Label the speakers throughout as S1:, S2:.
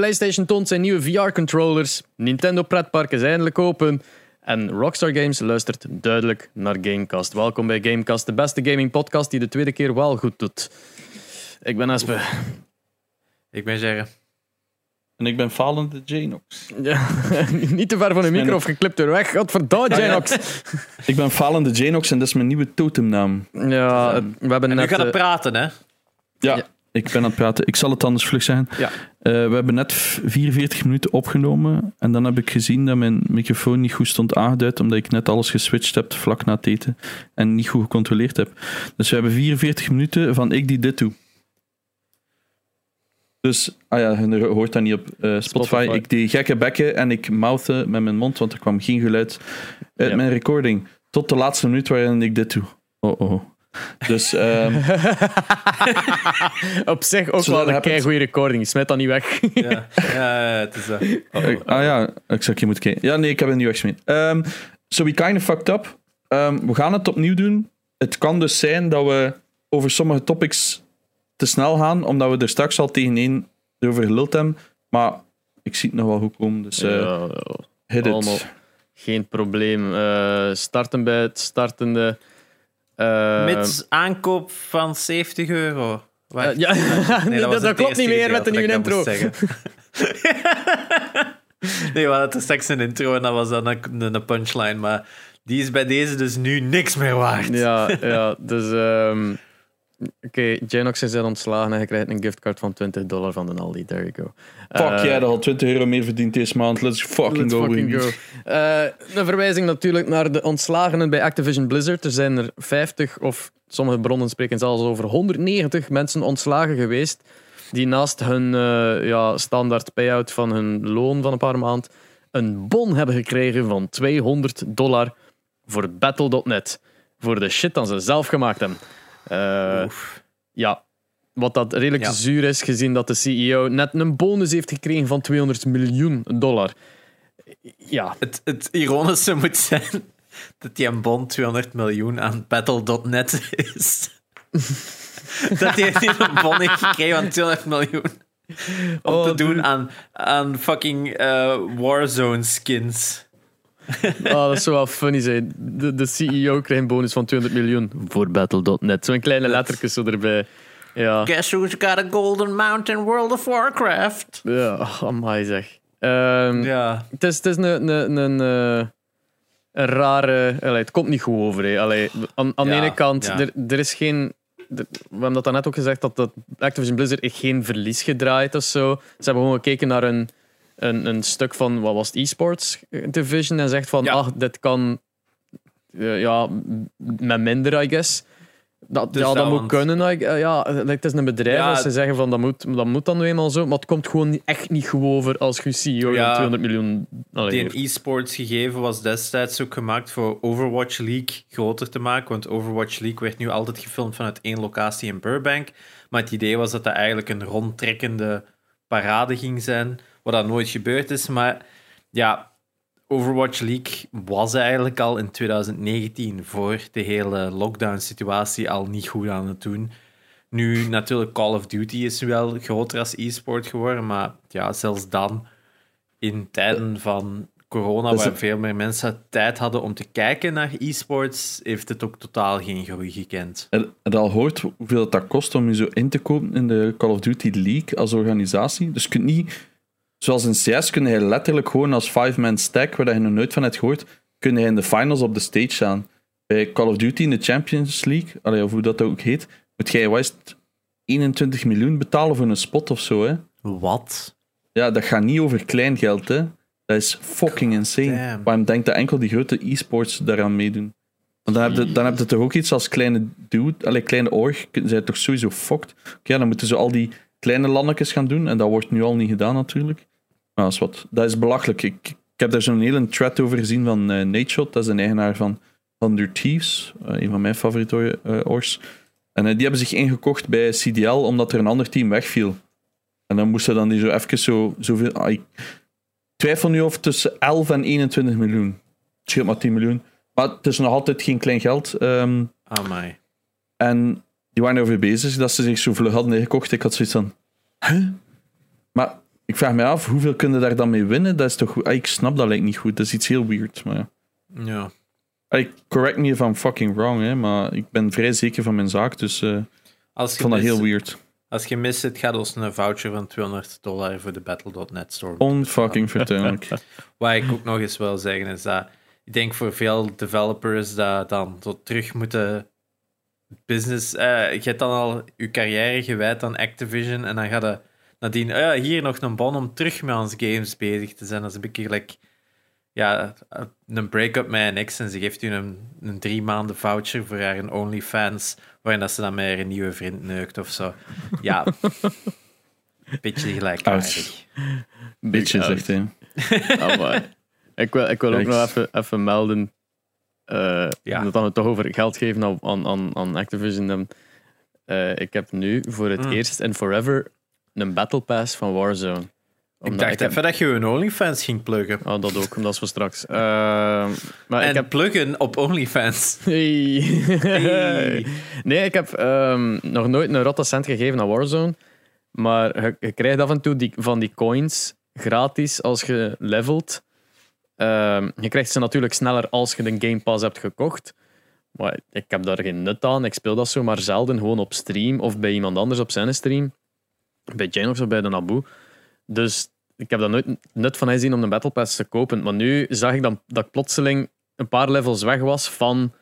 S1: PlayStation toont zijn nieuwe VR-controllers. Nintendo pretpark is eindelijk open. En Rockstar Games luistert duidelijk naar Gamecast. Welkom bij Gamecast, de beste gaming podcast die de tweede keer wel goed doet. Ik ben Aspe.
S2: Ik ben zeggen.
S3: En ik ben falende Janox.
S1: Ja, niet te ver van de micro of geklipt er weg. Godverdomme, Janox.
S3: Ik ben falende Janox en dat is mijn nieuwe totemnaam.
S1: Ja, we hebben
S2: En nu
S1: net...
S2: gaat het
S1: eh,
S2: praten, hè?
S3: Ja,
S1: Ja.
S3: Ik ben aan het praten. Ik zal het anders vlug zeggen.
S1: Ja.
S3: Eh, we hebben net v- 44 minuten opgenomen. En dan heb ik gezien dat mijn microfoon niet goed stond aangeduid. Omdat ik net alles geswitcht heb vlak na het eten. En niet goed gecontroleerd heb. Dus we hebben 44 minuten van ik die dit doe. Dus, ah ja, je hoort dat niet op eh, Spotify.
S1: Spotify.
S3: Ik deed gekke bekken en ik mouthde met mijn mond, want er kwam geen geluid uit
S1: Ja.
S3: mijn recording. Tot de laatste minuut waarin ik dit doe. Oh oh. Dus ehm,
S1: Op zich ook
S3: Zodat
S1: wel een
S3: happens.
S1: kei goede recording. Smijt dat niet weg.
S2: Ja, ja, het is dat.
S3: Ik- ah ja, ik zou hier moeten kijken. Ja, nee, ik heb het niet weggesmeed. Ehm so we kind of fucked up. Ehm, we gaan het opnieuw doen. Het kan dus zijn dat we over sommige topics te snel gaan, omdat we er straks al tegen één over geluld hebben. Maar ik zie het nog wel goed komen, dus eh
S1: Ja,
S3: hit
S1: allemaal.
S3: it.
S1: geen probleem. Eh, starten bij het startende... eh,
S2: Mits aankoop van 70 euro. Wacht.
S1: eh, ja, nee, dat, klopt niet meer met de nieuwe intro.
S2: nee, we hadden straks een intro en dat was dan een, een punchline. Maar die is bij deze dus nu niks meer waard.
S1: Ja, ja, dus... ehm, Oké, Janox is ontslagen en je krijgt een giftcard van 20 dollar van de Aldi. There you go.
S3: Fuck, jij had al 20 euro meer verdiend deze maand. Let's fucking
S1: Let's
S3: go.
S1: fucking go. Eh, een verwijzing natuurlijk naar de ontslagenen bij Activision Blizzard. Er zijn er 50, of sommige bronnen spreken zelfs over 190 mensen ontslagen geweest. Die naast hun eh, ja, standaard payout van hun loon van een paar maanden een bon hebben gekregen van 200 dollar voor Battle.net. Voor de shit dat ze zelf gemaakt hebben. Eh, ja, wat dat redelijk
S2: Ja.
S1: zuur is, gezien dat de CEO net een bonus heeft gekregen van 200 miljoen dollar. Ja,
S2: Het, het ironische moet zijn dat die een bon 200 miljoen aan Battle.net is. dat hij niet een bon heeft gekregen van 200 miljoen. Om
S1: Oh,
S2: te doen
S1: dude.
S2: aan, aan fucking eh, Warzone skins.
S1: Oh, dat zou wel funny zijn. De, de CEO krijgt een bonus van 200 miljoen voor Battle.net. Zo'n kleine lettertjes zo erbij. Ja,
S2: Guess who's got a golden mount in World of Warcraft?
S1: ja oh, amai zeg. Ehm,
S2: Ja.
S1: Het is, het is een, een, een, eh, een rare... Allee, het komt niet goed over. Hè. Allee, aan aan de ene kant,
S2: ja.
S1: er, er is geen... we hebben dat daarnet ook gezegd, dat, dat Activision Blizzard heeft geen verlies gedraaid of zo. Ze hebben gewoon gekeken naar een, een, een stuk van, wat was het, e-sports division en zegt van,
S2: Ja.
S1: ach, dit kan eh, ja, met minder, I guess. Dat,
S2: Dus
S1: ja, dat moet kunnen. I- Ja, het is een bedrijf.
S2: Ja,
S1: als ze zeggen van dat moet, dat moet dan nu eenmaal zo. Maar het komt gewoon echt niet goed over als je CEO
S2: Ja,
S1: 200 miljoen.
S2: Die e-sports gegeven was destijds ook gemaakt voor Overwatch League groter te maken. Want Overwatch League werd nu altijd gefilmd vanuit één locatie in Burbank. Maar het idee was dat dat eigenlijk een rondtrekkende parade ging zijn. Wat dat nooit gebeurd is. Maar ja, Overwatch League was eigenlijk al in 2019 voor de hele lockdown-situatie al niet goed aan het doen. Nu, natuurlijk, Call of Duty is wel groter als e-sport geworden. Maar ja, zelfs dan in tijden van corona,
S3: Dus
S2: waar veel meer mensen tijd hadden om te kijken naar e-sports, heeft het ook totaal geen groei gekend.
S3: Je al gehoord hoeveel het dat kost om je zo in te kopen in de Call of Duty League als organisatie? Dus je kunt niet, zoals in CS, kun je letterlijk gewoon als five-man stack, waar je nog nooit van hebt gehoord, kun je in de finals op de stage staan. Bij Call of Duty in de Champions League, allee, of hoe dat ook heet, moet jij het, 21 miljoen betalen voor een spot of zo. Hè?
S2: Wat?
S3: Ja, dat gaat niet over klein geld. Hè? Dat is fucking insane.
S2: damn.
S3: Waarom denkt dat enkel die grote e-sports daaraan meedoen? Want dan heb je, dan heb je toch ook iets als kleine dude, allee, kleine org, zijn toch sowieso fucked. Oké, dan moeten ze al die kleine landetjes gaan doen, en dat wordt nu al niet gedaan natuurlijk. Maar dat is wat. Dat is belachelijk. Ik, ik heb daar zo'n hele thread over gezien van eh Nateshot, dat is een eigenaar van Thunder Thieves, eh, een van mijn favoriete eh, orgs. En die hebben zich ingekocht bij CDL omdat er een ander team wegviel. En dan moesten dan die zo even zo, zoveel... ah, ik twijfel nu of tussen 11 en 21 miljoen. Het scheelt maar 10 miljoen. Maar het is nog altijd geen klein geld. ehm,
S2: Amai.
S3: en die waren erover bezig dat ze zich zo vlug hadden ingekocht. Ik had zoiets van... Huh? Maar Ik vraag me af, hoeveel kunnen daar dan mee winnen? Dat is toch goed? Ah, ik snap dat lijkt niet goed. Dat is iets heel weird. Maar ja.
S2: Ja.
S3: Ah, correct me if I'm fucking wrong, hè, maar ik ben vrij zeker van mijn zaak, dus uh,
S2: als
S3: ik vond dat heel weird.
S2: Als je mist het, gaat ons een voucher van 200 dollar voor de Battle.net store.
S3: Onfucking vertuinlijk.
S2: Wat ik ook nog eens wil zeggen is dat ik denk voor veel developers dat dan tot terug moeten business. eh, je hebt dan al je carrière gewijd aan Activision en dan gaat je nadien, oh ja, hier nog een bon om terug met onze games bezig te zijn. Dat is een beetje gelijk ja, een break-up met een ex en ze geeft u een, een drie maanden voucher voor haar een OnlyFans, waarin dat ze dan met haar een nieuwe vriend neukt of zo. Ja, beetje gelijkaardig.
S3: Beetje zegt hij.
S1: Maar ik wil, ik wil ook nog even, even melden. eh
S2: Ja.
S1: Dat we het toch over geld geven aan, aan, aan, aan Activision. Eh, ik heb nu voor het
S2: Mm.
S1: eerst en forever een Battle Pass van Warzone.
S2: Ik dacht
S1: heb-
S2: even dat je een OnlyFans ging pluggen.
S1: Oh, dat ook, dat is voor straks. Eh, maar
S2: en
S1: ik heb
S2: pluggen op OnlyFans.
S1: Hey.
S2: Hey.
S1: Nee, ik heb ehm, nog nooit een rotte cent gegeven aan Warzone. Maar je, je krijgt af en toe die, van die coins gratis als je levelt. Ehm, je krijgt ze natuurlijk sneller als je de Game Pass hebt gekocht. Maar ik heb daar geen nut aan. Ik speel dat zo maar zelden gewoon op stream of bij iemand anders op zijn stream. Bij Jane of bij de Nabu. Dus ik heb daar nooit nut van gezien om een Battle Pass te kopen. Maar nu zag ik dan, dat ik plotseling een paar levels weg was van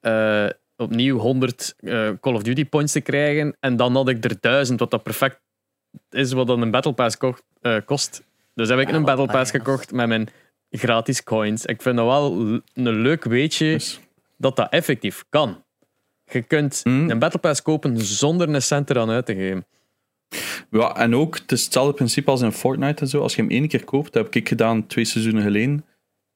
S1: eh, opnieuw 100 eh, Call of Duty points te krijgen. En dan had ik er 1000, wat dat perfect is wat dan een Battle Pass kocht, eh, kost. Dus heb ik een Battle Pass gekocht met mijn gratis coins. Ik vind dat wel een leuk weetje
S3: Dus,
S1: dat dat effectief kan. Je kunt
S3: Hmm.
S1: een Battle Pass kopen zonder een cent eraan uit te geven.
S3: Ja, en ook, het is hetzelfde principe als in Fortnite en zo. Als je hem één keer koopt, dat heb ik gedaan twee seizoenen geleden.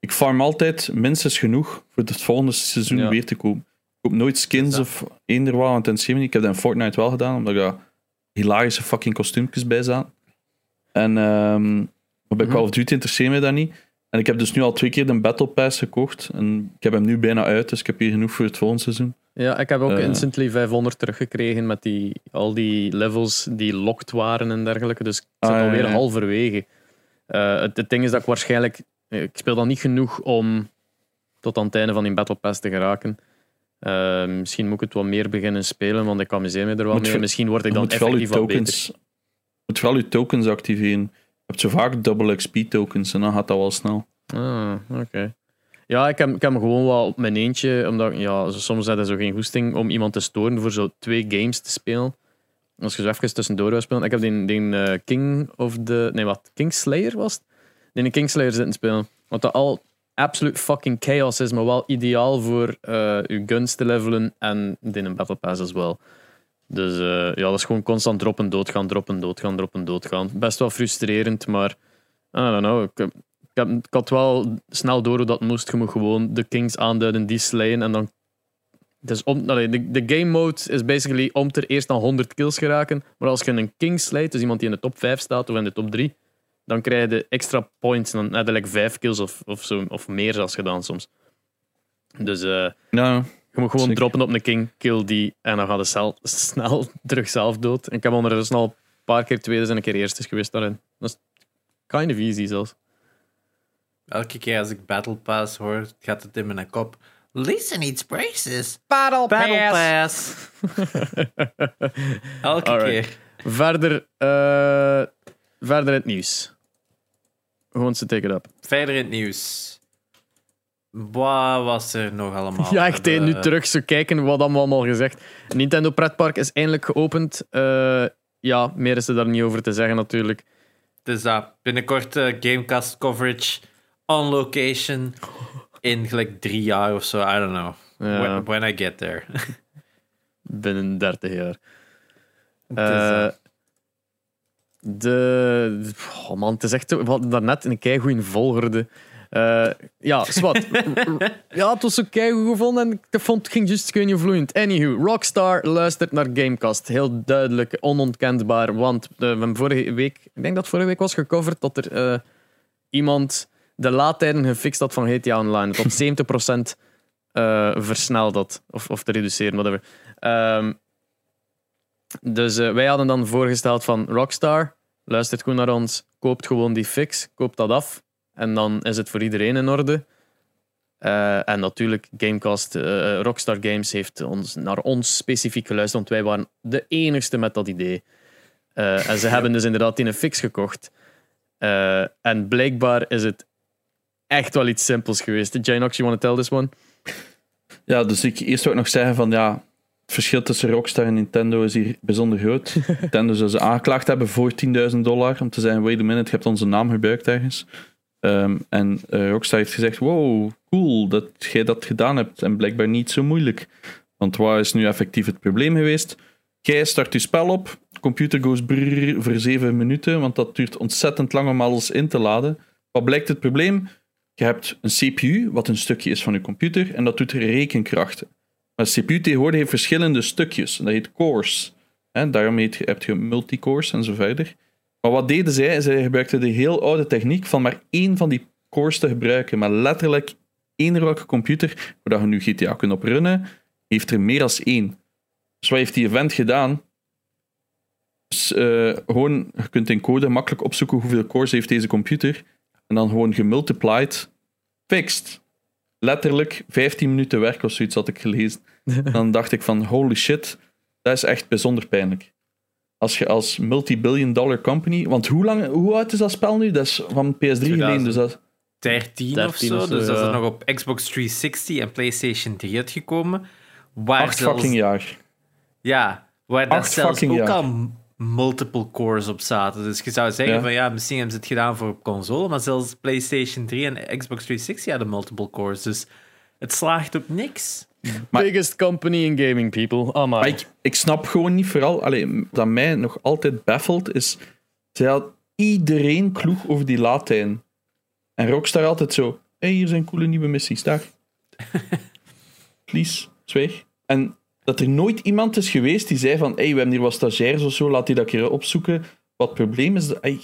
S3: Ik farm altijd minstens genoeg voor het volgende seizoen
S1: Ja.
S3: weer te kopen. Ik koop nooit skins
S2: Ja.
S3: of eender wat, want in Simony, ik heb dat in Fortnite wel gedaan, omdat daar hilarische fucking kostuumjes bij zaten. En ehm, maar bij
S1: Mhm.
S3: Call of Duty interesseert mij dat niet. En ik heb dus nu al twee keer de Battle Pass gekocht. En ik heb hem nu bijna uit, dus ik heb hier genoeg voor het volgende seizoen.
S1: Ja, ik heb ook
S3: Eh.
S1: instantly 500 teruggekregen met die, al die levels die locked waren en dergelijke. Dus ik zit
S3: Ah,
S1: alweer
S3: ja.
S1: halverwege. Eh, het, het ding is dat ik waarschijnlijk... eh, Ik speel dan niet genoeg om tot aan het einde van die Battle Pass te geraken. Misschien moet ik het wat meer beginnen spelen, want ik amuseer me er wel
S3: Moet
S1: mee. Misschien word ik dan effectief wat beter.
S3: tokens, je moet vooral je tokens activeren. Je hebt zo vaak double XP tokens en dan gaat dat wel snel.
S1: Ah, oké. Ja, ik heb, ik gewoon wel op mijn eentje, omdat ja, soms had hij zo geen goesting om iemand te storen voor zo twee games te spelen. Als je zo even tussendoor wil spelen. Ik heb die, die eh, King of the... Nee, wat? Kingslayer was het? Een Kingslayer zitten spelen. Wat dat al absoluut fucking chaos is, maar wel ideaal voor eh je guns te levelen en in een Battle Pass as wel. Dus eh, ja, dat is gewoon constant droppen, doodgaan, droppen, doodgaan, droppen, doodgaan. Best wel frustrerend, maar I don't know. Ik, heb- ik, had wel snel door hoe dat moest. Je moet gewoon de kings aanduiden, die slayen en dan... Dus om, allee, de, de game mode is basically om ter eerst aan 100 kills geraken. Maar als je een king slayt, dus iemand die in de top 5 staat of in de top 3, dan krijg je extra points. En dan heb je like 5 kills of, of, zo, of meer zelfs gedaan soms. Dus
S3: Ja,
S1: je moet gewoon droppen op een king, kill die en dan gaat het zelf, snel terug zelf dood. En ik heb ondertussen al een paar keer tweede en een keer eerste geweest daarin. Dat is kind of easy zelfs.
S2: Elke keer als ik Battle Pass hoor, gaat het in mijn kop. Lisa needs braces.
S1: Battle,
S2: Battle Pass. Elke
S1: Alright.
S2: keer.
S1: Verder, eh, verder het nieuws. Gewoon ze take it up.
S2: Verder in het nieuws. Wat was er nog allemaal?
S1: Ja, echt hè, nu terug zo kijken wat we allemaal gezegd. Nintendo Pretpark is eindelijk geopend. Eh, ja, meer is er daar niet over te zeggen natuurlijk.
S2: Dus dat binnenkort eh, Gamecast coverage on location in gelijk drie jaar of zo. I don't know.
S1: Ja.
S2: When, when I get there.
S1: Binnen 30 jaar.
S2: Eh,
S1: de... Oh man, het is echt... We hadden daarnet een keigoeie volgorde. Eh, ja, zwart. ja, het was zo keigoed gevonden en ik vond het ging juist kun vloeiend. Anywho, Rockstar luistert naar Gamecast. Heel duidelijk, onontkenbaar, want eh, we hebben vorige week... Ik denk dat vorige week was gecoverd dat er eh, iemand de laadtijden gefixt had van GTA Online. Tot 70% eh versneld had. Of, of te reduceren, whatever. Ehm, dus wij hadden dan voorgesteld van Rockstar, luistert goed naar ons, koopt gewoon die fix, koopt dat af en dan is het voor iedereen in orde. Eh, en natuurlijk, Gamecast, eh, Rockstar Games heeft ons, naar ons specifiek geluisterd, want wij waren de enigste met dat idee. Eh, en ze hebben dus inderdaad die een fix gekocht. En blijkbaar is het echt wel iets simpels geweest. Janox, you want to tell this one?
S3: Ja, dus ik eerst ook nog zeggen van ja, het verschil tussen Rockstar en Nintendo is hier bijzonder groot. Nintendo zou ze aangeklaagd hebben voor 10.000 dollar om te zeggen, wait a minute, je hebt onze naam gebruikt ergens. Ehm, en eh, Rockstar heeft gezegd, wow, cool dat jij dat gedaan hebt en blijkbaar niet zo moeilijk. Want waar is nu effectief het probleem geweest? Jij start je spel op, computer goes brrr voor 7 minuten, want dat duurt ontzettend lang om alles in te laden. Wat blijkt het probleem? Je hebt een CPU, wat een stukje is van je computer, en dat doet rekenkrachten. Maar CPU tegenwoordig heeft verschillende stukjes, en dat heet cores. Hè, daarom heb je multicores en zo verder. Maar wat deden zij? Zij gebruikten de heel oude techniek van maar één van die cores te gebruiken. Maar letterlijk, eender welke computer waar je nu GTA kunt op runnen, heeft er meer dan één. Dus wat heeft die event gedaan? Dus, eh, gewoon, je kunt in code makkelijk opzoeken hoeveel cores heeft deze computer. En dan gewoon gemultiplied, fixed. Letterlijk 15 minuten werk of zoiets had ik gelezen. Dan dacht ik van, holy shit, dat is echt bijzonder pijnlijk. Als je als multi-billion dollar company... Want hoe, lang, hoe oud is dat spel nu? Dat is van PS3 geleden, dus dat...
S2: 13 of
S1: 13
S2: zo.
S1: of zo,
S2: dus dat is
S1: ja.
S2: nog op Xbox 360 en PlayStation 3 uitgekomen. Waar
S3: Acht
S2: zelfs,
S3: fucking jaar.
S2: Ja, waar daar
S3: Acht
S2: zelfs ook
S3: jaar.
S2: al multiple cores op zaten. Dus je zou zeggen
S3: Ja.
S2: van ja, misschien hebben ze het gedaan voor op console, maar zelfs PlayStation 3 en Xbox 360 hadden multiple cores. Dus het slaagt op niks.
S3: Maar-
S1: Biggest company in gaming, people. Ah,
S3: Maar ik, ik snap gewoon niet vooral... Allee, dat mij nog altijd baffelt, is... Zij had iedereen kloeg over die laadtijden. En Rockstar altijd zo... Hé, hey, hier zijn coole nieuwe missies, daar. Please, zwijg. En dat er nooit iemand is geweest die zei van... Hé, hey, we hebben hier wat stagiairs of zo, laat die dat keer opzoeken. Wat het probleem is... Ey,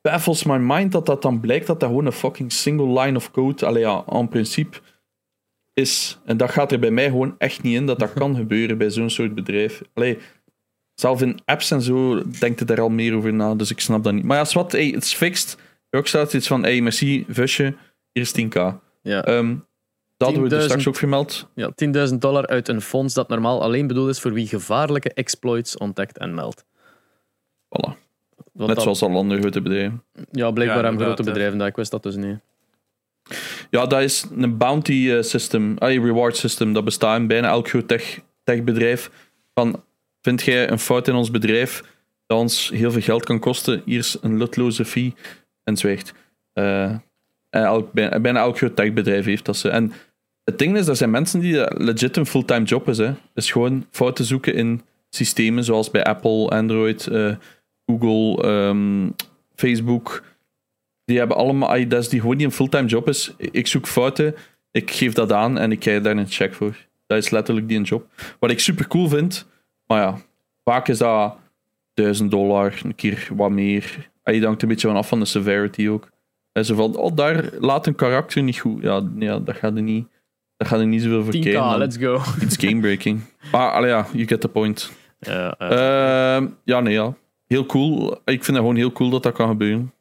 S3: baffles my mind dat dat dan blijkt dat dat gewoon een fucking single line of code... Allee, ja, en principe is. En dat gaat er bij mij gewoon echt niet in dat dat kan gebeuren bij zo'n soort bedrijf. Allee, zelf in apps en zo denkt het daar al meer over na, dus ik snap dat niet. Maar ja, is wat, hey, het is fixed. Rockstar staat iets van, hey, merci, Vusje, hier is 10k.
S1: ja.
S3: Ehm, dat hadden we er
S1: 10.000
S3: straks ook vermeld.
S1: Ja, 10.000 dollar uit een fonds dat normaal alleen bedoeld is voor wie gevaarlijke exploits ontdekt en meldt.
S3: Voilà.
S1: Want
S3: Net
S1: dat-
S3: zoals alle andere grote bedrijven.
S1: Ja, blijkbaar
S2: Ja,
S1: hebben
S2: inderdaad,
S1: grote bedrijven dat. Ik wist dat dus niet.
S3: Ja, dat is een bounty eh, system, ah, reward system. Dat bestaat in bijna elk groot tech, techbedrijf. Van, vind jij een fout in ons bedrijf dat ons heel veel geld kan kosten? Hier is een lutloze fee. En zwijgt. Elk, bijna, elk groot techbedrijf heeft dat ze. En het ding is, er zijn mensen die dat legit een fulltime job is. Hè. is gewoon fouten zoeken in systemen zoals bij Apple, Android, eh, Google, ehm, Facebook. Die hebben allemaal, dat is die gewoon niet een fulltime job is. Ik zoek fouten, ik geef dat aan en ik krijg daar een check voor. Dat is letterlijk die een job. Wat ik super cool vind, maar ja, vaak is dat 1000 dollar, een keer wat meer. En je hangt een beetje van af van de severity ook. En zo van, oh, daar laat een karakter niet goed. Ja, ja dat gaat er niet, dat gaat er niet zoveel voor
S1: 10k,
S3: kijken.
S1: let's go.
S3: Iets gamebreaking. Maar allee, ja, you get the point. Ehm, ja, nee, ja. Heel cool. Ik vind het gewoon heel cool dat dat kan gebeuren.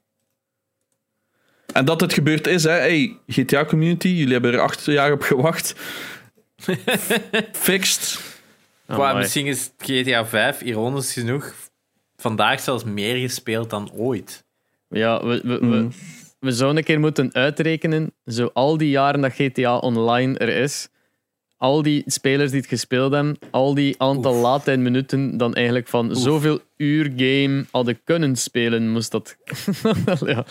S3: En dat het gebeurd is, hè. Hey, GTA Community, jullie hebben er acht jaar op gewacht. Fixed.
S2: Maar
S1: Amai.
S2: misschien is GTA 5, ironisch genoeg, vandaag zelfs meer gespeeld dan ooit.
S1: Ja, we, we, we,
S3: Mhm.
S1: we zouden een keer moeten uitrekenen, zo al die jaren dat GTA Online er is, al die spelers die het gespeeld hebben, al die aantal
S2: Oef.
S1: laadtijdminuten dan eigenlijk van zoveel uur game hadden kunnen spelen, moest dat... ja.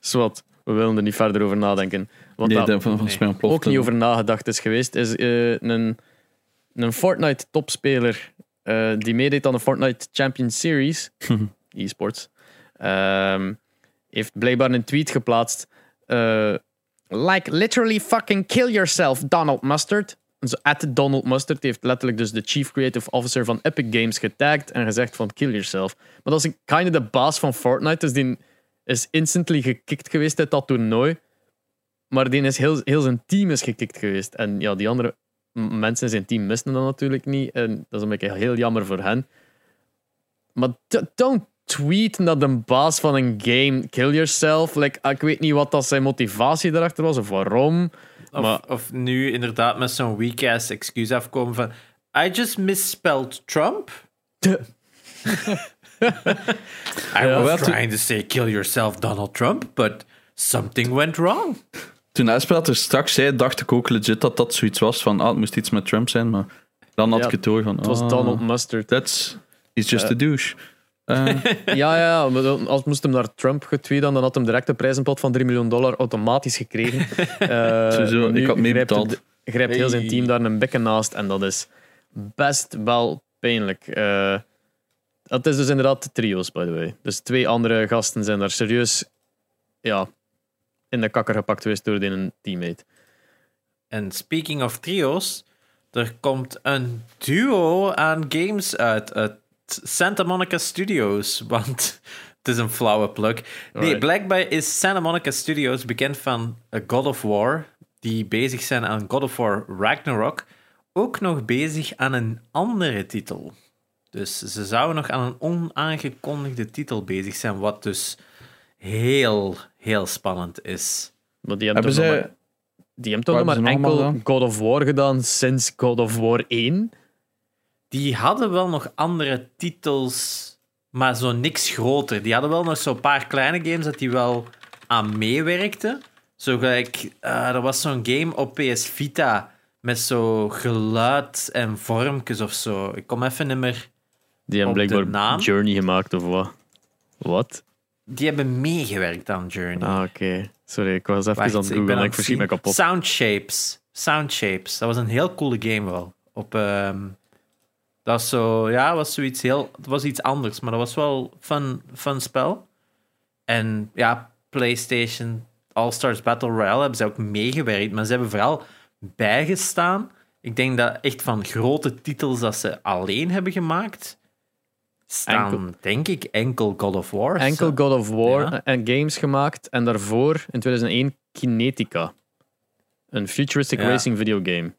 S1: Zwat, we willen er niet verder over nadenken. Wat
S3: Nee,
S1: dat
S3: dat van, van
S2: nee.
S3: mij ontploft.
S1: ook niet over nagedacht is geweest, is eh, een, een Fortnite-topspeler eh, die meedeed aan de Fortnite Champion Series, e-sports, ehm, heeft blijkbaar een tweet geplaatst. eh, like literally fucking kill yourself, Donald Mustard. Zo, at Donald Mustard die heeft letterlijk dus de chief creative officer van Epic Games getagd en gezegd van kill yourself. Maar dat is een kind of de baas van Fortnite, dus die is instantly gekikt geweest uit dat toernooi. Maar die is heel, heel zijn team is gekikt geweest. En ja, die andere mensen in zijn team misten dat natuurlijk niet. En dat is een beetje heel jammer voor hen. Maar don't tweet naar de baas van een game, kill yourself. Like, ah, ik weet niet wat dat zijn motivatie erachter was of waarom.
S2: Of,
S1: Maar-
S2: of nu inderdaad met zo'n weak-ass excuus afkomen van... I just misspelled Trump. I
S1: Ja.
S2: was trying to say kill yourself, Donald Trump, but something went wrong.
S3: Toen Esper er straks zei, dacht ik ook legit dat dat zoiets was van, ah, het moest iets met Trump zijn, maar dan had
S1: Ja,
S3: ik het door van,
S1: Het was
S3: ah,
S1: Donald Mustard.
S3: That's, he's just a douche. Eh,
S1: Ja, ja, Als moest hem naar Trump getweet, dan had hem direct een prijzenpot van 3 miljoen dollar automatisch gekregen. Eh,
S3: Sowieso, ik had mee
S1: grijpt Grijpt heel zijn team daar een bekken naast en dat is best wel pijnlijk. Eh het is dus inderdaad trio's, by the way. Dus twee andere gasten zijn daar serieus ja, in de kakker gepakt geweest door een teammate.
S2: En speaking of trio's, er komt een duo aan games uit, uit Santa Monica Studios. Want het is een flauwe plug. Nee, blijkbaar is Santa Monica Studios bekend van A God of War, die bezig zijn aan God of War Ragnarok, ook nog bezig aan een andere titel. Dus ze zouden nog aan een onaangekondigde titel bezig zijn, wat dus heel, heel spannend is.
S1: Maar die hebben,
S3: hebben
S1: toch nog
S3: zij...
S1: maar, die hebben toch maar
S3: ze
S1: enkel God of War gedaan sinds God of War 1?
S2: Die hadden wel nog andere titels, maar zo niks groter. Die hadden wel nog zo'n paar kleine games dat die wel aan meewerkten. Zo gelijk, eh, er was zo'n game op PS Vita met zo geluid en vormpjes of zo. Ik kom even niet meer.
S1: Die hebben blijkbaar? Journey gemaakt of wat? Wat?
S2: Die hebben meegewerkt aan Journey.
S1: Ah, oké. Sorry, ik was even
S2: Wacht,
S1: aan het
S2: ik
S1: googlen ik
S2: het
S1: verschiet me kapot.
S2: Sound Shapes. Sound Shapes. Dat was een heel coole game wel. Op, ehm, dat was zo, ja, was zoiets heel, het was iets anders, maar dat was wel fun, fun spel. En ja, PlayStation All Stars Battle Royale hebben ze ook meegewerkt, maar ze hebben vooral bijgestaan. Ik denk dat echt van grote titels dat ze alleen hebben gemaakt, staan
S1: Enkel-
S2: denk ik enkel God of War.
S1: Enkel God of War
S2: Ja.
S1: en games gemaakt en daarvoor in 2001 Kinetica. Een futuristic
S2: Ja.
S1: racing videogame.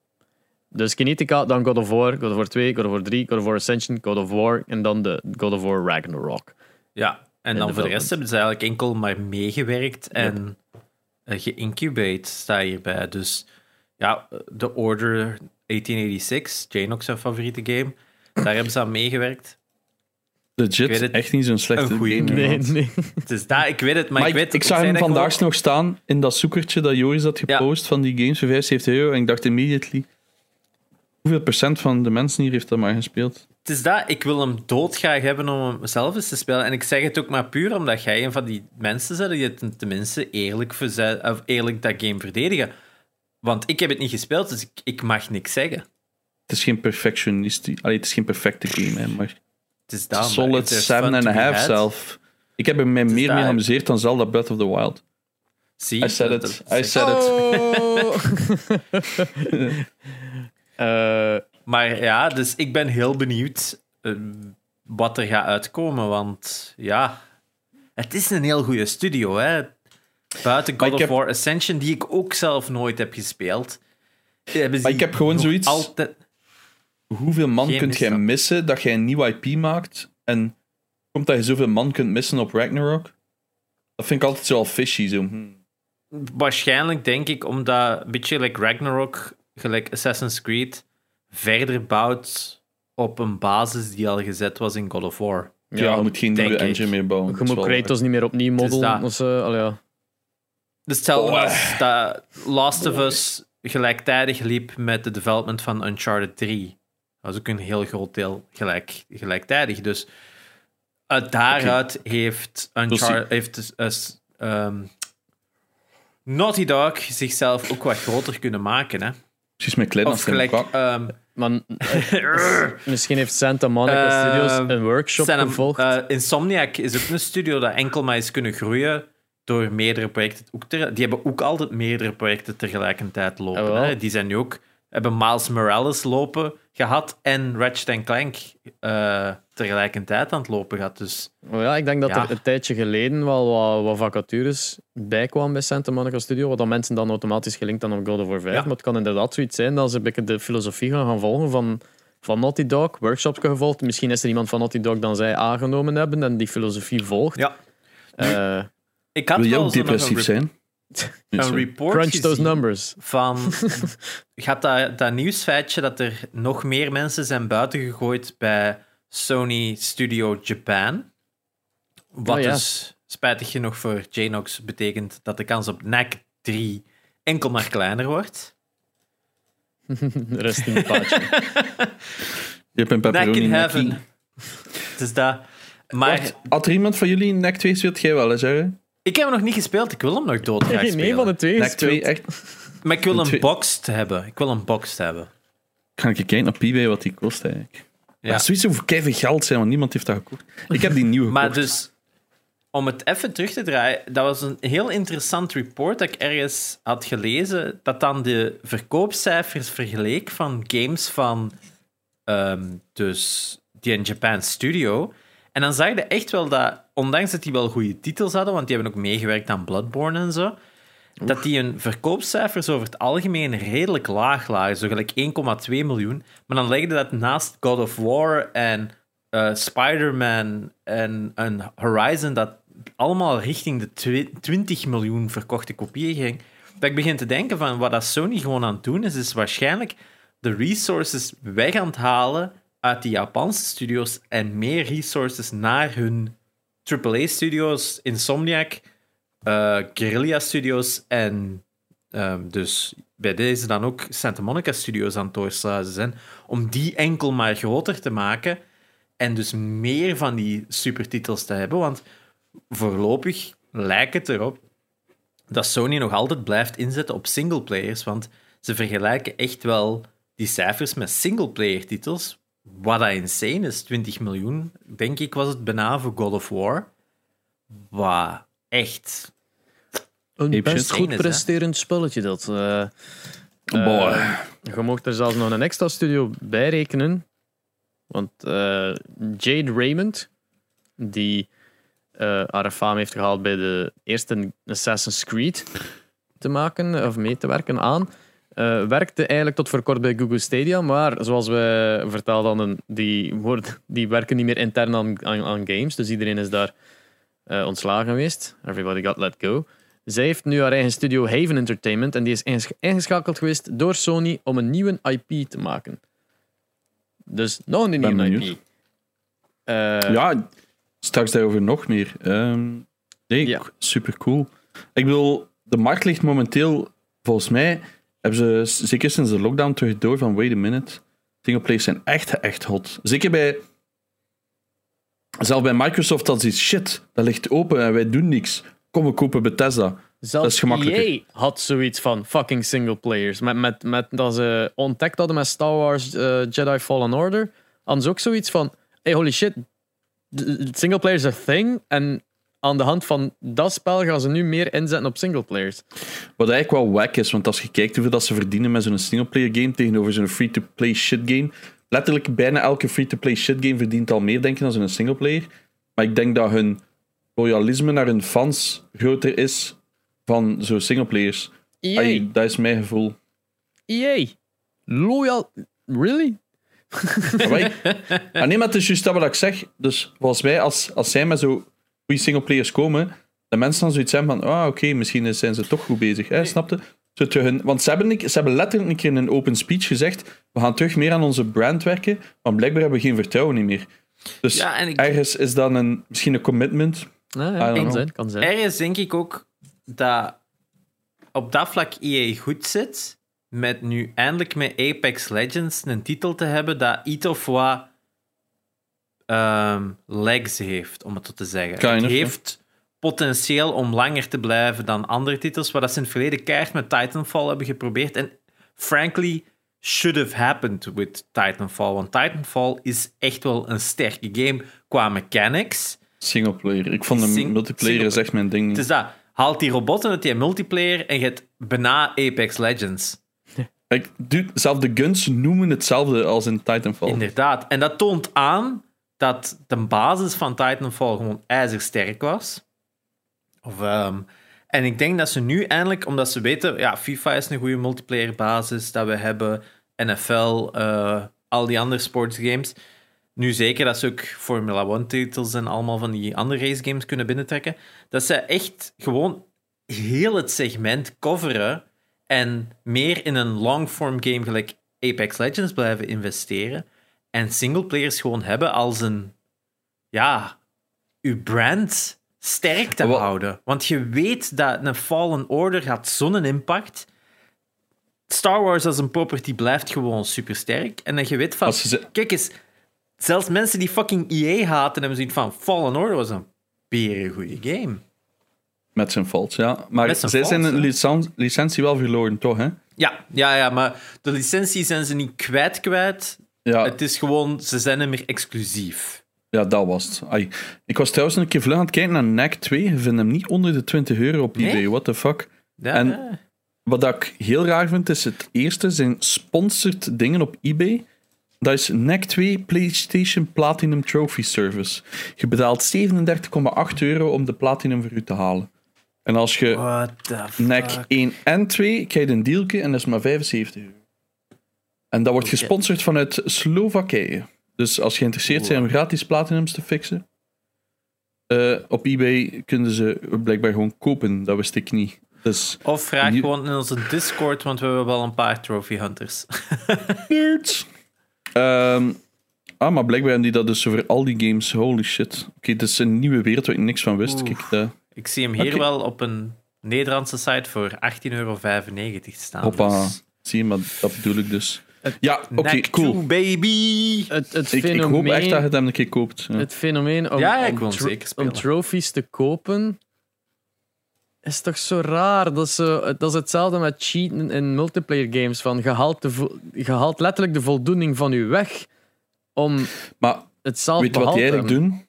S1: Dus Kinetica, dan God of War, God of War 2, God of War 3, God of War Ascension, God of War en dan de God of War Ragnarok.
S2: Ja, en dan voor de rest hebben ze eigenlijk enkel maar meegewerkt en eh, geïncubate, staat hierbij. Dus ja, The Order 1886, Jane ook zijn favoriete game, daar hebben ze aan meegewerkt. Ik weet
S3: Legit,
S2: het.
S3: echt niet zo'n slechte
S2: goeie
S3: game.
S1: Nee, nee.
S2: Het is daar, ik weet het, maar,
S3: Maar
S2: ik weet
S3: ik zag hem vandaag
S2: gewoon-
S3: nog staan in dat zoekertje dat Joris had
S2: Ja.
S3: gepost van die games voor 75 euro. En ik dacht immediately, hoeveel procent van de mensen hier heeft dat maar gespeeld?
S2: Het is dat, ik wil hem doodgraag hebben om hem zelf eens te spelen. En ik zeg het ook maar puur omdat jij een van die mensen bent die het tenminste eerlijk, of eerlijk dat game verdedigen. Want ik heb het niet gespeeld, dus ik, ik mag niks zeggen.
S3: Het is geen perfectionist. Allee, het is geen perfecte game, hè, maar
S2: Het is
S3: is solid
S2: there's fun
S3: 7 and
S2: to
S3: a
S2: be
S3: half zelf. Ik heb er mij meer mee
S2: daar.
S3: geamuseerd dan Zelda Breath of the Wild.
S2: Zie,
S3: I said it. I said it.
S1: Eh,
S2: Maar ja, dus ik ben heel benieuwd eh, wat er gaat uitkomen. Want ja, het is een heel goede studio. Hè? Buiten God of
S3: heb-
S2: War Ascension, die ik ook zelf nooit heb gespeeld. hebben ze
S3: Maar ik heb gewoon zoiets-
S2: Altijd...
S3: Hoeveel man
S2: Geen
S3: kunt jij missen dat jij een nieuw IP maakt en komt dat je zoveel man kunt missen op Ragnarok? Dat vind ik altijd zo al fishy. Zo. hm.
S2: Waarschijnlijk denk ik omdat een beetje like Ragnarok, gelijk Assassin's Creed, verder bouwt op een basis die al gezet was in God of War.
S3: Ja, je moet geen nieuwe
S2: ik.
S3: engine meer bouwen.
S1: je moet Kratos niet meer opnieuw
S2: dat.
S1: Dus, eh, ja.
S2: Dus hetzelfde
S3: Oh,
S2: als dat Last of Us gelijktijdig liep met de development van Uncharted 3. Dat was ook een heel groot deel gelijk, gelijktijdig. Dus uit daaruit heeft, Uncharted, heeft ehm, Naughty Dog zichzelf ook wat groter kunnen maken. Hè?
S3: Precies met klein
S2: Of gelijk... ehm,
S1: eh, misschien heeft Santa Monica
S2: Ehm,
S1: Studios een workshop
S2: hem-
S1: gevolgd.
S2: eh, Insomniac is ook een studio dat enkel maar is kunnen groeien door meerdere projecten. Ook die hebben ook altijd meerdere projecten tegelijkertijd lopen. Hè. Die zijn nu ook hebben Miles Morales lopen gehad en Ratchet Clank eh, tegelijkertijd aan het lopen gehad. Dus
S1: Oh ja, ik denk dat
S2: Ja.
S1: er een tijdje geleden wel wat, wat vacatures bijkwamen bij Santa Monica Studio, wat dan mensen dan automatisch gelinkt aan op God of War 5.
S2: Ja.
S1: Maar het kan inderdaad zoiets zijn dat ze een beetje de filosofie gaan, gaan volgen van van Naughty Dog, workshops gevolgd. Misschien is er iemand van Naughty Dog dan zij aangenomen hebben en die filosofie volgt.
S2: Ja.
S1: Eh,
S2: Ik had
S3: Wil je ook depressief
S2: een,
S3: zijn?
S2: Een report
S1: crunch those numbers.
S2: van... gaat dat, dat nieuwsfeitje dat er nog meer mensen zijn buitengegooid bij Sony Studio Japan. Wat
S1: Oh ja.
S2: dus spijtig genoeg voor Janox betekent dat de kans op NAC 3 enkel maar kleiner wordt.
S1: Rest in het paadje.
S3: Je hebt een
S2: NAC
S3: pepperoni
S2: in. Dus dat... Maar
S3: Wacht, Had er iemand van jullie NEC 2 speelt? Jij wel, hè, zeggen?
S2: Ik heb hem nog niet gespeeld. Ik wil hem nog doodgraag
S1: Geen
S2: spelen.
S1: een van de twee
S3: 2,
S1: gespeeld.
S3: echt.
S2: Maar ik wil een
S3: twee-
S2: boxed hebben. Ik wil een boxed hebben.
S3: Ga ik kijken op eBay wat die kost eigenlijk.
S2: Ja.
S3: Maar zoiets over geld zijn, want niemand heeft dat gekocht. Ik heb die nieuw gekocht.
S2: Maar dus, om het even terug te draaien, dat was een heel interessant report dat ik ergens had gelezen, dat dan de verkoopcijfers vergeleek van games van ehm, dus die in Japan Studio. En dan zag je echt wel dat, ondanks dat die wel goede titels hadden, want die hebben ook meegewerkt aan Bloodborne en zo, dat die hun verkoopcijfers over het algemeen redelijk laag lagen, zo gelijk 1,2 miljoen. Maar dan legde dat naast God of War en eh, Spider-Man en, en Horizon, dat allemaal richting de twi- 20 miljoen verkochte kopieën ging. Dat ik begin te denken van wat dat Sony gewoon aan het doen is, is waarschijnlijk de resources weg aan het halen uit die Japanse studios en meer resources naar hun AAA-studios, Insomniac, eh Guerrilla Studios en ehm, dus bij deze dan ook Santa Monica Studios aan het doorsluizen om die enkel maar groter te maken en dus meer van die supertitels te hebben. Want voorlopig lijkt het erop dat Sony nog altijd blijft inzetten op singleplayers, want ze vergelijken echt wel die cijfers met singleplayer titels, wat dat insane is. 20 miljoen, denk ik, was het bijna voor God of War. Wat echt
S1: Een best goed
S2: Is, hè?
S1: presterend spelletje, dat. eh.
S3: Boy.
S1: Eh, je mocht er zelfs nog een extra studio bij rekenen. Want eh, Jade Raymond, die eh haar faam heeft gehaald bij de eerste Assassin's Creed te maken, of mee te werken aan, eh, werkte eigenlijk tot voor kort bij Google Stadia, maar zoals we vertelden, hadden, die, die werken niet meer intern aan, aan, aan games, dus iedereen is daar eh, ontslagen geweest. Everybody got let go. Zij heeft nu haar eigen studio Haven Entertainment en die is inges- ingeschakeld geweest door Sony om een nieuwe IP te maken. Dus nog een nieuwe. IP. Eh,
S3: ja, straks daarover nog meer. Ehm, nee,
S1: Ja.
S3: super cool. Ik bedoel, de markt ligt momenteel, volgens mij, hebben ze zeker sinds de lockdown terug door van wait a minute. Singleplayers zijn echt, echt hot. Zeker bij. Zelfs bij Microsoft dat iets shit, dat ligt open en wij doen niks. Kom, we kopen Bethesda.
S1: Zelfs
S3: dat is gemakkelijker.
S1: EA had zoiets van fucking single players. Met, met, met dat ze ontdekt hadden met Star Wars eh, Jedi Fallen Order, ze ook zoiets van: hey, holy shit, single players are a thing. En aan de hand van dat spel gaan ze nu meer inzetten op single players.
S3: Wat eigenlijk wel wack is, want als je kijkt hoeveel dat ze verdienen met zo'n singleplayer game tegenover zo'n free-to-play shit game. Letterlijk bijna elke free-to-play shit game verdient al meer, denk ik, dan zo'n singleplayer. Maar ik denk dat hun loyalisme naar hun fans groter is van zo'n singleplayers. Ai, dat is mijn gevoel.
S1: EA, loyal, really?
S3: Ah, nee, maar het is juist dat wat ik zeg. Dus volgens mij, als, als zij met zo goede singleplayers komen, de mensen dan zoiets hebben van, ah, oké, misschien zijn ze toch goed bezig. Hè, snapte? Hun, want ze hebben, ze hebben letterlijk een keer in een open speech gezegd, we gaan terug meer aan onze brand werken, maar blijkbaar hebben we geen vertrouwen niet meer. Dus
S2: Ja, en ik-
S3: ergens is dan een, misschien een commitment.
S1: Ja, kan zijn, kan zijn.
S2: Ergens denk ik ook dat op dat vlak EA goed zit. Met nu eindelijk met Apex Legends een titel te hebben dat iets of wat ehm, legs heeft, om het zo te zeggen.
S3: Kind
S2: het
S3: of,
S2: heeft potentieel om langer te blijven dan andere titels, waar dat ze in het verleden keihard met Titanfall hebben geprobeerd. En frankly, should have happened with Titanfall. Want Titanfall is echt wel een sterke game qua mechanics.
S3: Singleplayer. Ik vond de
S2: Sing-
S3: multiplayer is echt mijn ding niet.
S2: Het is dat. Haalt die robotten uit die multiplayer en je hebt bijna Apex Legends.
S3: Ik, dude, zelf de guns noemen hetzelfde als in Titanfall.
S2: Inderdaad. En dat toont aan dat de basis van Titanfall gewoon ijzersterk was. Of, ehm, en ik denk dat ze nu eindelijk, omdat ze weten, ja, FIFA is een goede multiplayer basis, dat we hebben NFL, eh, al die andere sportsgames. Nu zeker dat ze ook Formula 1-titels en allemaal van die andere racegames kunnen binnentrekken. Dat ze echt gewoon heel het segment coveren en meer in een long-form game gelijk Apex Legends blijven investeren. En singleplayers gewoon hebben als een... Ja, uw brand sterk te houden. Want je weet dat een Fallen Order gaat zo'n impact. Star Wars als een property blijft gewoon supersterk. En dat je weet van...
S3: Ze-
S2: Kijk eens, zelfs mensen die fucking EA haten, hebben zoiets van... Fallen Order was een beren goede game.
S3: Met zijn faults, ja. Maar zij zijn een licen- licentie wel verloren, toch? Hè?
S2: Ja, ja, ja, maar de licentie zijn ze niet kwijt kwijt.
S3: Ja,
S2: Het is gewoon, ze zijn niet meer exclusief.
S3: ja, dat was het. Ai. Ik was trouwens een keer vlug aan het kijken naar NAC 2. Je vindt hem niet onder de 20 euro op
S2: Nee?
S3: eBay. What the fuck?
S2: Ja,
S3: En-
S2: ja.
S3: Wat ik heel raar vind, is het eerste zijn sponsored dingen op eBay. Dat is NAC 2 PlayStation Platinum Trophy Service. Je betaalt 37,8 euro om de Platinum voor u te halen. En als je? NAC 1 en 2 krijg je een dealje en dat is maar 75 euro. En dat wordt gesponsord vanuit Slowakije. Dus als je geïnteresseerd bent om gratis Platinums te fixen, eh, op eBay kunnen ze blijkbaar gewoon kopen. Dat wist ik niet. Dus
S2: Of vraag gewoon in onze Discord, want we hebben wel een paar trophy hunters.
S3: Nerds. Ehm, ah, maar blijkbaar hebben die dat dus over al die games. Holy shit. Oké, dit is een nieuwe wereld waar ik niks van wist. Kijk,
S2: Ik zie hem hier wel op een Nederlandse site voor 18,95 euro staan.
S3: hoppa.
S2: Dus.
S3: Zie je, maar dat bedoel ik dus. Ja, oké, cool.
S2: to baby!
S1: Het, het
S3: Ik, ik
S1: fenomeen,
S3: hoop echt dat je het hem een keer koopt. Ja.
S1: het fenomeen om,
S2: Ja, ik
S1: om tro- om trophies te kopen is toch zo raar. Dat is, zo, dat is hetzelfde met cheaten in multiplayer games. Van, je, haalt de vo- je haalt letterlijk de voldoening van je weg om
S3: Maar
S1: het zelf
S3: weet je wat die eigenlijk doen?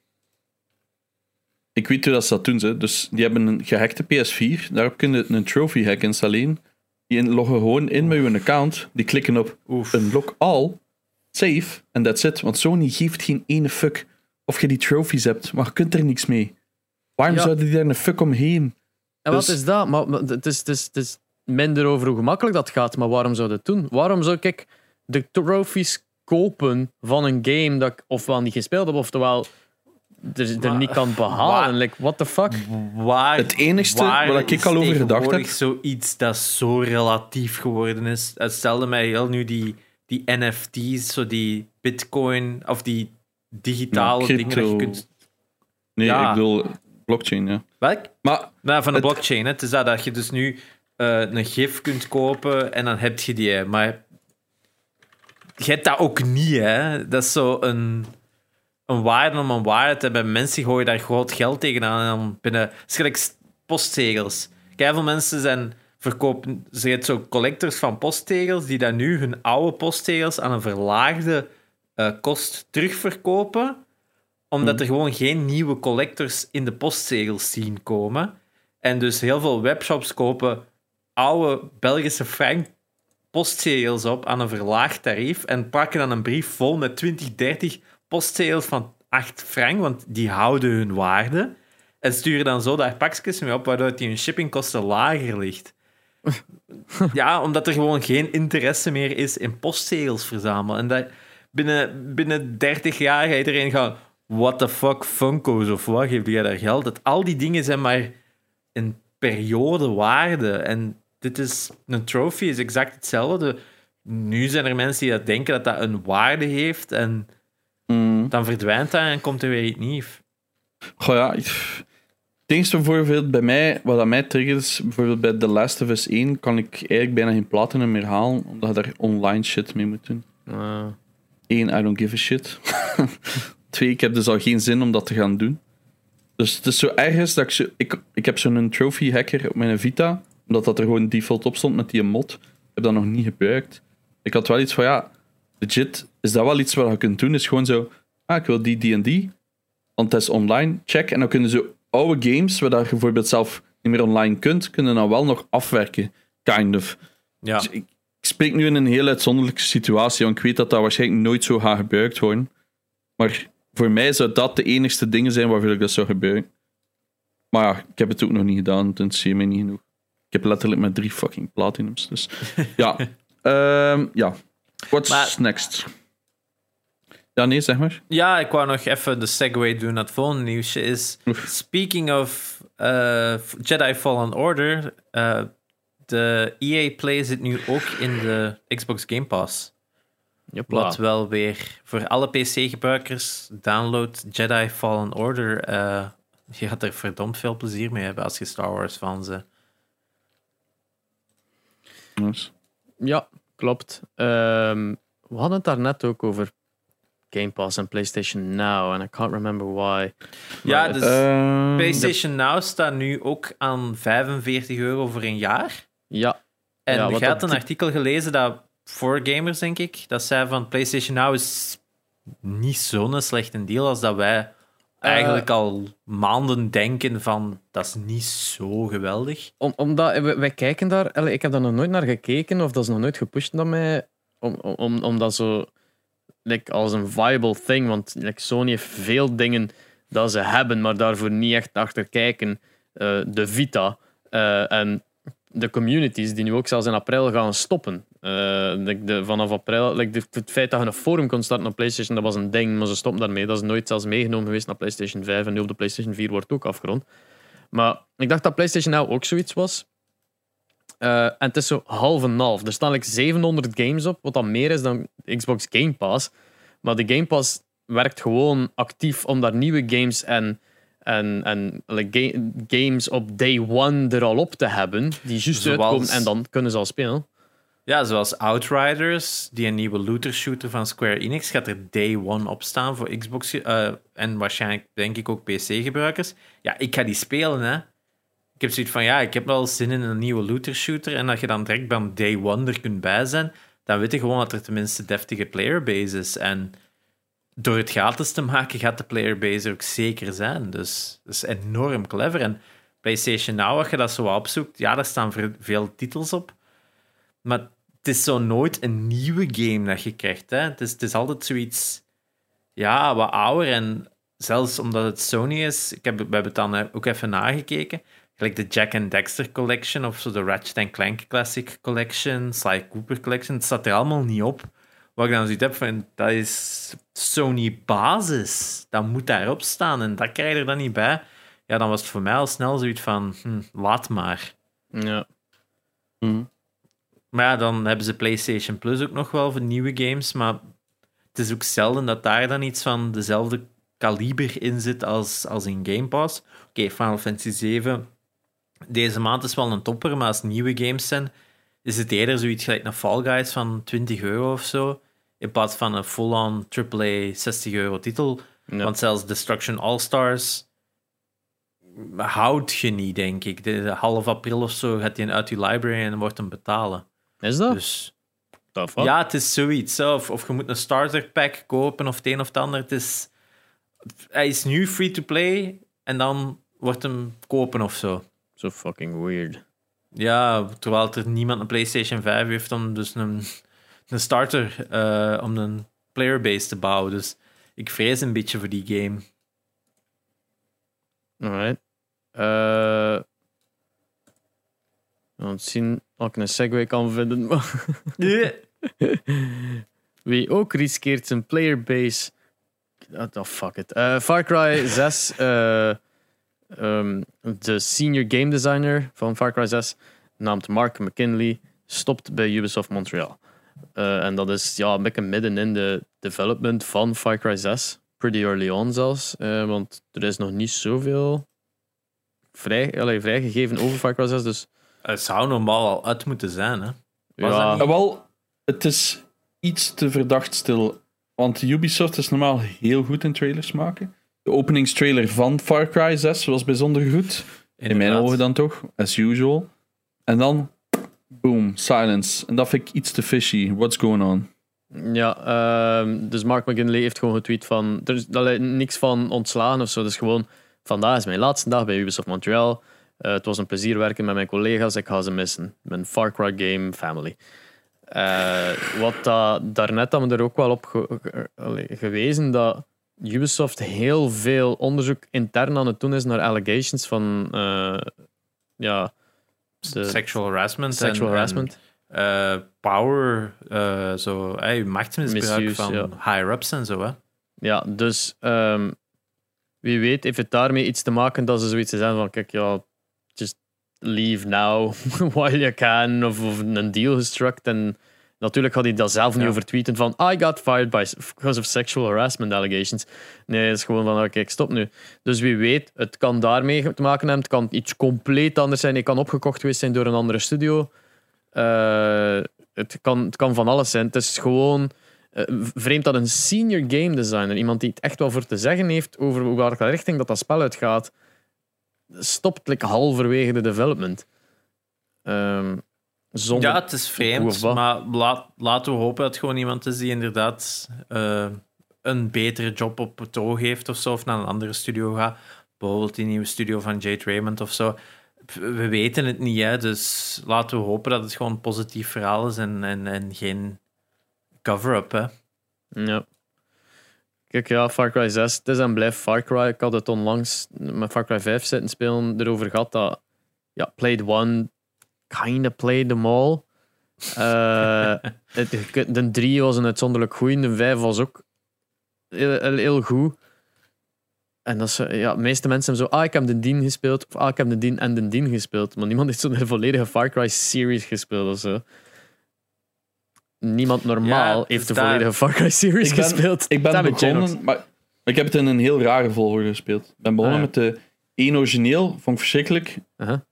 S3: Ik weet hoe dat ze dat doen. Ze. Dus die hebben een gehackte PS4. Daarop kun je een trophy hack installeren. Die loggen gewoon in met je account. Die klikken op
S2: Oef.
S3: unlock all, save, en that's it. Want Sony geeft geen ene fuck of je die trophies hebt, maar je kunt er niks mee. Waarom
S1: Ja.
S3: zouden die daar een fuck omheen?
S1: En wat
S3: Dus-
S1: is dat? Maar, maar het, is, het, is, het is minder over hoe gemakkelijk dat gaat, maar waarom zou dat doen? Waarom zou ik de trophies kopen van een game dat ik ofwel niet gespeeld heb, oftewel er, er
S2: Maar-
S1: niet kan behalen?
S2: waar-
S1: Like, what the fuck?
S2: Waar,
S3: Het enigste
S2: waar
S3: ik al over gedacht heb-
S2: zoiets dat zo relatief geworden is. Het stelde mij heel nu die, die NFT's, zo die bitcoin, of die digitale
S3: Ja,
S2: dingen dat je kunt...
S3: Nee,
S2: Ja.
S3: ik bedoel blockchain, ja.
S2: Welk?
S3: Maar
S2: Nou, van de
S3: Het-
S2: blockchain. Hè. Het is dat, dat je dus nu eh, een gif kunt kopen en dan heb je die. Maar je hebt dat ook niet, hè. Dat is zo een, een waarde om een waarde te hebben. Mensen gooien daar groot geld tegenaan en dan binnen... Postzegels. Kijk, veel mensen zijn verkopen... Zo collectors van postzegels die dan nu hun oude postzegels aan een verlaagde eh, kost terugverkopen omdat er gewoon geen nieuwe collectors in de postzegels zien komen. En dus heel veel webshops kopen oude Belgische frank postzegels op aan een verlaagd tarief en pakken dan een brief vol met 20, 30 postzegels van 8 frank, want die houden hun waarde. En sturen dan zo daar pakjes mee op, waardoor die hun shippingkosten lager ligt. ja, omdat er gewoon geen interesse meer is in postzegels verzamelen. En dat binnen, binnen 30 jaar gaat iedereen gaan... What the fuck, Funko's of wat, geef jij daar geld? Dat, al die dingen zijn maar een periode waarde. En dit is... Een trophy is exact hetzelfde. Nu zijn er mensen die dat denken dat dat een waarde heeft en
S3: mm,
S2: dan verdwijnt dat en komt er weer iets nieuws.
S3: goh ja, ik- het enige bijvoorbeeld bij mij, wat aan mij triggert is, bijvoorbeeld bij The Last of Us 1 kan ik eigenlijk bijna geen platinum meer halen, omdat je daar online shit mee moet doen.
S1: Ah.
S3: Eén, I don't give a shit. Twee, ik heb dus al geen zin om dat te gaan doen. Dus het is zo ergens dat ik zo... Ik, ik heb zo'n trophy hacker op mijn Vita, omdat dat er gewoon default op stond met die mod. Ik heb dat nog niet gebruikt. Ik had wel iets van, ja, legit, is dat wel iets wat je kunt doen? Is gewoon zo, ah, ik wil die, die en die. Want het is online, check. En dan kunnen ze oude games, waar dat je bijvoorbeeld zelf niet meer online kunt, kunnen dan wel nog afwerken. Kind of.
S2: Ja.
S3: Dus ik, ik spreek nu in een heel uitzonderlijke situatie, want ik weet dat dat waarschijnlijk nooit zo gaat gebruikt worden. Maar voor mij zou dat de enigste dingen zijn waarvoor ik dat zou gebruiken. Maar ja, ik heb het ook nog niet gedaan, het interesseert mij niet genoeg. Ik heb letterlijk maar drie fucking platinums. Dus ja, Ehm, ja. What's
S2: Maar-
S3: next? Ja, nee, zeg maar.
S2: Ja, ik wou nog even de segue doen naar het volgende nieuwsje. Is, speaking of uh, Jedi Fallen Order, uh, de EA Play zit nu ook in de Xbox Game Pass.
S1: Jopla.
S2: Wat wel weer voor alle PC-gebruikers, download Jedi Fallen Order. Uh, je gaat er verdomd veel plezier mee hebben als je Star Wars fans bent.
S3: Nice.
S1: Ja, klopt. Ehm, we hadden het daar net ook over Game Pass en PlayStation Now, en I can't remember why.
S2: Ja,
S1: Maar
S2: dus
S3: Ehm,
S2: PlayStation Now staat nu ook aan 45 euro voor een jaar.
S1: Ja,
S2: En
S1: Ja,
S2: je had een artikel gelezen dat voor gamers, denk ik, dat zei van PlayStation Now is niet zo'n slechte deal als dat wij eigenlijk al maanden denken van dat is niet zo geweldig.
S1: om, omdat wij, wij kijken daar, ik heb daar nog nooit naar gekeken of dat is nog nooit gepusht naar mij, om, om, om, zo like, als een viable thing, want Sony heeft veel dingen dat ze hebben, maar daarvoor niet echt achter kijken. Eh, de Vita eh, en de communities die nu ook zelfs in april gaan stoppen. Eh, de, vanaf april, het feit dat je een forum kon starten op PlayStation, dat was een ding, maar ze stoppen daarmee. Dat is nooit zelfs meegenomen geweest naar PlayStation 5 en nu op de PlayStation 4 wordt ook afgerond. Maar ik dacht dat PlayStation Now ook zoiets was. Eh, en het is zo half en half. Er staan like 700 games op, wat dan meer is dan Xbox Game Pass. Maar de Game Pass werkt gewoon actief om daar nieuwe games en, en, en like, games op day one er al op te hebben, die juist
S2: Zoals-
S1: uitkomen en dan kunnen ze al spelen.
S2: Ja, zoals Outriders, die een nieuwe looter shooter van Square Enix, gaat er day one op staan voor Xbox eh, en waarschijnlijk denk ik ook PC-gebruikers. Ja, ik ga die spelen, hè. Ik heb zoiets van, ja, ik heb wel zin in een nieuwe looter shooter en dat je dan direct bij day one er kunt bij zijn, dan weet je gewoon dat er tenminste deftige playerbase is. En door het gratis te maken gaat de playerbase er ook zeker zijn. Dus dat is enorm clever. En PlayStation Now, als je dat zo opzoekt, ja, daar staan veel titels op. Maar het is zo nooit een nieuwe game dat je krijgt. Hè? Het, is, het altijd zoiets, ja, wat ouder. En zelfs omdat het Sony is, ik heb, we hebben het dan eh, ook even nagekeken. Gelijk de Jack and Dexter Collection of zo de Ratchet Clank Classic Collection, Sly Cooper Collection. Het staat er allemaal niet op. Wat ik dan zoiets heb van, dat is Sony basis. Dat moet daarop staan en dat krijg je er dan niet bij. Ja, dan was het voor mij al snel zoiets van, hm, laat maar.
S1: Ja.
S3: Mhm.
S2: Maar ja, dan hebben ze PlayStation Plus ook nog wel voor nieuwe games. Maar het is ook zelden dat daar dan iets van dezelfde kaliber in zit als, als in Game Pass. Oké, Final Fantasy 7. Deze maand is wel een topper, maar als nieuwe games zijn, is het eerder zoiets gelijk naar Fall Guys van 20 euro of zo. In plaats van een full-on AAA 60 euro titel.
S1: Ja.
S2: Want zelfs Destruction All-Stars houdt je niet, denk ik. De, half april of zo gaat hij uit je library en wordt hem betalen.
S1: Is dat?
S2: Dus ja, het is zoiets. Of, of je moet een starter pack kopen of het een of het ander. Het is, hij is nu free to play en dan wordt hem kopen of zo.
S1: So fucking weird.
S2: Ja, terwijl er niemand een PlayStation 5 heeft om dus een, een starter, eh, om een playerbase te bouwen. Dus ik vrees een beetje voor die game.
S1: Alright. Eh we zien of ik een segue kan vinden. Wie ook riskeert zijn playerbase. Oh, oh, fuck it. Eh, Far Cry 6. Eh, ehm, de senior game designer van Far Cry 6, naamd Mark McKinley, stopt bij Ubisoft Montreal. Eh, en dat is ja, een beetje midden in de development van Far Cry 6. Pretty early on zelfs. eh, want er is nog niet zoveel vrij, allee, vrijgegeven over Far Cry 6. Dus
S2: Het zou normaal al uit moeten zijn, hè? Was
S1: ja,
S2: niet?
S3: Ja, wel, het is iets te verdacht stil. Want Ubisoft is normaal heel goed in trailers maken. De openingstrailer van Far Cry 6 was bijzonder goed. In mijn ogen dan toch, as usual. En dan, boom, silence. En dat vind ik iets te fishy. What's going on?
S1: Ja, ehm, dus Mark McGinley heeft gewoon getweet van... Er is allee, niks van ontslagen of zo. Dus gewoon, vandaag is mijn laatste dag bij Ubisoft Montreal. Eh, het was een plezier werken met mijn collega's. Ik ga ze missen. Mijn Far Cry game family. Eh, wat dat, daarnet hebben we er ook wel op ge- ge- gewezen dat Ubisoft heel veel onderzoek intern aan het doen is naar allegations van... eh, ja,
S2: Sexual harassment.
S1: sexual
S2: en-
S1: harassment.
S2: en, eh, power, eh, zo, hey, machtsmisbruik
S1: Misuse,
S2: van
S1: ja.
S2: higher-ups en zo, hè?
S1: Ja, dus ehm, wie weet heeft het daarmee iets te maken dat ze zoiets zijn van, kijk, ja, just leave now while you can, of, of een deal gestruct. En natuurlijk gaat hij dat zelf niet
S2: Ja.
S1: over tweeten van, I got fired by, because of sexual harassment allegations. Nee, het is gewoon van, oké, stop nu. Dus wie weet, het kan daarmee te maken hebben, het kan iets compleet anders zijn, het kan opgekocht geweest zijn door een andere studio. Eh, het, kan, het kan van alles zijn. Het is gewoon eh, vreemd dat een senior game designer, iemand die het echt wel voor te zeggen heeft over welke richting dat, dat spel uitgaat, stopt like, halverwege de development. Ehm, zonder...
S2: Ja, het is vreemd, maar laat, laten we hopen dat het gewoon iemand is die inderdaad eh, een betere job op het oog heeft of zo, of naar een andere studio gaat. Bijvoorbeeld die nieuwe studio van Jade Raymond of zo. We weten het niet, hè, dus laten we hopen dat het gewoon een positief verhaal is en, en, en geen cover-up. Hè.
S1: Ja. Kijk, ja, Far Cry 6, het is en blijft Far Cry. Ik had het onlangs met Far Cry 5 zitten spelen, erover gehad dat, ja, played one, kinda played them all. Eh, het, de 3 was een uitzonderlijk goed, de 5 was ook heel, heel, goed. En dat is, eh, ja, de meeste mensen hebben zo, ah, ik heb de Dien gespeeld, of ah, ik heb de Dien en de Dien gespeeld. Maar niemand heeft zo de volledige Far Cry series gespeeld of zo. Niemand normaal
S2: Ja,
S1: heeft de
S2: daar-
S1: volledige Far Cry series
S3: Ik ben-
S1: gespeeld.
S3: Ik ben begonnen, maar ik heb het in een heel rare volgorde gespeeld. Ik ben begonnen
S1: Ah,
S3: met de één origineel, vond ik verschrikkelijk.
S1: Aha.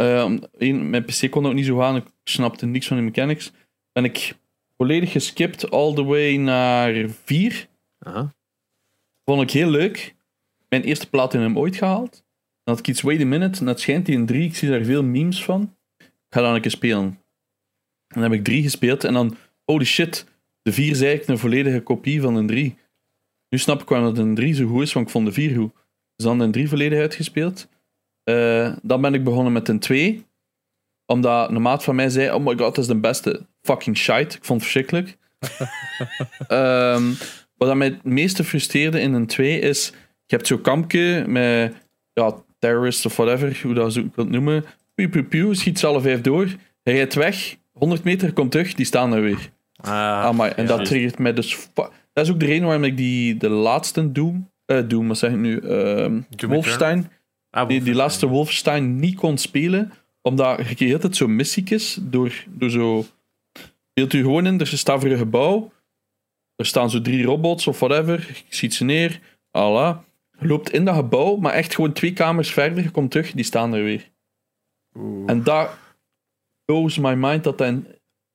S3: Eh, één, mijn PC kon ook niet zo gaan, ik snapte niks van de mechanics. Ben ik volledig geskipt all the way naar 4.
S1: Aha.
S3: Vond ik heel leuk. Mijn eerste platinum ooit gehaald. Dan had ik iets wait a minute, en dat schijnt die in 3, ik zie daar veel memes van. Ik ga dan een keer spelen. En dan heb ik 3 gespeeld en dan, holy shit, de 4 is eigenlijk een volledige kopie van een 3. Nu snap ik waarom dat een 3 zo goed is, want ik vond de 4 goed. Dus dan een 3 volledig uitgespeeld. Eh, dan ben ik begonnen met een 2. Omdat een maat van mij zei: Oh my god, dat is de beste. Fucking shite. Ik vond het verschrikkelijk. Ehm, wat mij het meeste frustreerde in een 2 is: je hebt zo'n kampje met ja, terrorists of whatever, hoe dat wil het noemen. Piu, piu, piu, schiet ze alle vijf door. Hij rijdt weg, 100 meter, komt terug, die staan er weer.
S2: Ah,
S3: Amai, en
S2: ja.
S3: dat triggert mij dus. Dat is ook de reden waarom ik die, de laatste Doom, eh Doom, wat zeg ik nu? Ehm,
S2: Doom
S3: Wolfenstein,
S2: Ah,
S3: die, die laatste Wolfenstein niet kon spelen, omdat je altijd zo missiekjes door, door zo. Beeld u gewoon in, er staat voor een gebouw, er staan zo drie robots of whatever, je schiet ze neer, ala. Je loopt in dat gebouw, maar echt gewoon twee kamers verder, je komt terug, die staan er weer.
S2: Oeh.
S3: En daar blows my mind dat dan.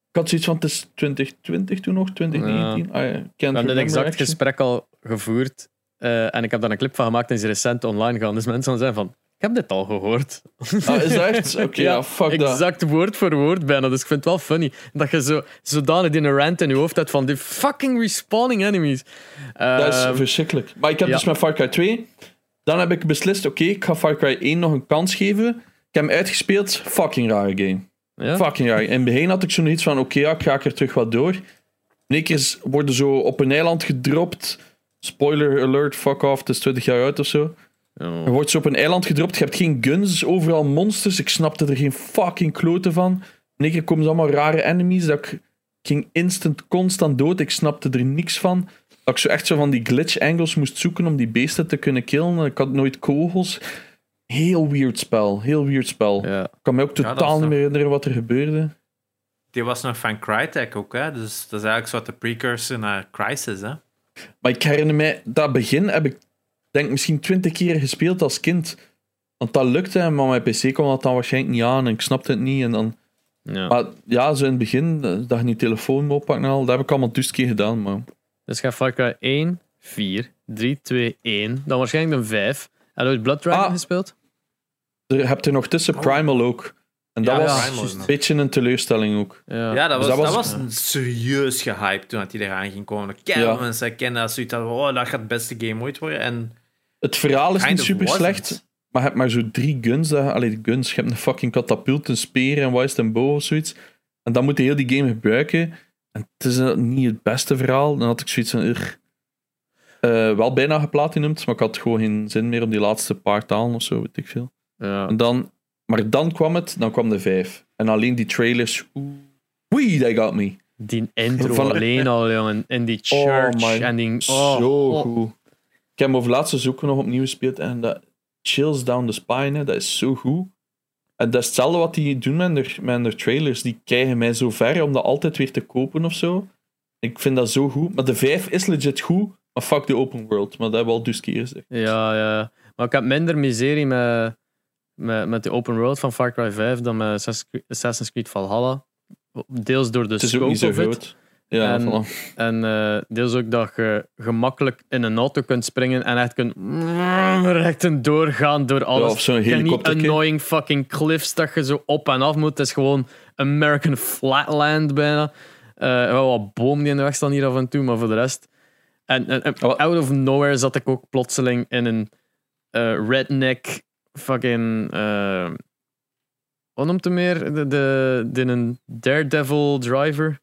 S3: Ik had zoiets van, het is 2020 toen nog, 2019. Ah, ja, can't
S1: We hebben een exact gesprek al gevoerd. Eh, en ik heb daar een clip van gemaakt en is recent online gaan. Dus mensen zeggen van, ik heb dit al gehoord.
S3: Ah, is echt? Oké, ja, fuck dat.
S1: exact woord voor woord bijna. Dus ik vind het wel funny dat je zo, zodanig in een rant in je hoofd hebt van die fucking respawning enemies.
S3: Dat is
S1: Ehm,
S3: verschrikkelijk. Maar ik heb
S1: ja.
S3: dus met Far Cry 2. Dan heb ik beslist, oké, ik ga Far Cry 1 nog een kans geven. Ik heb hem uitgespeeld. Fucking rare game.
S1: ja?
S3: Fucking raar. In het begin had ik zo'n iets van, oké, ja, ik ga er terug wat door. In één keer is- worden zo op een eiland gedropt. Spoiler alert, fuck off, het is 20 jaar uit of zo. Je wordt zo op een eiland gedropt, je hebt geen guns, overal monsters. Ik snapte er geen fucking kloten van. In één keer komen ze allemaal rare enemies. Dat ik ging instant constant dood. Ik snapte er niks van. Dat ik zo echt zo van die glitch angles moest zoeken om die beesten te kunnen killen. Ik had nooit kogels. Heel weird spel. Heel weird spel.
S1: Ja.
S3: Ik kan me ook totaal niet
S2: nog-
S3: meer herinneren wat er gebeurde.
S2: Die was nog van Crytek ook, hè? dus dat is eigenlijk soort de precursor naar Crisis. Hè?
S3: Maar ik herinner mij, dat begin heb ik denk misschien twintig keer gespeeld als kind. Want dat lukte, maar mijn PC kon dat dan waarschijnlijk niet aan en ik snapte het niet. En dan,
S1: Ja.
S3: maar ja, zo in het begin, eh, dat je niet telefoon oppakken en al, dat heb ik allemaal duizend keer gedaan. Maar
S1: Dus ga Far Cry 1, 4, 3, 2, 1. Dan waarschijnlijk een 5. Heb je ooit Blood Dragon
S3: Ah.
S1: gespeeld?
S3: er heb je nog tussen Primal ook. En dat
S2: Ja,
S3: was
S2: Primal
S3: een beetje een teleurstelling ook.
S1: Ja.
S2: Ja, dat was,
S3: Dus dat
S2: dat
S3: was-
S2: was, een serieus gehyped toen dat die eraan ging komen. Kijk,
S3: Ja.
S2: mensen kennen dat zoiets hadden, oh, dat gaat het beste game ooit worden. En
S3: Het verhaal is
S2: kind
S3: niet
S2: of
S3: super
S2: wasn't.
S3: slecht, maar je hebt maar zo drie guns. Dat, allee, guns, je hebt een fucking katapult, een speer en wat is het, een bow of zoiets. En dan moet je heel die game gebruiken. En het is eh, niet het beste verhaal. Dan had ik zoiets van... "Ugh." Eh, wel bijna geplatinumd, maar ik had gewoon geen zin meer om die laatste paar talen of zo, weet ik veel.
S1: Ja.
S3: En dan, maar dan kwam het, dan kwam de vijf. En alleen die trailers, oeh, wee, they got me.
S1: Die intro
S3: Van-
S1: alleen al, jongen. In die
S3: Oh,
S1: church.
S3: man.
S1: en die... Oh,
S3: Zo
S1: oh.
S3: goed. Ik heb hem over laatste zoeken nog opnieuw gespeeld en dat chills down the spine, dat is zo goed. En dat is hetzelfde wat die doen met hun, met hun trailers. Die krijgen mij zo ver om dat altijd weer te kopen of zo. Ik vind dat zo goed. Maar de 5 is legit goed, maar fuck de open world. Maar dat hebben we al dus keer gezegd.
S1: Ja, ja. Maar ik heb minder miserie met, met, met de open world van Far Cry 5 dan met Assassin's Creed- Valhalla. Deels door de
S3: Het is ook
S1: scope
S3: niet zo
S1: of
S3: groot. Ja,
S1: En-
S3: voilà.
S1: En eh, deels ook dat je gemakkelijk in een auto kunt springen en echt kunt rechten doorgaan door alles.
S3: Ja, of zo'n
S1: hebt niet annoying fucking cliffs dat je zo op en af moet. Het is gewoon American flatland bijna. Eh wel wat boom die in de weg staan hier af en toe, maar voor de rest. En, en, en
S3: Ah,
S1: out of nowhere zat ik ook plotseling in een eh, redneck fucking. eh wat noemt hem meer? De, de, de een Daredevil driver.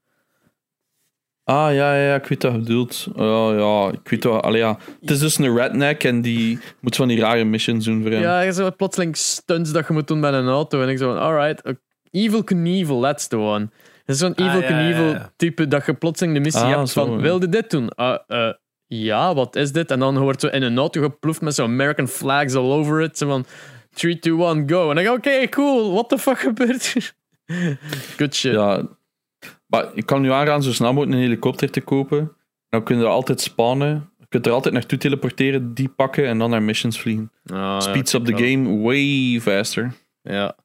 S3: Ah, ja, ja, ja, ik weet wat je bedoelt. Ja, ja, ik weet wat... Allee, ja. Het is dus een redneck en die moet van die rare missions doen voor hem.
S1: Ja, je zo plotseling stunts dat je moet doen met een auto. En ik zo van, alright, uh, Evil Knievel, that's the one. Het is zo'n
S2: Ah,
S1: Evil
S2: ja, ja,
S1: Knievel
S2: ja.
S1: type dat je plotseling de missie
S3: Ah,
S1: hebt
S3: zo,
S1: van,
S3: ja.
S1: wilde dit doen? Ah, eh, ja, wat is dit? En dan wordt zo in een auto geploefd met zo'n American flags all over it. Zo van, 3, 2, 1, go. En dan oké, cool, what the fuck gebeurt hier? Good shit.
S3: Ja, maar ik kan nu aanraden zo snel mogelijk een helikopter te kopen. Dan kun je er altijd spannen. Je kunt er altijd naartoe teleporteren, die pakken en dan naar missions vliegen.
S1: Ah,
S3: Speeds up the
S1: wel.
S3: game way faster.
S1: Ja.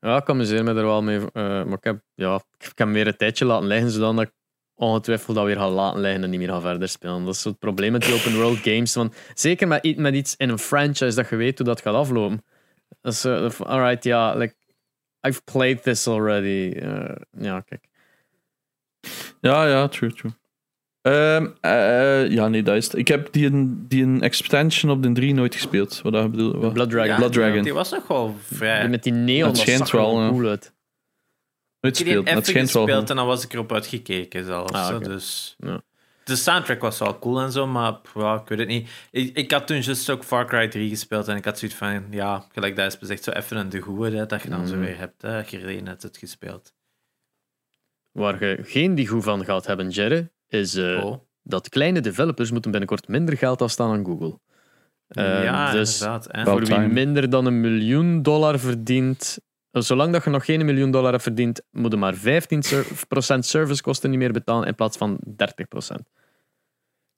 S1: Ja, ik amuseer me er wel mee. eh, maar ik heb, ja, ik heb hem weer een tijdje laten liggen, zodat ik ongetwijfeld dat weer ga laten liggen en niet meer ga verder spelen. Dat is het probleem met die open world games. Want zeker met, met iets in een franchise dat je weet hoe dat gaat aflopen. Dat is, eh, van, alright, ja, like, I've played this already. Eh, ja, kijk.
S3: Ja, ja, true, true. Ehm, eh, ja, nee, dat is het. Ik heb die, een- die een expansion op de 3 nooit gespeeld. Wat dat bedoel wat?
S1: Blood Dragon.
S2: Ja,
S3: Blood Dragon.
S2: Die was nog wel vrij.
S1: Met die neon,
S3: Het
S1: dat
S3: schijnt
S1: wel cool uit.
S3: Nooit
S2: Ik heb
S3: gespeeld.
S2: even
S3: wel
S2: gespeeld en dan was ik erop uitgekeken zelfs.
S1: Ah.
S2: Dus
S1: Ja.
S2: de soundtrack was wel cool en zo, maar ja, ik weet het niet. Ik, ik had toen juist ook Far Cry 3 gespeeld en ik had zoiets van, ja, gelijk dat is bezegd, zo even een de goede hè, dat je dan zo
S1: Mhm.
S2: weer hebt, hè, dat je er net het gespeeld.
S1: Waar je geen die goed van gaat hebben, Jerry, is eh,
S2: oh.
S1: dat kleine developers moeten binnenkort minder geld afstaan aan Google. Eh,
S2: ja,
S1: dus
S2: inderdaad. hè.
S1: Voor wie minder dan een miljoen dollar verdient, zolang dat je nog geen miljoen dollar hebt verdiend, moet je maar 15% servicekosten niet meer betalen in plaats van 30%.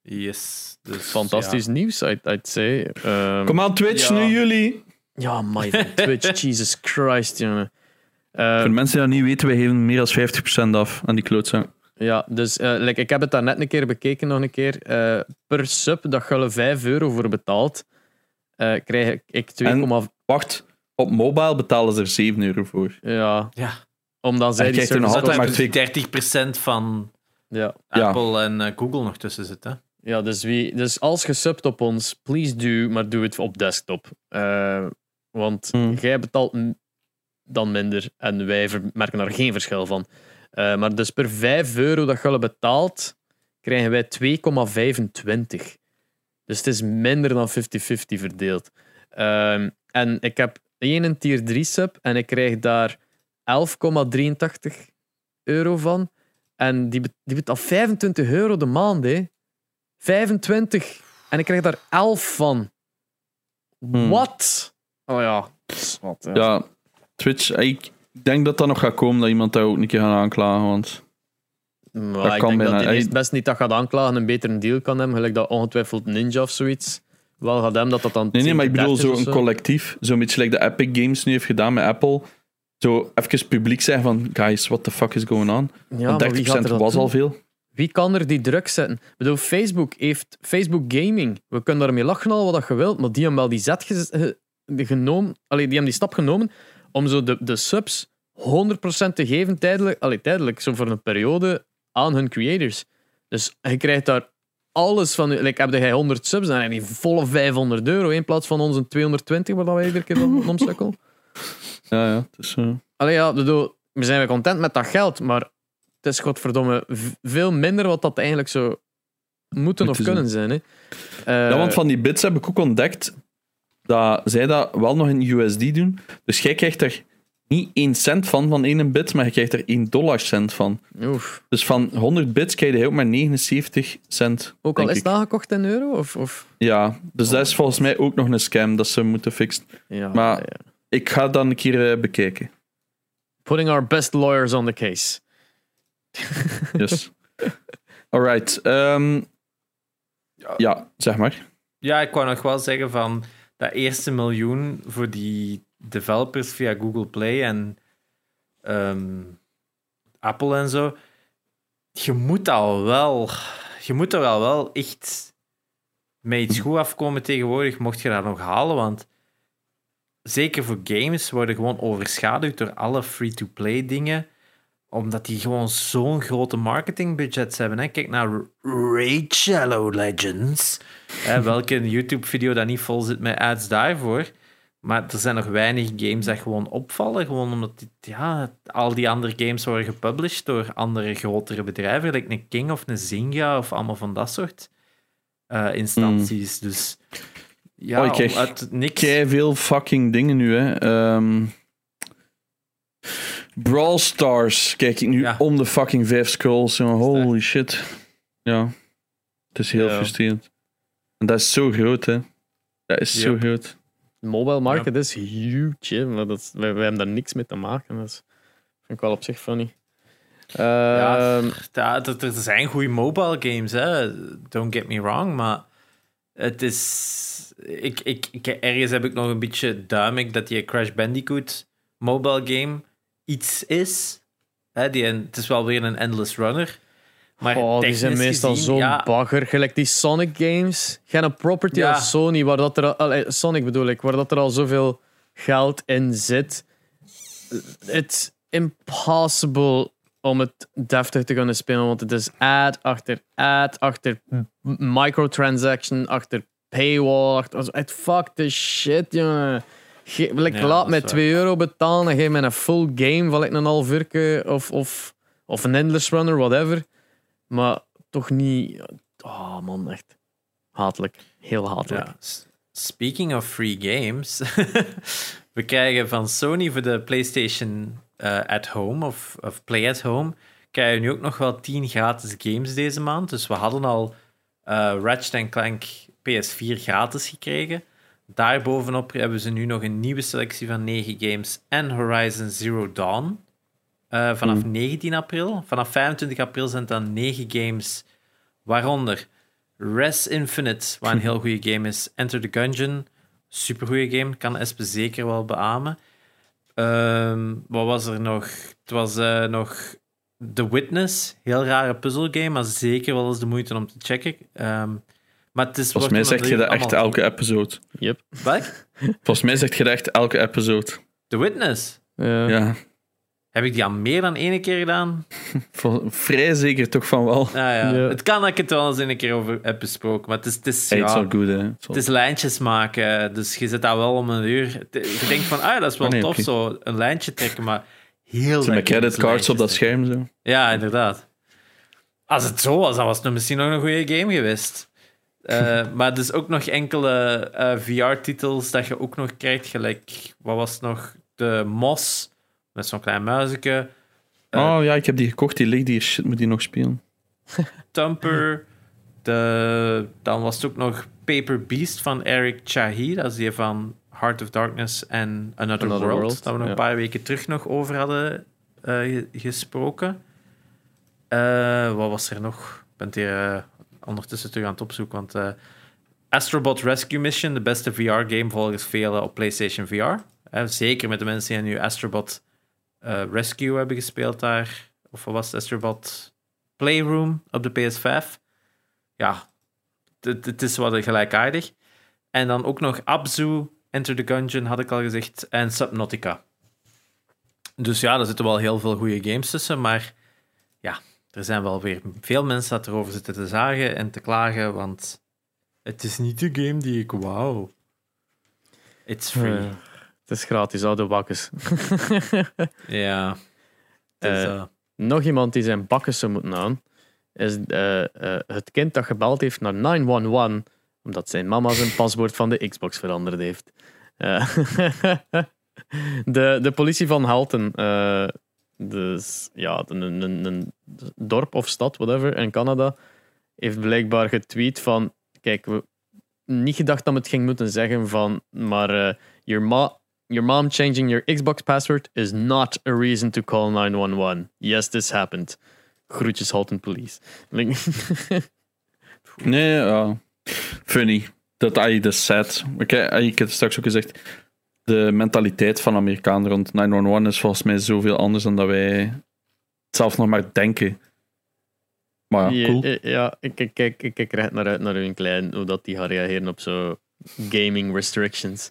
S2: Yes. Dus,
S1: Fantastisch nieuws, I'd, I'd say. Ehm,
S3: Kom aan, Twitch,
S2: Ja.
S3: nu jullie.
S1: ja, my van Twitch, Jesus Christ, jongen. Eh,
S3: Voor mensen die dat niet weten, wij geven meer dan 50% af aan die klootzak.
S1: Ja, dus eh, like, ik heb het daar net een keer bekeken, nog een keer. Eh, per sub, dat je er 5 euro voor betaalt, eh, krijg ik 2,5...
S3: Wacht, op mobile betalen ze er 7 euro voor.
S1: Ja,
S2: Ja,
S1: omdat zij
S3: En
S1: die
S3: er
S1: service...
S3: altijd
S2: dat
S3: maar
S2: maar
S3: twee-
S2: 30% van
S1: Ja.
S3: Ja.
S2: Apple en eh, Google nog tussen zitten.
S1: ja, dus, wie, dus als je subt op ons, please do, maar doe het op desktop. Eh, want
S3: Hmm.
S1: jij betaalt dan minder en wij merken daar geen verschil van. Eh, maar dus per 5 euro dat je betaalt, krijgen wij 2,25. Dus het is minder dan 50-50 verdeeld. Ehm, en ik heb één tier 3 sub en ik krijg daar 11,83 euro van. En die, die betaalt 25 euro de maand, hè. 25. En ik krijg daar 11 van.
S3: Hmm.
S1: Wat? Oh ja. Wat, ja.
S3: Ja, Twitch, ik denk dat dat nog gaat komen, dat iemand daar ook een keer gaat aanklagen, want...
S1: Maar
S3: Dat
S1: ik
S3: kan
S1: denk dat
S3: bijna.
S1: hij best niet dat gaat aanklagen en een betere deal kan hebben. Gelijk dat ongetwijfeld Ninja of zoiets wel gaat hebben. Dat dat dan
S3: Nee, nee, maar ik
S1: 10,
S3: bedoel
S1: 30
S3: zo collectief, zo'n beetje like de Epic Games nu heeft gedaan met Apple. Zo even publiek zeggen van, guys, what the fuck is going on?
S1: Ja,
S3: Want
S1: maar wie gaat
S3: 30%
S1: er dat
S3: was
S1: doen?
S3: al veel.
S1: Wie kan er die druk zetten? Ik bedoel, Facebook heeft Facebook Gaming. We kunnen daarmee lachen al wat je wilt, maar die hebben wel die zet ge- genomen. Allee, die hebben die stap genomen om zo de, de subs 100% te geven tijdelijk, allee, tijdelijk, zo voor een periode aan hun creators. Dus je krijgt daar alles van. Like, heb jij 100 subs, dan heb je die volle 500 euro in plaats van onze 220, waar wij iedere keer om omsukkel.
S3: Ja, ja. Het is, eh,
S1: Allee, ja, bedoel, we zijn wel content met dat geld, maar het is godverdomme veel minder wat dat eigenlijk zou moeten of kunnen zijn. Hè. Eh,
S3: Ja, want van die bits heb ik ook ontdekt dat zij dat wel nog in USD doen. Dus jij krijgt er niet 1 cent van, van 1 bit, maar je krijgt er 1 dollar cent van.
S1: Oef.
S3: Dus van 100 bits krijg je ook maar 79 cent.
S1: Ook al is
S3: ik.
S1: het aangekocht in euro? Of, of?
S3: Ja, dus dat is volgens mij ook nog een scam dat ze moeten fixen.
S1: Ja,
S3: Maar-
S1: ja.
S3: Ik ga het dan een keer eh, bekijken.
S1: Putting our best lawyers on the case.
S3: Yes. Alright. ehm, ja, zeg maar.
S2: Ja, ik wou nog wel zeggen van dat eerste miljoen voor die developers via Google Play en ehm, Apple en zo. Je moet al wel, je moet er al wel echt met iets goed afkomen tegenwoordig, mocht je dat nog halen. Want zeker voor games worden gewoon overschaduwd door alle free-to-play dingen omdat die gewoon zo'n grote marketingbudgets hebben. Hè. Kijk naar Raid Shadow Legends. Hè, welke YouTube-video dat niet vol zit met ads daarvoor. Maar er zijn nog weinig games dat gewoon opvallen. Gewoon omdat die- ja, al die andere games worden gepublished door andere grotere bedrijven. Like een King of een Zynga of allemaal van dat soort eh, instanties. Dus ja,
S3: Oh, krijg
S2: uit niks.
S3: Veel fucking dingen nu, hè. Ehm, Brawl Stars kijk ik nu
S2: Ja.
S3: om de fucking vijf scrolls. jongen. Holy shit. Ja. Het is heel
S1: Ja.
S3: frustrerend. En dat is zo groot, hè. Dat is zo groot.
S1: Mobile market is huge, hè, maar dat is, wij, wij hebben daar niks mee te maken. Dat is, vind ik wel op zich funny.
S2: Ja,
S1: Ehm,
S2: Ja, er, er zijn goede mobile games, hè. don't get me wrong, maar het is... Ik, ik, ik, ergens heb ik nog een beetje duimig dat die Crash Bandicoot mobile game iets is. Hè, die, het is wel weer een endless runner. Maar
S1: oh, die zijn meestal
S2: gezien,
S1: zo'n
S2: ja,
S1: bagger. Gelijk die Sonic games. Geen een property
S2: Ja.
S1: als Sony, waar dat er al, Sonic bedoel ik, waar dat er al zoveel geld in zit. It's impossible om het deftig te kunnen spelen, want het is ad achter ad, achter microtransaction, achter paywall, achter... Het fuck the shit, jongen. Ge,
S2: Ja,
S1: laat mij
S2: is waar.
S1: 2 euro betalen en geef mij een full game van like, een half uur of, of, of een endless runner, whatever. Maar toch niet... Oh man, echt. Hatelijk. Heel hatelijk.
S2: Speaking of free games, we krijgen van Sony voor de PlayStation eh, at Home of, of Play at Home, krijgen nu ook nog wel 10 gratis games deze maand. Dus we hadden al eh Ratchet Clank PS4 gratis gekregen. Daarbovenop hebben ze nu nog een nieuwe selectie van 9 games en Horizon Zero Dawn. Eh, vanaf 19 april. Vanaf 25 april zijn het dan 9 games, waaronder Res Infinite, wat een heel goede game is. Enter the Gungeon, supergoeie game, kan Espe zeker wel beamen. Ehm, wat was er nog? Het was eh, nog The Witness, heel rare puzzelgame, maar zeker wel eens de moeite om te checken. Ehm, maar het is,
S3: Volgens mij zegt je dat echt
S2: allemaal-
S3: elke episode.
S1: Yep.
S2: Wat?
S3: Volgens mij zegt je dat echt elke episode.
S2: The Witness?
S1: Ja.
S3: Ja.
S2: Heb ik die al meer dan één keer gedaan?
S3: Vrij zeker toch van wel.
S2: Ah, ja.
S1: Ja.
S2: Het kan dat ik het wel eens een keer over heb besproken, maar het is, het is,
S3: Hey,
S2: ja,
S3: it's all good, hè.
S2: Het is lijntjes maken, dus je zit daar wel om een uur. Je denkt van, ah, dat is wel
S3: Ah, nee,
S2: tof, zo een lijntje trekken, maar heel...
S3: Zo met
S2: dat
S3: creditcards op dat scherm zo.
S2: Ja, inderdaad. Als het zo was, dan was het misschien nog een goede game geweest. Eh, maar dus ook nog enkele eh, VR-titels dat je ook nog krijgt, gelijk, wat was het nog? De Mos, met zo'n klein muisje. Eh,
S3: oh ja, ik heb die gekocht. Die ligt hier. Shit, moet die nog spelen.
S2: Tumper. De, dan was het ook nog Paper Beast van Eric Chahi. Dat is die van Heart of Darkness en Another,
S1: Another
S2: World.
S1: World,
S2: Dat we nog
S1: ja.
S2: een paar weken terug nog over hadden eh, ge- gesproken. Eh, wat was er nog? Ik ben hier ondertussen terug aan het opzoeken. Want eh, Astrobot Rescue Mission, de beste VR-game volgens velen op PlayStation VR. Zeker met de mensen die nu Astrobot eh, Rescue hebben gespeeld daar. Of wat was? Astrobot Playroom op de PS5. Ja, het, het is wat gelijkaardig. En dan ook nog Abzu, Enter the Gungeon, had ik al gezegd, en Subnautica. Dus ja, er zitten wel heel veel goede games tussen, maar ja, er zijn wel weer veel mensen dat erover zitten te zagen en te klagen, want het is niet de game die ik wou. It's free.
S1: Eh, het is gratis, oude bakkes.
S2: Ja.
S1: Eh,
S2: eh,
S1: Nog iemand die zijn bakkes zou moeten aan, is eh, het kind dat gebeld heeft naar 911, omdat zijn mama zijn paswoord van de Xbox veranderd heeft. De, de politie van Halton, eh, dus ja, een, een, een, dorp of stad, whatever, in Canada, heeft blijkbaar getweet van, kijk, we niet gedacht dat we het ging moeten zeggen van, maar eh, your, ma your mom changing your Xbox password is not a reason to call 911. Yes, this happened. Groetjes Halton Police. Like-
S3: Nee, ja. Funny. Dat, ay, dat is sad. Ik, ay, ik heb het straks ook gezegd. De mentaliteit van Amerikanen rond 911 is volgens mij zoveel anders dan dat wij zelf nog maar denken. Maar ja, cool.
S1: Ja, ja, ik kijk, ik kijk er echt naar uit naar hun klein, hoe dat die gaan reageren op zo gaming restrictions.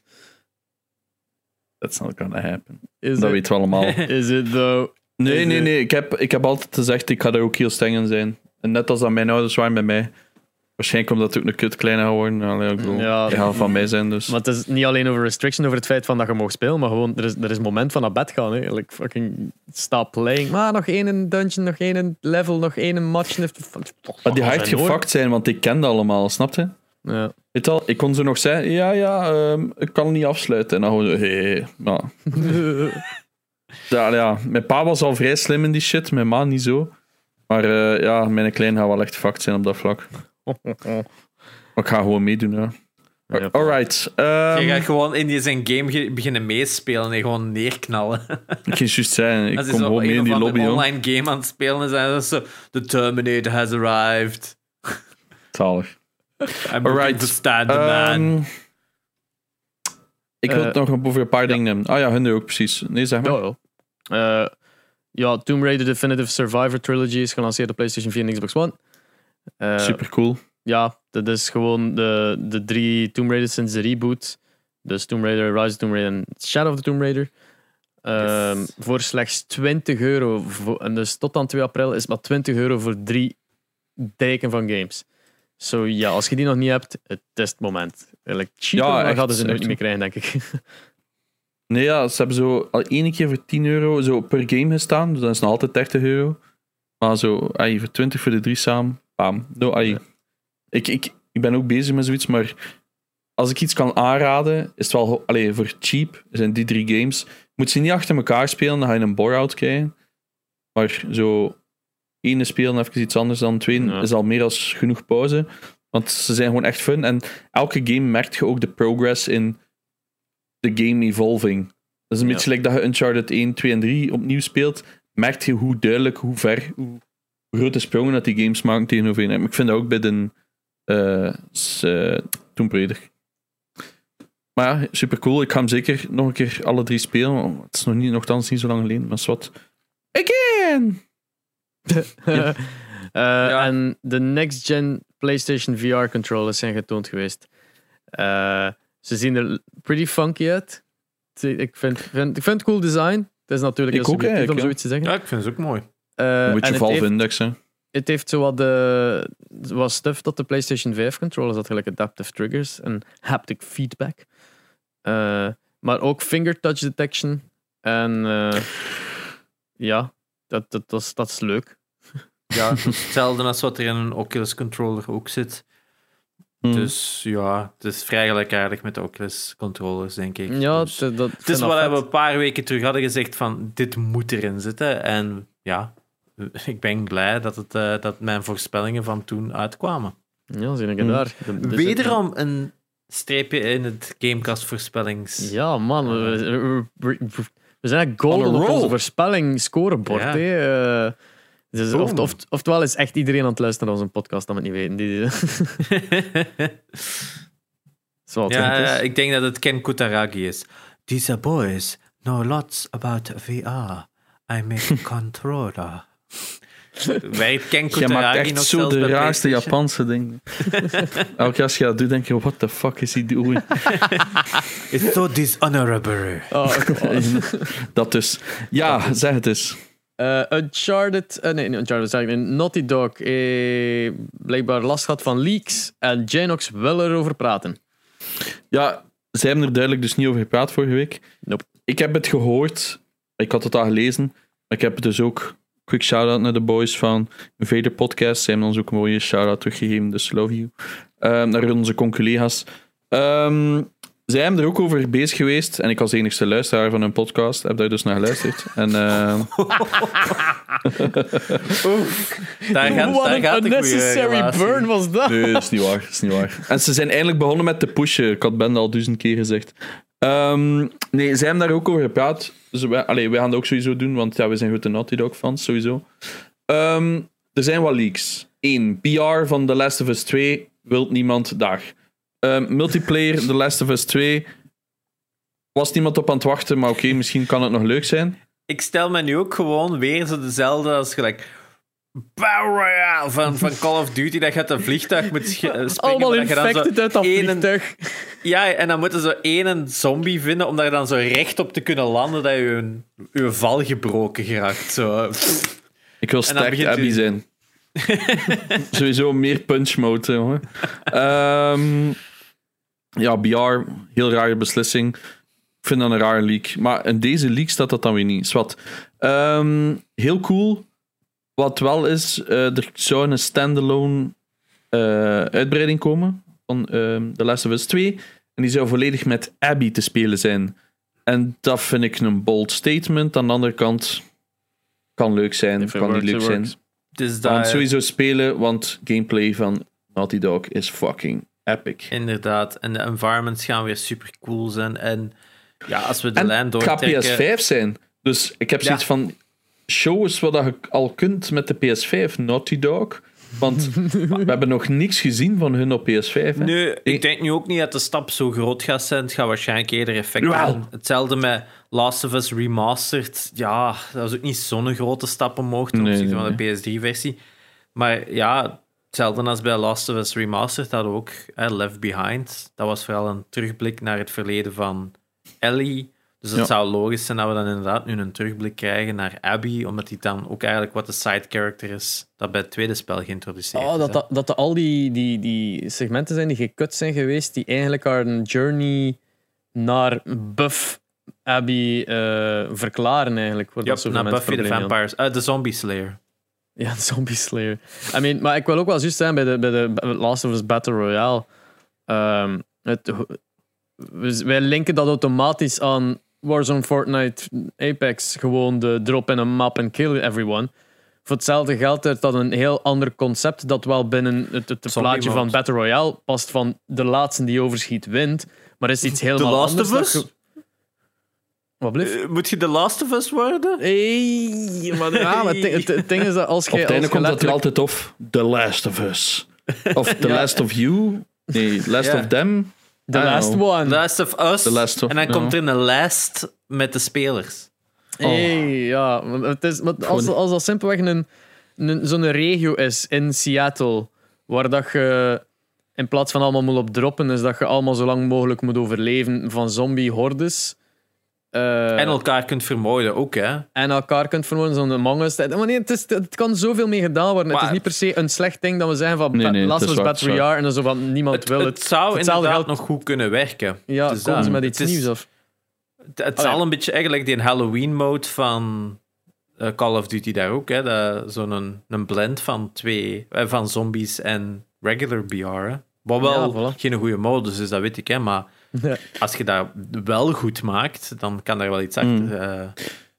S3: That's not gonna happen.
S1: Is
S3: Dat
S1: it,
S3: weten we allemaal.
S1: is it though?
S3: Nee, nee, nee. Ik heb, ik heb altijd gezegd, ik ga er ook heel streng in zijn. En net als dat mijn ouders waren bij mij. Waarschijnlijk omdat het ook een kut kleiner geworden. Allee, ik bedoel,
S1: Ja.
S3: die gaan van mij zijn, dus...
S1: Maar het is niet alleen over restriction, over het feit van dat je mag spelen, maar gewoon, er is, er is een moment van naar bed gaan. Hè. Like fucking stop playing. Maar nog één dungeon, nog één level, nog één match.
S3: Maar die hard gefakt zijn, want ik kende allemaal, snap je?
S1: Ja.
S3: Weet je al, ik kon ze nog zeggen, ja, ja, ehm, ik kan het niet afsluiten. En dan gewoon, zo, hé. Ja, ja, mijn pa was al vrij slim in die shit, mijn ma niet zo. Maar eh, ja, mijn klein gaat wel echt fucked zijn op dat vlak. Maar ik ga gewoon meedoen, ja. Alright. ehm,
S2: Je gaat gewoon in die zijn game beginnen meespelen en gewoon neerknallen.
S3: ik ging juist zeggen, ik
S2: Als
S3: kom gewoon mee
S2: een
S3: in die lobby, hoor.
S2: online game aan het spelen en is zo, the Terminator has arrived.
S3: Zalig.
S2: I'm
S3: Alright.
S2: to stand the man.
S3: Ehm, ik wil
S1: Eh,
S3: het nog over een paar dingen nemen. Ah ja, hun ook, precies. Nee, zeg maar.
S1: Eh, ja, Tomb Raider Definitive Survivor Trilogy is gelanceerd op PlayStation 4 en Xbox One. Eh,
S3: Super cool.
S1: Ja, dat is gewoon de, de drie Tomb Raiders sinds de reboot. Dus Tomb Raider, Rise of Tomb Raider en Shadow of the Tomb Raider. Ehm,
S2: Yes.
S1: Voor slechts 20 euro. Voor- en dus tot aan 2 april is maar 20 euro voor drie dijken van games. Zo ja, als je die nog niet hebt, het is het moment. Like, cheaper
S3: Ja, echt,
S1: hadden ze nooit meer krijgen, denk ik.
S3: Nee, ja, ze hebben zo al één keer voor 10 euro zo per game gestaan. Dus dat is nog altijd 30 euro. Maar zo, ai, voor 20 voor de drie samen. Bam. No, ai.
S1: Ja.
S3: Ik, ik, ik ben ook bezig met zoiets, maar als ik iets kan aanraden, is het wel allee, voor cheap. zijn die drie games. Moet ze niet achter elkaar spelen, dan ga je een bore-out krijgen. Maar zo, ene spelen even iets anders dan twee
S1: Ja.
S3: is al meer als genoeg pauze. Want ze zijn gewoon echt fun. En elke game merkt je ook de progress in de game evolving. Dat is een
S1: Ja.
S3: beetje like dat je Uncharted 1, 2 en 3 opnieuw speelt. Merk je hoe duidelijk, hoe ver, hoe grote sprongen dat die games maken tegenover een. Ik vind dat ook bij de eh, Tomb Raider. Maar ja, super cool. Ik ga hem zeker nog een keer alle drie spelen. Het is nog niet, nogthans niet zo lang geleden, maar wat. Again! Ja.
S1: Eh, En de next-gen PlayStation VR controllers zijn getoond geweest. Eh, ze zien er pretty funky uit. Ze- Ik vind, vind, ik vind het cool design. Het is natuurlijk
S3: Ik
S1: heel
S3: ook
S1: subjectief om zoiets te zeggen.
S2: Ja, ik vind het ook mooi.
S1: Eh,
S3: Een beetje
S1: en het
S3: Valve
S1: heeft,
S3: Index, hè.
S1: het heeft zo wat, de, wat stuff dat de PlayStation 5 controllers had, gelijk adaptive triggers en haptic feedback. Eh, maar ook finger touch detection. En eh, ja, dat, dat, dat, is, dat is leuk.
S2: Ja, dat is hetzelfde als wat er in een Oculus controller ook zit.
S3: Hmm.
S2: Dus ja, het is vrij gelijkaardig met de Oculus controllers, denk ik.
S1: Ja,
S2: Dus-
S1: dat, dat,
S2: Het is wat we een paar weken terug hadden gezegd van dit moet erin zitten. En ja, ik ben blij dat, het, eh, dat mijn voorspellingen van toen uitkwamen.
S1: Ja, zie ik
S3: Hmm.
S1: daar. De- de-
S2: Wederom een streepje in het Gamecast voorspellings...
S1: Ja, man. We, we- we- zijn golden op onze voorspelling scorebord.
S2: Ja.
S1: hè. Eh, dus of, of, oftewel is echt iedereen aan het luisteren naar onze podcast, dat we het niet weten. Die,
S2: ja, ik denk dat het Ken Kutaragi is. These boys know lots about VR. I make a controller. Werkt Ken Kutaragi
S3: maakt echt
S2: nog
S3: zo de raarste? Japanse dingen. Elke keer als je dat doet, denk je, what the fuck is hij doen?
S2: It's so dishonorable.
S1: Oh,
S3: dat dus. Ja, zeg het eens.
S1: Eh, Uncharted, eh, nee, niet Uncharted, zeg ik, Naughty Dog, eh, blijkbaar last gehad van leaks en Genox wil erover praten.
S3: Ja, zij hebben er duidelijk dus niet over gepraat vorige week.
S1: Nope.
S3: Ik heb het gehoord. Ik had het al gelezen. Maar ik heb het dus ook... Quick shout-out naar de boys van Vader Podcast. Zij hebben ons ook een mooie shout-out teruggegeven. Dus love you. Ehm, naar onze conculega's. Ehm zij hebben er ook over bezig geweest. En ik als enigste luisteraar van hun podcast heb daar dus naar geluisterd. En eh,
S2: Daar gaat,
S1: Wat
S2: daar
S1: een
S2: gaat
S1: unnecessary burn was dat.
S3: nee, dat is niet waar. Dat is niet waar. En ze zijn eindelijk begonnen met te pushen. Ik had Ben al duizend keer gezegd. Ehm, nee, zij hebben daar ook over gepraat. Dus wij, allee, wij gaan dat ook sowieso doen, want ja, we zijn grote Naughty Dog fans, sowieso. Ehm, er zijn wat leaks. Eén, PR van The Last of Us 2 wilt niemand daar. Ehm, multiplayer The Last of Us 2 was niemand op aan het wachten, maar oké, misschien kan het nog leuk zijn.
S2: Ik stel me nu ook gewoon weer zo dezelfde als gelijk. Battle Royale van, van Call of Duty, dat je uit een vliegtuig moet eh, springen.
S1: Allemaal
S2: maar dat je dan zo
S1: infected uit dat vliegtuig.
S2: Ja, en dan moeten ze één zombie vinden om daar dan zo recht op te kunnen landen dat je je, je val gebroken geraakt. Zo.
S3: Ik wil sterk Abby
S2: u-
S3: zijn. Sowieso meer punch mode, jongen. Ehm, ja, BR, heel rare beslissing. Ik vind dat een rare leak. Maar in deze leak staat dat dan weer niet. Zwat. Ehm, heel cool. Wat wel is, eh, er zou een standalone eh, uitbreiding komen van ehm The Last of Us 2. En die zou volledig met Abby te spelen zijn. En dat vind ik een bold statement. Aan de andere kant kan leuk zijn,
S1: If
S3: kan niet leuk zijn.
S1: works.
S2: Dus dat,
S3: sowieso spelen, want gameplay van Naughty Dog is fucking epic.
S2: inderdaad. En de environments gaan weer super cool zijn. En ja, als we de
S3: En
S2: lijn
S3: het gaat
S2: doortrekken...
S3: PS5 zijn. Dus ik heb
S2: Ja.
S3: zoiets van... Show eens wat je al kunt met de PS5, Naughty Dog. Want we hebben nog niks gezien van hun op PS5. Hè?
S2: Nee,
S3: Ik-
S2: denk nu ook niet dat de stap zo groot gaat zijn. Het gaat waarschijnlijk eerder effect hebben. Hetzelfde met Last of Us Remastered. Ja, dat was ook niet zo'n grote stap omhoog ten
S3: Nee,
S2: opzichte
S3: nee,
S2: van de PS3-versie. Maar ja, hetzelfde als bij Last of Us Remastered hadden we ook hè, Left Behind. Dat was vooral een terugblik naar het verleden van Ellie. Dus het
S3: Ja.
S2: zou logisch zijn dat we dan inderdaad nu een terugblik krijgen naar Abby, omdat die dan ook eigenlijk wat de side character is dat bij het tweede spel geïntroduceerd
S1: Oh,
S2: is.
S1: dat, dat, dat de- al die, die, die segmenten zijn die gekut zijn geweest, die eigenlijk haar een journey naar buff Abby eh, verklaren eigenlijk. Dat
S2: naar Buffy the. Vampires, eh, de Zombie Slayer.
S1: Ja, de Zombie Slayer. I mean, maar ik wil ook wel juist zijn bij de, bij de Last of Us Battle Royale. Ehm, het, wij linken dat automatisch aan Warzone, Fortnite, Apex. Gewoon de drop in een map en kill everyone. Voor hetzelfde geld is dat een heel ander concept dat wel binnen het, het plaatje van. Battle Royale past van de laatste die overschiet wint. Maar is iets helemaal
S2: Last
S1: anders.
S2: of Us?
S1: Wat blieft?
S2: Eh, moet je The Last of Us worden?
S1: Hey, maar, ja, maar het, ding- het, het ding is dat als
S3: Op
S1: je.
S3: het einde
S1: als je
S3: komt dat er altijd of The Last of Us. Of The
S1: Ja.
S3: Last of You. Nee, Last
S2: Ja.
S3: of Them.
S1: The last
S3: know.
S1: one.
S2: The Last of Us.
S3: The Last of-
S2: en dan komt er een lijst met de spelers.
S1: Hey, ja. want Het is, maar als, als dat simpelweg een, een, zo'n regio is in Seattle, waar dat je in plaats van allemaal moet op droppen, is dat je allemaal zo lang mogelijk moet overleven van zombie-hordes. Eh,
S2: en elkaar kunt vermoorden ook, hè?
S1: en elkaar kunt vermoorden, zo'n Among Us. Maar nee, het, is, het kan zoveel mee gedaan worden. het is niet per se een slecht ding dat we zeggen van
S3: Nee, nee,
S1: of Us
S3: waar,
S1: Battle. Royale en dan zo van niemand
S2: Het,
S1: wil
S2: het
S1: het.
S2: zou
S1: Hetzelfde
S2: inderdaad
S1: geldt-
S2: nog goed kunnen werken.
S1: Ja,
S2: Dus
S1: komen ze met
S2: het
S1: iets
S2: is-
S1: nieuws af.
S2: Het, het
S1: Oh,
S2: zal
S1: ja.
S2: een beetje eigenlijk die Halloween-mode van eh, Call of Duty daar ook, hè? dat- Zo'n een, een blend van twee, eh, van zombies en regular BR. Hè? Wat wel
S1: Ja, voilà.
S2: geen goede modus is, dat weet ik, hè? maar
S1: Ja.
S2: als je dat wel goed maakt, dan kan daar wel iets
S3: Mm.
S2: achter. eh,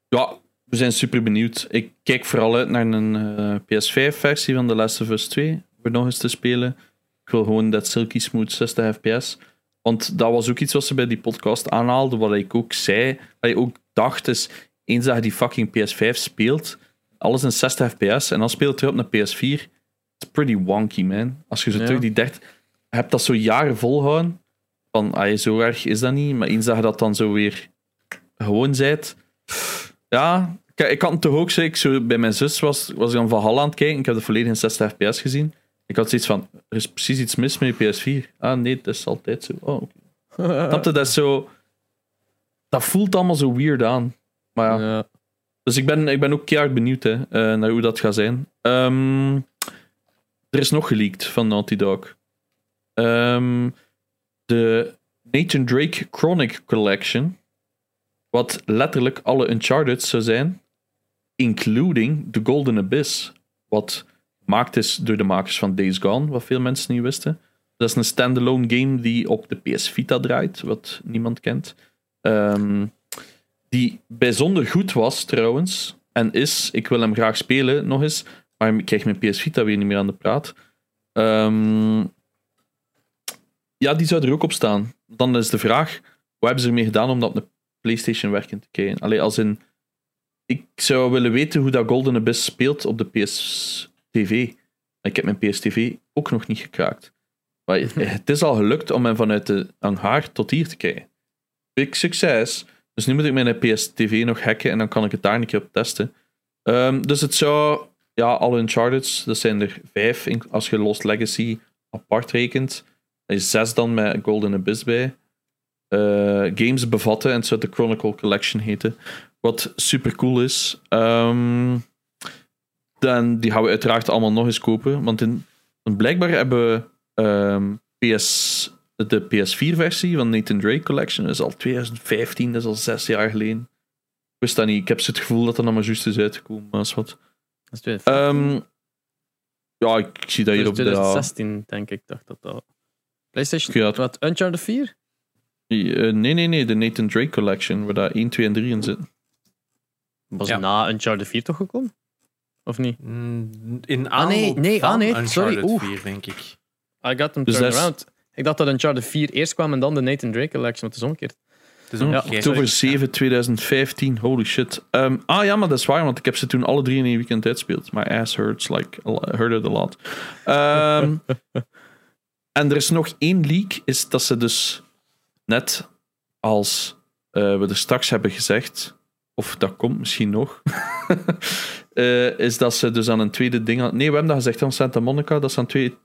S3: Ja, we zijn super benieuwd. Ik kijk vooral uit naar een eh, PS5-versie van The Last of Us 2. Voor nog eens te spelen. Ik wil gewoon dat silky smooth 60 fps. Want dat was ook iets wat ze bij die podcast aanhaalden. Wat ik ook zei. Wat je ook dacht is. Eens dat je die fucking PS5 speelt. Alles in 60 fps. En dan speelt het weer op een PS4. It's pretty wonky, man. Als je zo
S1: Ja.
S3: terug die 30. Je hebt dat zo jaren volhouden. Van, ah, zo erg is dat niet. Maar eens dat je dat dan zo weer gewoon zijt. Ja, kijk, ik had het toch ook ik zo bij mijn zus was, was ik dan van Hal aan het kijken. Ik heb de volledig in 60 fps gezien. Ik had zoiets van, er is precies iets mis met je PS4. Ah nee, dat is altijd zo. Oh, je, dat zo... Dat voelt allemaal zo weird aan. Maar ja,
S1: Ja.
S3: dus ik ben, ik ben ook keihard benieuwd hè, eh, naar hoe dat gaat zijn. Ehm, er is nog geleakt van Naughty Dog. Ehm, de Nathan Drake Chronic Collection. Wat letterlijk alle Uncharted zou zijn. Including The Golden Abyss. Wat gemaakt is door de makers van Days Gone, wat veel mensen niet wisten. Dat is een standalone game die op de PS Vita draait, wat niemand kent. Ehm, die bijzonder goed was trouwens, en is. Ik wil hem graag spelen nog eens, maar ik krijg mijn PS Vita weer niet meer aan de praat. Ehm, ja, die zou er ook op staan. Dan is de vraag: wat hebben ze ermee gedaan om dat op de PlayStation werkend te krijgen? Allee, als in. Ik zou willen weten hoe dat Golden Abyss speelt op de PS TV. Ik heb mijn PS TV ook nog niet gekraakt. Maar het is al gelukt om hem vanuit de hangar tot hier te krijgen. Big succes. Dus nu moet ik mijn PS TV nog hacken en dan kan ik het daar een keer op testen. Ehm, dus het zou, ja, alle Uncharted, dat zijn er vijf als je Lost Legacy apart rekent. Er is zes dan met Golden Abyss bij. Eh, games bevatten en het zou de Chronicle Collection heten. Wat super cool is. Ehm, dan, die gaan we uiteraard allemaal nog eens kopen. Want in, blijkbaar hebben we ehm, PS, de PS4-versie van Nathan Drake Collection. Dat is al 2015, dat is al zes jaar geleden. Ik wist dat niet. Ik heb het gevoel dat dat nog maar juist is uitgekomen. Maar is wat.
S1: Dat is 2015.
S3: Ehm, ja, ik zie dat hier op de.
S1: 2016, denk ik, dacht dat dat. PlayStation,
S3: Ja,
S1: wat, Uncharted 4?
S3: Eh, nee, nee, nee, de Nathan Drake Collection, waar daar 1, 2 en 3 in zitten.
S1: Was
S2: Ja.
S1: na Uncharted 4 toch gekomen? Of niet?
S2: Mm, In
S1: Ah, nee, nee,
S2: van
S1: ah, nee,
S2: Uncharted
S1: sorry, oeh.
S2: 4, denk ik.
S1: I got them
S3: Dus
S1: around. Ik dacht dat Uncharted 4 eerst kwam en dan de Nathan Drake Collection, want het is omgekeerd.
S2: Het is
S3: Hm,
S2: omgekeerd.
S3: Oktober 7, 2015. Holy shit. Ehm, ah ja, maar dat is waar, want ik heb ze toen alle drie in een weekend uitgespeeld. My ass hurts like hurt it a lot. Ehm, en er is nog één leak, is dat ze dus net als eh, we er straks hebben gezegd, of dat komt misschien nog, eh, is dat ze dus aan een tweede ding... aan- nee, we hebben dat gezegd aan Santa Monica, dat ze aan twee,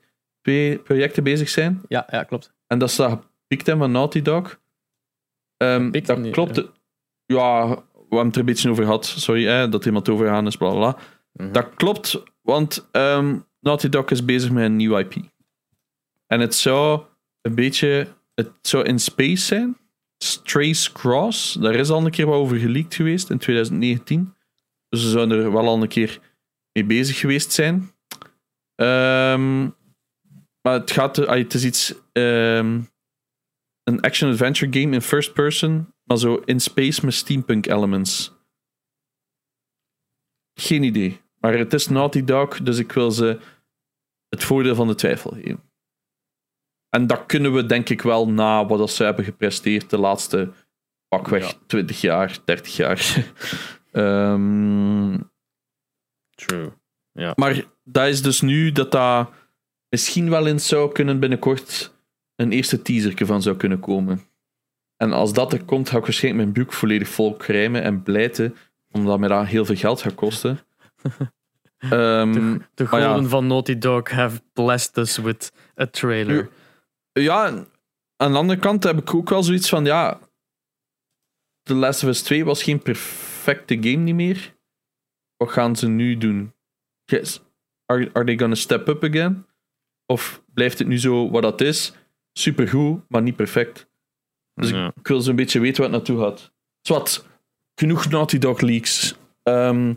S3: twee projecten bezig zijn.
S1: Ja, ja, klopt.
S3: En dat ze dat gepikt hebben van Naughty Dog.
S1: Gepikt
S3: dat
S1: niet,
S3: klopt. Ja. we hebben het er een beetje over gehad. Sorry, hè, dat iemand overgaan is, bla bla.
S1: Mhm.
S3: Dat klopt, want ehm, Naughty Dog is bezig met een nieuw IP. En het zou een beetje... Het zou in space zijn. Strays Cross. Daar is al een keer wat over geleakt geweest in 2019. Dus ze zouden er wel al een keer mee bezig geweest zijn. Ehm, maar het gaat... ah, Het is iets... ehm, een action-adventure game in first person, maar zo in space met steampunk elements. Geen idee. Maar het is Naughty Dog, dus ik wil ze het voordeel van de twijfel geven. En dat kunnen we denk ik wel na wat dat ze hebben gepresteerd de laatste pakweg
S1: Ja.
S3: 20 jaar, 30 jaar. Ehm,
S1: True.
S3: maar dat is dus nu dat dat misschien wel in zou kunnen binnenkort een eerste teaserke van zou kunnen komen. En als dat er komt, ga ik waarschijnlijk mijn boek volledig vol krijmen en blijten, omdat mij dat heel veel geld gaat kosten. Ehm,
S1: De
S3: Maar ja.
S1: goden van Naughty Dog have blessed us with a trailer.
S3: Ja, aan de andere kant heb ik ook wel zoiets van, ja, The Last of Us 2 was geen perfecte game niet meer. Wat gaan ze nu doen? Yes. Are, are they gonna step up again? Of blijft het nu zo wat dat is? Supergoed, maar niet perfect. Dus ik-
S1: Ja.
S3: Ik wil zo'n beetje weten waar het naartoe gaat. Zwat, genoeg Naughty Dog leaks. Ehm,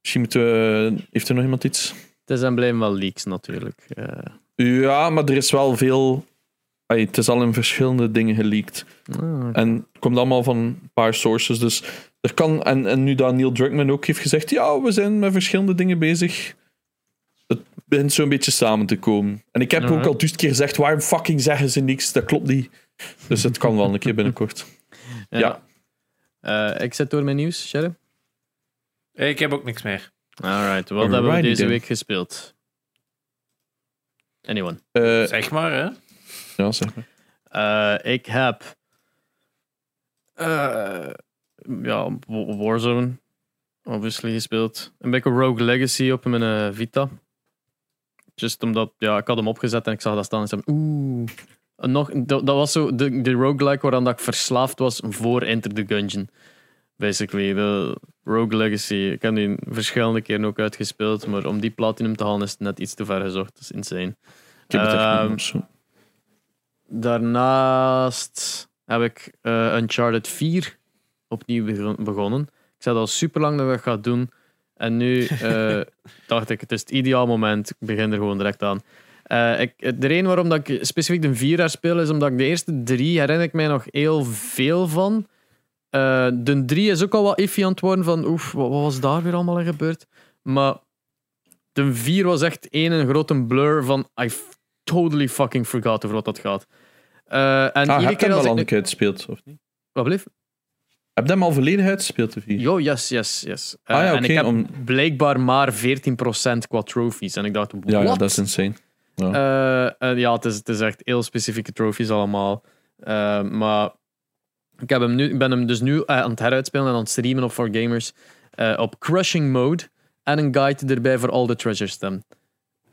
S3: misschien moeten we... Heeft er nog iemand iets?
S1: Het zijn blijven wel leaks natuurlijk. Eh,
S3: Ja, maar er is wel veel... Ay, het is al in verschillende dingen geleakt.
S1: ah,
S3: En het komt allemaal van een paar sources. Dus er kan... En, en nu dat Neil Druckmann ook heeft gezegd... Ja, we zijn met verschillende dingen bezig. Het begint zo'n beetje samen te komen. En ik heb ook al duizend keer gezegd... Waarom fucking zeggen ze niks? Dat klopt niet. Dus het kan wel een keer binnenkort. Ja.
S1: Eh, ik zet door mijn nieuws, Sharon.
S2: Eh, Ik heb ook niks meer.
S1: Alright, wat hebben we deze
S3: then.
S1: week gespeeld? Anyone?
S3: Eh,
S2: Zeg maar, hè.
S3: Ja, zeg maar.
S1: Eh, ik heb. eh, ja, Wa- Warzone. Obviously gespeeld. Een beetje Rogue Legacy op mijn eh, Vita. Just omdat, ja, ik had hem opgezet en ik zag dat staan en zei, oeh. En nog, dat, dat was zo de, de roguelike waaraan dat ik verslaafd was voor Enter the Gungeon. Basically, de Rogue Legacy. Ik heb die verschillende keren ook uitgespeeld, maar om die platinum te halen is het net iets te ver gezocht. Dat is insane.
S3: Ik heb het echt.
S1: Daarnaast heb ik eh, Uncharted 4 opnieuw begon- begonnen. Ik zei al super lang dat ik dat ga doen. En nu eh, dacht ik, het is het ideaal moment. Ik begin er gewoon direct aan. Eh, ik, de reden waarom dat ik specifiek de vier daar speel, is omdat ik de eerste drie herinner ik mij nog heel veel van. De drie is ook al wat iffy aan het worden van oef, wat, wat was daar weer allemaal in gebeurd? Maar de vier was echt één een grote blur van I totally fucking forgot over wat dat gaat. Eh, en
S3: Ah,
S1: iedere
S3: heb je
S1: keer
S3: hem
S1: als
S3: al
S1: ik...
S3: een keer uitgespeeld, of niet?
S1: Wat bleef?
S3: Heb je hem al volledig uitgespeeld, de vier?
S1: Jo, yes, yes, yes. Eh,
S3: Ah ja,
S1: En ik heb
S3: om-
S1: blijkbaar maar 14% qua trophies. En ik dacht,
S3: Ja, ja,
S1: what?
S3: dat is insane.
S1: Eh, eh, ja, het is, het is echt heel specifieke trophies allemaal. Maar ik, heb hem nu, ik ben hem dus nu aan het heruitspelen en aan het streamen op 4Gamers. eh op crushing mode. En een guide erbij voor al de treasures dan.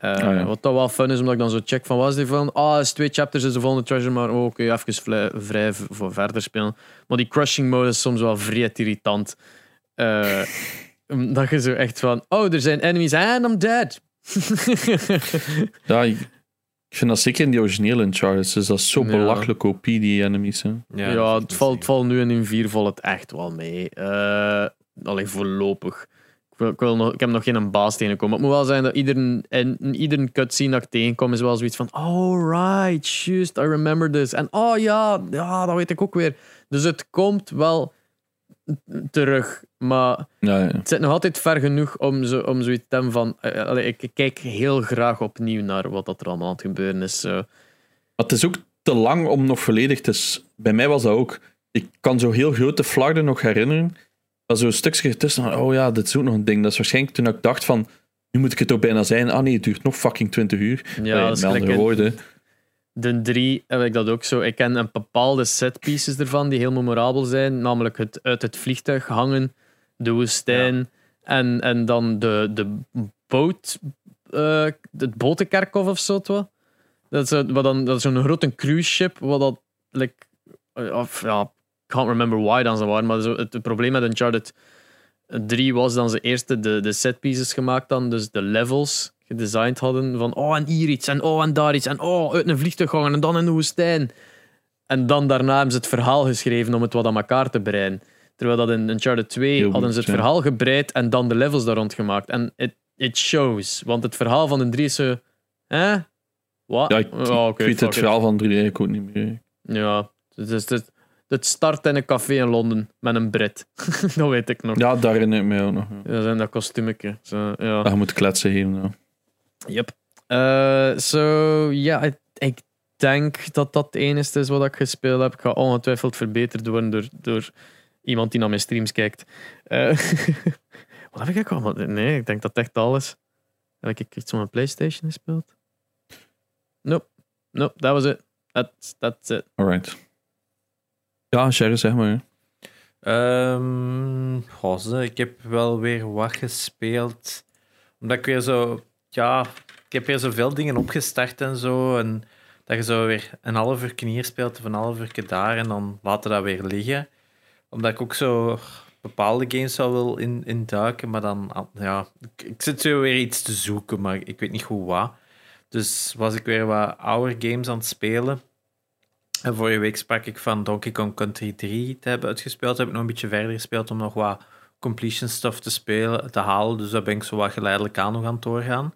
S1: Eh,
S3: Ah, ja.
S1: Wat dat wel fun is, omdat ik dan zo check van wat is die van? Ah, is twee chapters is de volgende treasure, maar oh, oké, even vrij, voor verder spelen. Maar die crushing mode is soms wel vrij irritant. Eh, dat je zo echt van, oh, er zijn enemies and I'm dead.
S3: Ja, ik, vind dat zeker in die originele Uncharted. Dus dat is zo
S1: Ja.
S3: belachelijk OP, die enemies. Hè.
S1: Ja, het, valt, het valt nu in in 4 valt het echt wel mee. Eh alleen voorlopig. Ik, wil, nog, ik heb nog geen baas tegenkomen. Het moet wel zijn dat ieder, en, ieder cutscene dat ik tegenkom is wel zoiets van oh right, just, I remember this. En oh ja, ja, dat weet ik ook weer. Dus het komt wel terug. Maar
S3: Ja, ja.
S1: het zit nog altijd ver genoeg om, zo, om zoiets te hebben van... eh, allee, ik, kijk heel graag opnieuw naar wat dat er allemaal aan het gebeuren is.
S3: Maar het is ook te lang om nog volledig te... Bij mij was dat ook. Ik kan zo heel grote flarden nog herinneren. Maar zo'n stukje ertussen, van, oh ja, dit is ook nog een ding. Dat is waarschijnlijk toen ik dacht van, nu moet ik het ook bijna zijn. Ah nee, het duurt nog fucking 20 uur.
S1: Ja, dat is
S3: andere woorden.
S1: De drie heb ik dat ook zo. Ik ken een bepaalde setpieces ervan die heel memorabel zijn. Namelijk het uit het vliegtuig hangen, de woestijn en, en dan de, de boot, eh, het botenkerkhof of zo. Dat is, wat dan, dat is zo'n grote cruise ship. Wat dat, like, eh, of, ja, can't remember why dan ze waren. Maar zo, het, het probleem met Uncharted 3 was dan ze eerst de, de setpieces gemaakt dan, dus de levels gedesigned hadden van oh en hier iets en oh en daar iets en oh uit een vliegtuig hangen en dan in de woestijn. En dan daarna hebben ze het verhaal geschreven om het wat aan elkaar te breien. Terwijl dat in Uncharted 2
S3: Heel
S1: hadden ze het
S3: ja.
S1: verhaal gebreid en dan de levels daar rond gemaakt. En it, it shows. Want het verhaal van de drie is zo... Hè? Wat?
S3: Ja, ik,
S1: Oh,
S3: ik weet het
S1: it.
S3: verhaal van drie eigenlijk ook niet meer.
S1: Ja, het, is, het, start in een café in Londen met een Brit. dat weet ik nog.
S3: Ja, daar herinner ik mij ook nog. Ja.
S1: Dat zijn dat kostuumetje. Zo, ja.
S3: Dat je moet kletsen geven. Ja.
S1: Yep. Eh, so, ja, ik, ik denk dat dat het enige is wat ik gespeeld heb. Ik ga ongetwijfeld verbeterd worden door, door iemand die naar mijn streams kijkt. Eh, wat heb ik allemaal? Nee, ik denk dat echt alles. Heb ik iets op mijn PlayStation gespeeld? Nope. Nope, that was it. That's, that's it.
S3: Alright. Ja, Sherry, zeg maar. hè.
S2: Ehm, goh, ze, ik heb wel weer wat gespeeld. Omdat ik weer zo... Ja, ik heb weer zoveel dingen opgestart en zo. En dat je zo weer een half uur hier speelt of een half uur daar. En dan laten dat weer liggen. Omdat ik ook zo bepaalde games wel wil in, induiken. Maar dan... ah, Ja, ik, zit zo weer iets te zoeken, maar ik weet niet goed wat. Dus was ik weer wat oude games aan het spelen. En vorige week sprak ik van Donkey Kong Country 3 te hebben uitgespeeld. Heb ik nog een beetje verder gespeeld om nog wat completion stuff te spelen, te halen. Dus daar ben ik zo wat geleidelijk aan nog aan het doorgaan.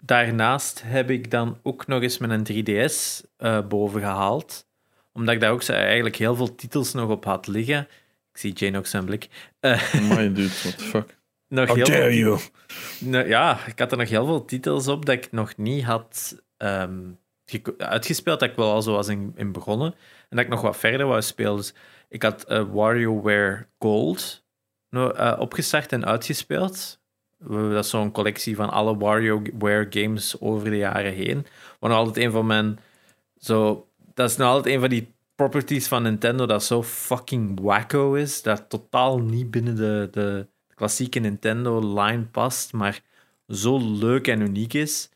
S2: Daarnaast heb ik dan ook nog eens mijn 3DS eh, boven gehaald. Omdat ik daar ook eigenlijk heel veel titels nog op had liggen. Ik zie Jane ook zijn blik. Eh,
S3: My dude, what the fuck.
S2: nog
S3: How
S2: heel veel
S3: dare you?
S2: nou, ja, ik had er nog heel veel titels op dat ik nog niet had ehm, uitgespeeld. Dat ik wel al zo was in, in begonnen. En dat ik nog wat verder wou spelen. Dus ik had eh, WarioWare Gold eh, opgestart en uitgespeeld. Dat is zo'n collectie van alle WarioWare games over de jaren heen. Maar nog altijd een van mijn... Zo, dat is nog altijd een van die properties van Nintendo dat zo fucking wacko is. Dat totaal niet binnen de, de klassieke Nintendo-line past, maar zo leuk en uniek is,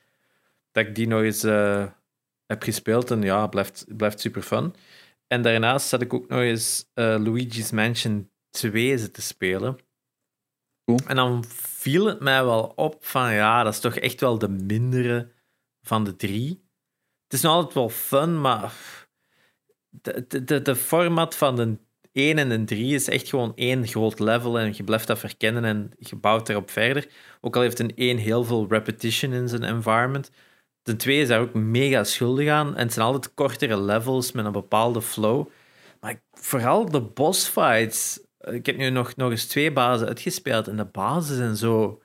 S2: dat ik die nog eens eh, heb gespeeld. En ja, het blijft, blijft super fun. En daarnaast zat ik ook nog eens eh, Luigi's Mansion 2 zitten spelen.
S3: Cool.
S2: En dan viel het mij wel op van ja, dat is toch echt wel de mindere van de drie. Het is nog altijd wel fun, maar de, de, de, de format van de 1 en de 3 is echt gewoon één groot level en je blijft dat verkennen en je bouwt erop verder. Ook al heeft een 1 heel veel repetition in zijn environment. Ten tweede is daar ook mega schuldig aan. En het zijn altijd kortere levels met een bepaalde flow. Maar vooral de boss fights. Ik heb nu nog, nog eens twee bazen uitgespeeld. En de bazen zijn zo.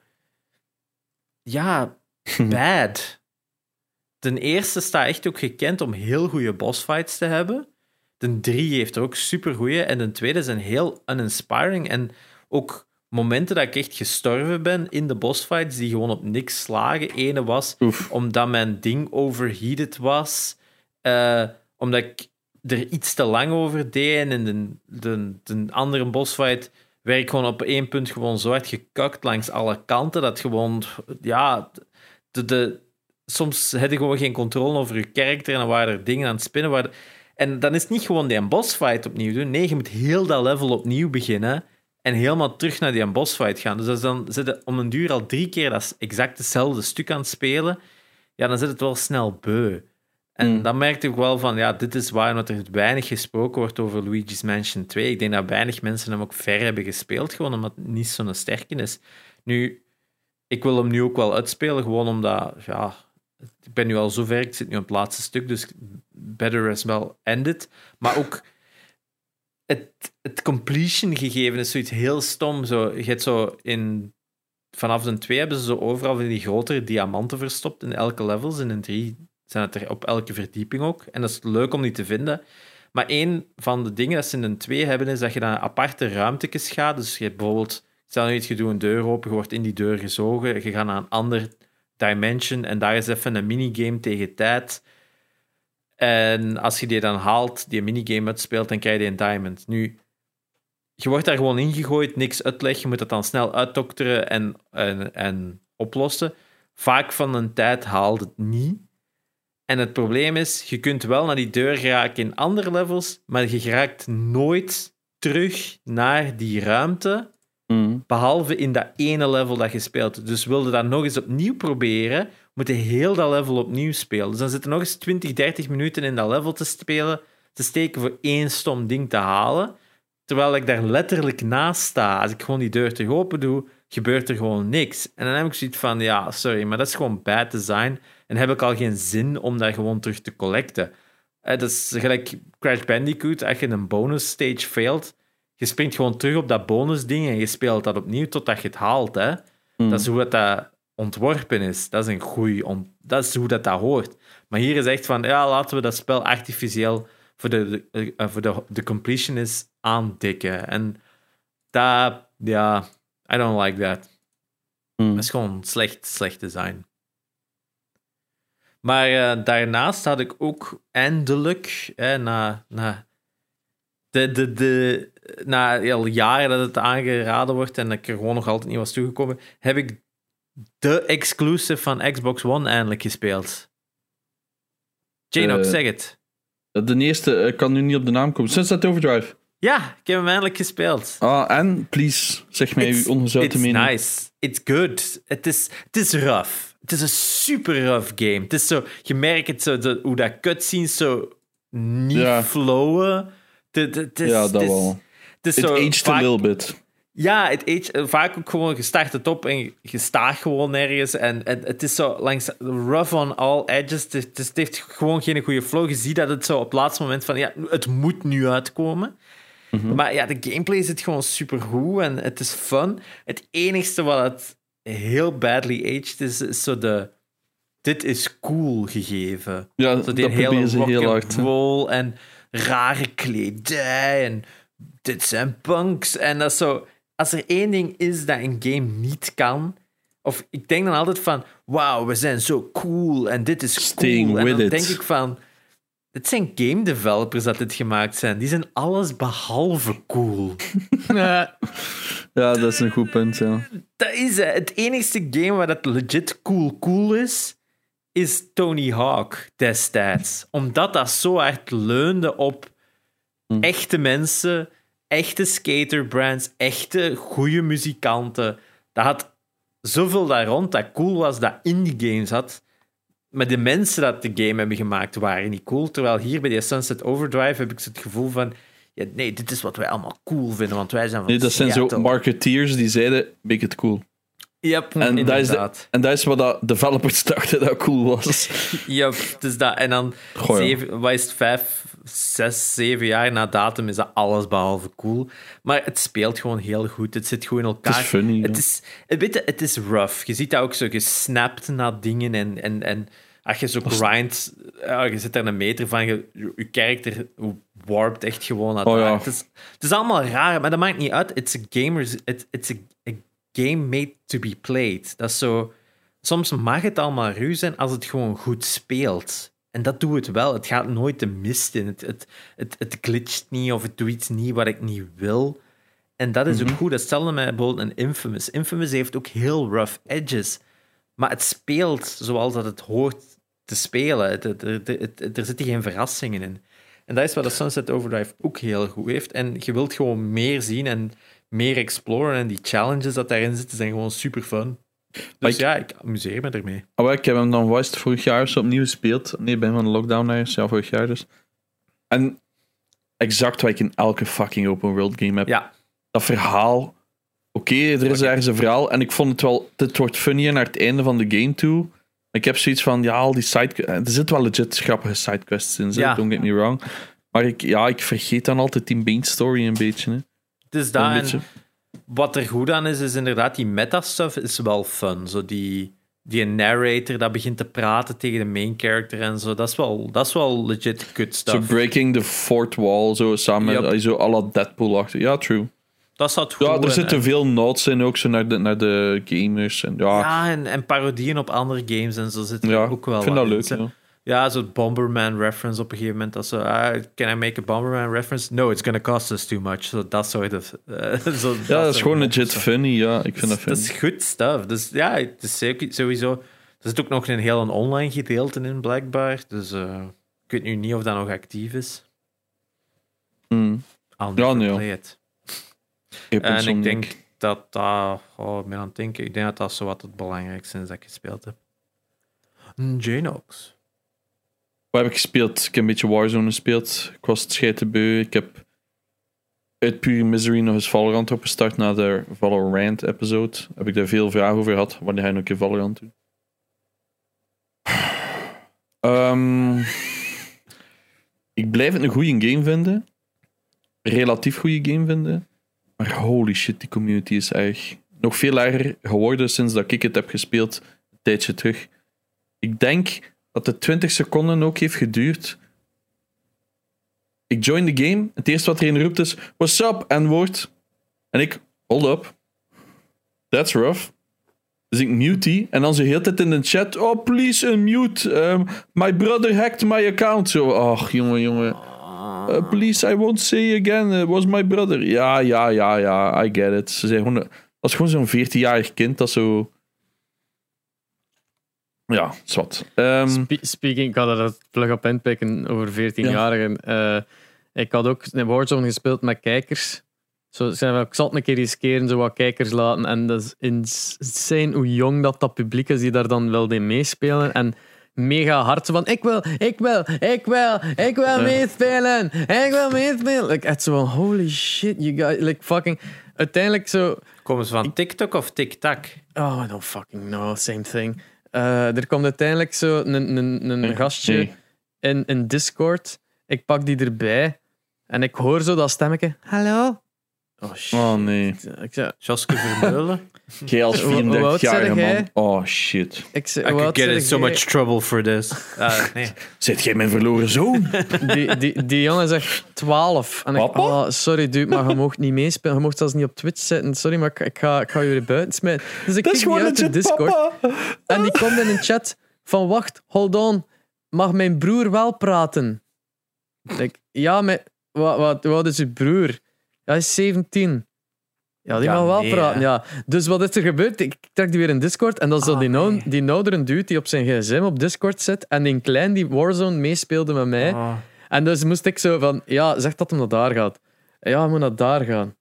S2: Ja, bad. Ten eerste staat echt ook gekend om heel goede boss fights te hebben. De drie heeft er ook super goede. En de tweede zijn heel uninspiring. En ook momenten dat ik echt gestorven ben in de bossfights die gewoon op niks slagen. Ene was
S3: Oef.
S2: omdat mijn ding overheated was. eh, omdat ik er iets te lang over deed. En in de, de, de andere bossfight werd ik gewoon op één punt gewoon zo hard gekakt langs alle kanten. Dat gewoon, ja, de, de, soms had je gewoon geen controle over je karakter. En dan waren er dingen aan het spinnen. Waar, en dan is het niet gewoon die bossfight opnieuw doen. Nee, je moet heel dat level opnieuw beginnen. En helemaal terug naar die bossfight gaan. Dus als dan zitten om een duur al drie keer dat exact hetzelfde stuk aan het spelen. Ja, dan zit het wel snel beu. En
S3: Hmm.
S2: dan merkte ik wel van, ja, dit is waarom dat er weinig gesproken wordt over Luigi's Mansion 2. Ik denk dat weinig mensen hem ook ver hebben gespeeld, gewoon omdat het niet zo'n sterke is. Nu, ik wil hem nu ook wel uitspelen, gewoon omdat, ja, ik ben nu al zover, ik zit nu op het laatste stuk, dus better as well end it. Maar ook het, completion gegeven is zoiets heel stom. Zo, je hebt zo in, vanaf de 2 hebben ze zo overal van die grotere diamanten verstopt in elke levels. In 3 zijn het er op elke verdieping ook. En dat is leuk om die te vinden. Maar een van de dingen dat ze in een 2 hebben, is dat je naar aparte ruimtes gaat. Dus je hebt bijvoorbeeld, stel nu iets, je doet een deur open, je wordt in die deur gezogen, je gaat naar een ander dimension en daar is even een minigame tegen tijd. En als je die dan haalt, die minigame uitspeelt, dan krijg je een diamond. Nu, je wordt daar gewoon ingegooid, niks uitleg, je moet dat dan snel uitdokteren en, en, en oplossen. Vaak van een tijd haalt het niet. En het probleem is, je kunt wel naar die deur geraken in andere levels, maar je geraakt nooit terug naar die ruimte,
S3: Mm.
S2: behalve in dat ene level dat je speelt. Dus wilde dat nog eens opnieuw proberen, moet je heel dat level opnieuw spelen. Dus dan zitten nog eens 20, 30 minuten in dat level te spelen, te steken voor één stom ding te halen. Terwijl ik daar letterlijk naast sta. Als ik gewoon die deur terug open doe, gebeurt er gewoon niks. En dan heb ik zoiets van, ja, sorry, maar dat is gewoon bad design. En heb ik al geen zin om daar gewoon terug te collecten. Eh, dat is gelijk Crash Bandicoot, als je een bonus stage failed, je springt gewoon terug op dat bonusding en je speelt dat opnieuw totdat je het haalt. Hè?
S3: Mm.
S2: Dat is hoe het dat ontworpen is. Dat is een goeie dat is hoe dat, dat hoort. Maar hier is echt van, ja, laten we dat spel artificieel voor de, de, eh, voor de, de completionist aandikken. En dat, ja, I don't like that.
S3: Mm.
S2: Dat is gewoon slecht, slecht design. Maar eh, daarnaast had ik ook eindelijk, hè, na, na, de, de, de, na al jaren dat het aangeraden wordt en dat ik er gewoon nog altijd niet was toegekomen, heb ik de exclusive van Xbox One eindelijk gespeeld. Janox,
S3: Eh,
S2: zeg het.
S3: De eerste eh, kan nu niet op de naam komen. Sunset Overdrive.
S2: Ja, ik heb hem eindelijk gespeeld.
S3: Ah, en, please, zeg mij
S2: It's-
S3: uw ongezouten
S2: it's
S3: mening.
S2: nice. It's good. Het is, het is rough. Het is een super rough game. Het is zo, je merkt het zo, de, hoe dat cutscenes zo niet
S3: Ja.
S2: flowen. Het, het, het is,
S3: Ja, dat wel.
S2: Het is
S3: It
S2: zo
S3: aged a little bit.
S2: Ja, het age, eh, vaak ook gewoon, je start het op en je- staat gewoon nergens. En, en het is zo langs rough on all edges. Het, het, heeft gewoon geen goede flow. Je ziet dat het zo op het laatste moment van, ja, het moet nu uitkomen. Maar ja, de gameplay zit gewoon super goed en het is fun. Het enigste wat het heel badly aged is, is zo de... Dit is cool gegeven.
S3: Ja,
S2: Zo
S3: dat
S2: hele
S3: ze heel hard.
S2: roll en rare kledij en dit zijn punks. En dat is zo... Als er één ding is dat een game niet kan... Of ik denk dan altijd van... Wauw, we zijn zo cool en dit is
S3: Staying
S2: cool. En dan
S3: it.
S2: denk ik van... Dit zijn game developers dat dit gemaakt zijn. Die zijn alles behalve cool.
S3: Ja, dat is een goed punt, ja.
S2: Dat is het. Het enigste game waar dat legit cool cool is, is Tony Hawk destijds. Omdat dat zo hard leunde op
S3: Hm.
S2: echte mensen, echte skaterbrands, echte goede muzikanten. Dat had zoveel daar rond dat cool was dat indie games had. Maar de mensen dat de game hebben gemaakt waren niet cool. Terwijl hier bij die Sunset Overdrive heb ik het gevoel van... Ja, nee, dit is wat wij allemaal cool vinden, want wij zijn van
S3: Nee, dat zijn zo marketeers die zeiden, make it cool.
S2: Yep,
S3: En dat, is de, en dat is wat dat developers dachten dat cool was.
S2: Yep, dus dat. En dan,
S3: Goh,
S2: zeven, wat is het, vijf, zes, zeven jaar na datum is dat alles behalve cool. Maar het speelt gewoon heel goed. Het zit goed in elkaar.
S3: Het is funny,
S2: Het
S3: ja.
S2: is, het, weet je, het is rough. Je ziet dat ook zo gesnapt naar dingen en... en, en als je zo grindt, ja, je zit daar een meter van, je, je character warpt echt gewoon naar
S3: Oh, ja.
S2: het, is, het is allemaal raar, maar dat maakt niet uit. It's a, gamers, it, it's a, a game made to be played. Dat is zo... Soms mag het allemaal ruw zijn als het gewoon goed speelt. En dat doet het wel. Het gaat nooit de mist in. Het, het, het, het glitcht niet of het doet iets niet wat ik niet wil. En dat is ook goed. Dat stelde mij bijvoorbeeld een Infamous. Infamous heeft ook heel rough edges. Maar het speelt zoals dat het hoort te spelen. Het, het- het- het- het- er zitten geen verrassingen in. En dat is wat de Sunset Overdrive ook heel goed heeft. En je wilt gewoon meer zien en meer exploren. En die challenges dat daarin zitten zijn gewoon super fun. Dus
S3: ik-
S2: ja, ik amuseer me ermee.
S3: Oh, ik heb hem dan was vorig jaar zo opnieuw gespeeld. Nee, ik ben van de lockdown naar ja, vorig jaar dus. En exact wat ik in elke fucking open world game heb.
S2: Ja,
S3: Dat verhaal. Oké, er is ergens een verhaal. En ik vond het wel. Het wordt funnier naar het einde van de game toe. Ik heb zoiets van, ja, al die side... Er zitten wel legit grappige sidequests in,
S2: ja.
S3: don't get me wrong. Maar ik, ja, ik vergeet dan altijd die main story een beetje. Hè.
S2: Dus dat. En
S3: beetje.
S2: wat er goed aan is, is inderdaad die meta-stuff is wel fun. Zo die, die narrator dat begint te praten tegen de main character en zo. Dat is wel, dat is wel legit good
S3: Zo
S2: stuff.
S3: breaking the fourth wall, zo samen met zo à la Deadpool achter. Ja, true.
S2: dat staat goed.
S3: Ja, er
S2: en-
S3: zitten veel notes in ook, zo naar de, naar de gamers. En, ja,
S2: Ja, en, en parodieën op andere games en zo zitten
S3: ja,
S2: er ook wel
S3: ik vind dat leuk. Ja.
S2: Ja, zo'n Bomberman reference op een gegeven moment. Dat zo, ah, can I make a Bomberman reference? No, it's gonna cost us too much. Zo dat soort of... eh, zo,
S3: ja, dat is gewoon legit
S2: zo.
S3: funny. Ja, ik vind dat
S2: dat
S3: funny.
S2: is goed stuff. Dus ja, het is sowieso... Er zit ook nog een heel een online gedeelte in, blijkbaar. Dus eh, ik weet nu niet of dat nog actief is.
S3: Mm. Ja, nee. Ik heb
S2: En ik denk dat dat... Oh, ik ben aan het denken. Ik denk dat dat zo wat het belangrijkste is dat ik gespeeld heb. Janox.
S3: Wat heb ik gespeeld? Ik heb een beetje Warzone gespeeld. Ik was het beu. Ik heb uit pure misery nog eens Valorant opgestart na de Valorant episode. Heb ik daar veel vragen over gehad. Wanneer ga je nog een keer Valorant doen? Ehm, ik blijf het een goede game vinden. Relatief goede game vinden. Maar holy shit, die community is erg. Nog veel erger geworden sinds dat ik het heb gespeeld. Een tijdje terug. Ik denk dat het 20 seconden ook heeft geduurd. Ik join the game. Het eerste wat erin roept is: What's up? En woord. En ik, hold up. That's rough. Dus ik mute die. En dan zo heel tijd in de chat: Oh, please unmute. Um, my brother hacked my account. Zo, ach, jongen, jongen. Uh, please, I won't say again. It was my brother. Ja, ja, ja, ja. I get it. Ze zijn gewoon, dat is gewoon zo'n 14-jarig kind dat zo. Ja, zwart. Ehm
S1: Spe- speaking, ik had er dat vlug op inpikken over 14-jarigen. Eh, ik had ook een Warzone gespeeld met kijkers. Zo, zei van, ik zal het een keer riskeren, zo wat kijkers laten. En dat is insane hoe jong dat, dat publiek is die daar dan wel in meespelen. En mega hard zo van, ik wil, ik wil, ik wil, ik wil meespelen. Ik wil meespelen. Like, echt zo van, holy shit, you guys, like fucking... Uiteindelijk zo...
S2: Komen ze van TikTok of TikTok?
S1: Oh, I don't fucking know, same thing. Eh, er komt uiteindelijk zo een, een, een gastje
S3: nee.
S1: in, in Discord. Ik pak die erbij en ik hoor zo dat stemmetje. Hallo? Oh shit.
S3: Oh nee.
S1: Ik zei,
S2: Joske Vermeulen?
S3: Jij als
S1: Hoe- hoe oud
S3: 34-jarige
S1: zeg jij?
S3: man. Oh shit.
S1: ik
S2: I could get in so much trouble for this. Nee.
S3: Zit jij mijn verloren zoon?
S1: Die, die, die jongen zegt 12. En ik,
S3: Papa?
S1: oh, sorry dude, maar je mocht niet meespelen. Je mocht zelfs niet op Twitch zitten. Sorry, maar ik, ik ga, ik ga je weer buiten smijten. Dus ik kijk uit de Discord. En die komt in een chat van wacht, hold on. Mag mijn broer wel praten? Ik, ja, maar wat, wat, wat is uw broer? Hij is 17. Ja, die
S2: Ja,
S1: mag wel
S2: nee,
S1: praten. Ja. Dus wat is er gebeurd? Ik trek die weer in Discord en dan zo
S2: Ah,
S1: die,
S2: nee.
S1: die oudere dude die op zijn gsm op Discord zit en die klein die Warzone meespeelde met mij.
S2: Oh.
S1: En dus moest ik zo van, ja, zeg dat hem naar daar gaat. Ja, hij moet naar daar gaan.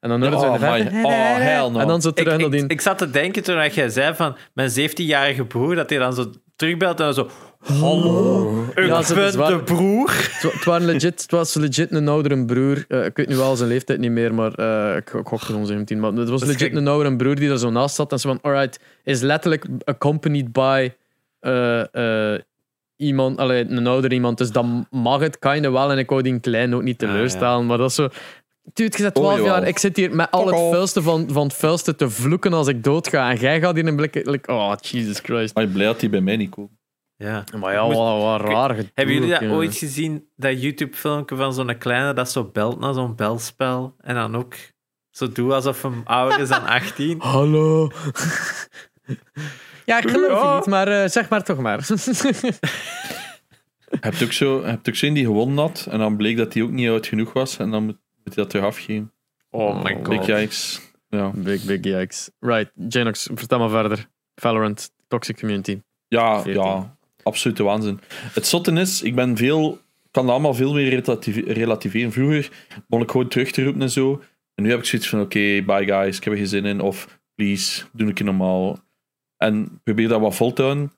S1: En dan hoorde ze
S3: Oh,
S1: in verte,
S3: my- oh, hell no.
S1: En dan zo terug naar die...
S2: ik, ik zat te denken toen jij zei van mijn 17-jarige broer, dat hij dan zo terugbelt en dan zo Hallo. Ik
S1: Ja, ze-
S2: ben
S1: het waren-
S2: de broer.
S1: Het waren legit, het was legit een oudere broer. Eh, ik weet nu wel zijn leeftijd niet meer, maar eh, ik, gokte gewoon 17. Maar het was legit een oudere broer die er zo naast zat. En ze van, alright, is letterlijk accompanied by eh, eh, iemand, allee, een ouder iemand. Dus dan mag het kinda wel. En ik wou die klein ook niet
S2: Ah,
S1: teleurstellen. Maar dat is zo... Dude, je bent 12
S3: Oh, jawel.
S1: jaar. Ik zit hier met al het vuilste van, van het vuilste te vloeken als ik doodga. En jij gaat hier een blik... Like, oh, Jesus Christ.
S3: Maar ik ben blij dat die bij mij niet komt.
S2: Ja.
S1: Maar ja, wat, raar gedoe
S2: Hebben jullie dat
S1: ja.
S2: ooit gezien? Dat YouTube-filmpje van zo'n kleine dat zo belt naar zo'n belspel. En dan ook zo doet alsof hem ouder is dan 18.
S1: Hallo. ja, ik geloof je
S2: Ja.
S1: niet, maar eh, zeg maar toch maar.
S3: Je hebt ook zo, je hebt ook zo die gewonnen had. En dan bleek dat hij ook niet oud genoeg was. En dan moet, moet hij dat terug afgeven.
S2: Oh my
S3: Big
S2: god.
S3: yikes. Ja.
S1: big, big yikes. Right, Janox, vertel maar verder. Valorant, Toxic Community.
S3: Ja,
S1: 14.
S3: ja, absolute waanzin. Het zotte is, ik ben veel, kan dat allemaal veel meer relativeren. Vroeger begon ik gewoon terug te roepen en zo. En nu heb ik zoiets van: oké, bye guys, ik heb er geen zin in. Of please, doe een keer normaal. En probeer dat wat vol te houden.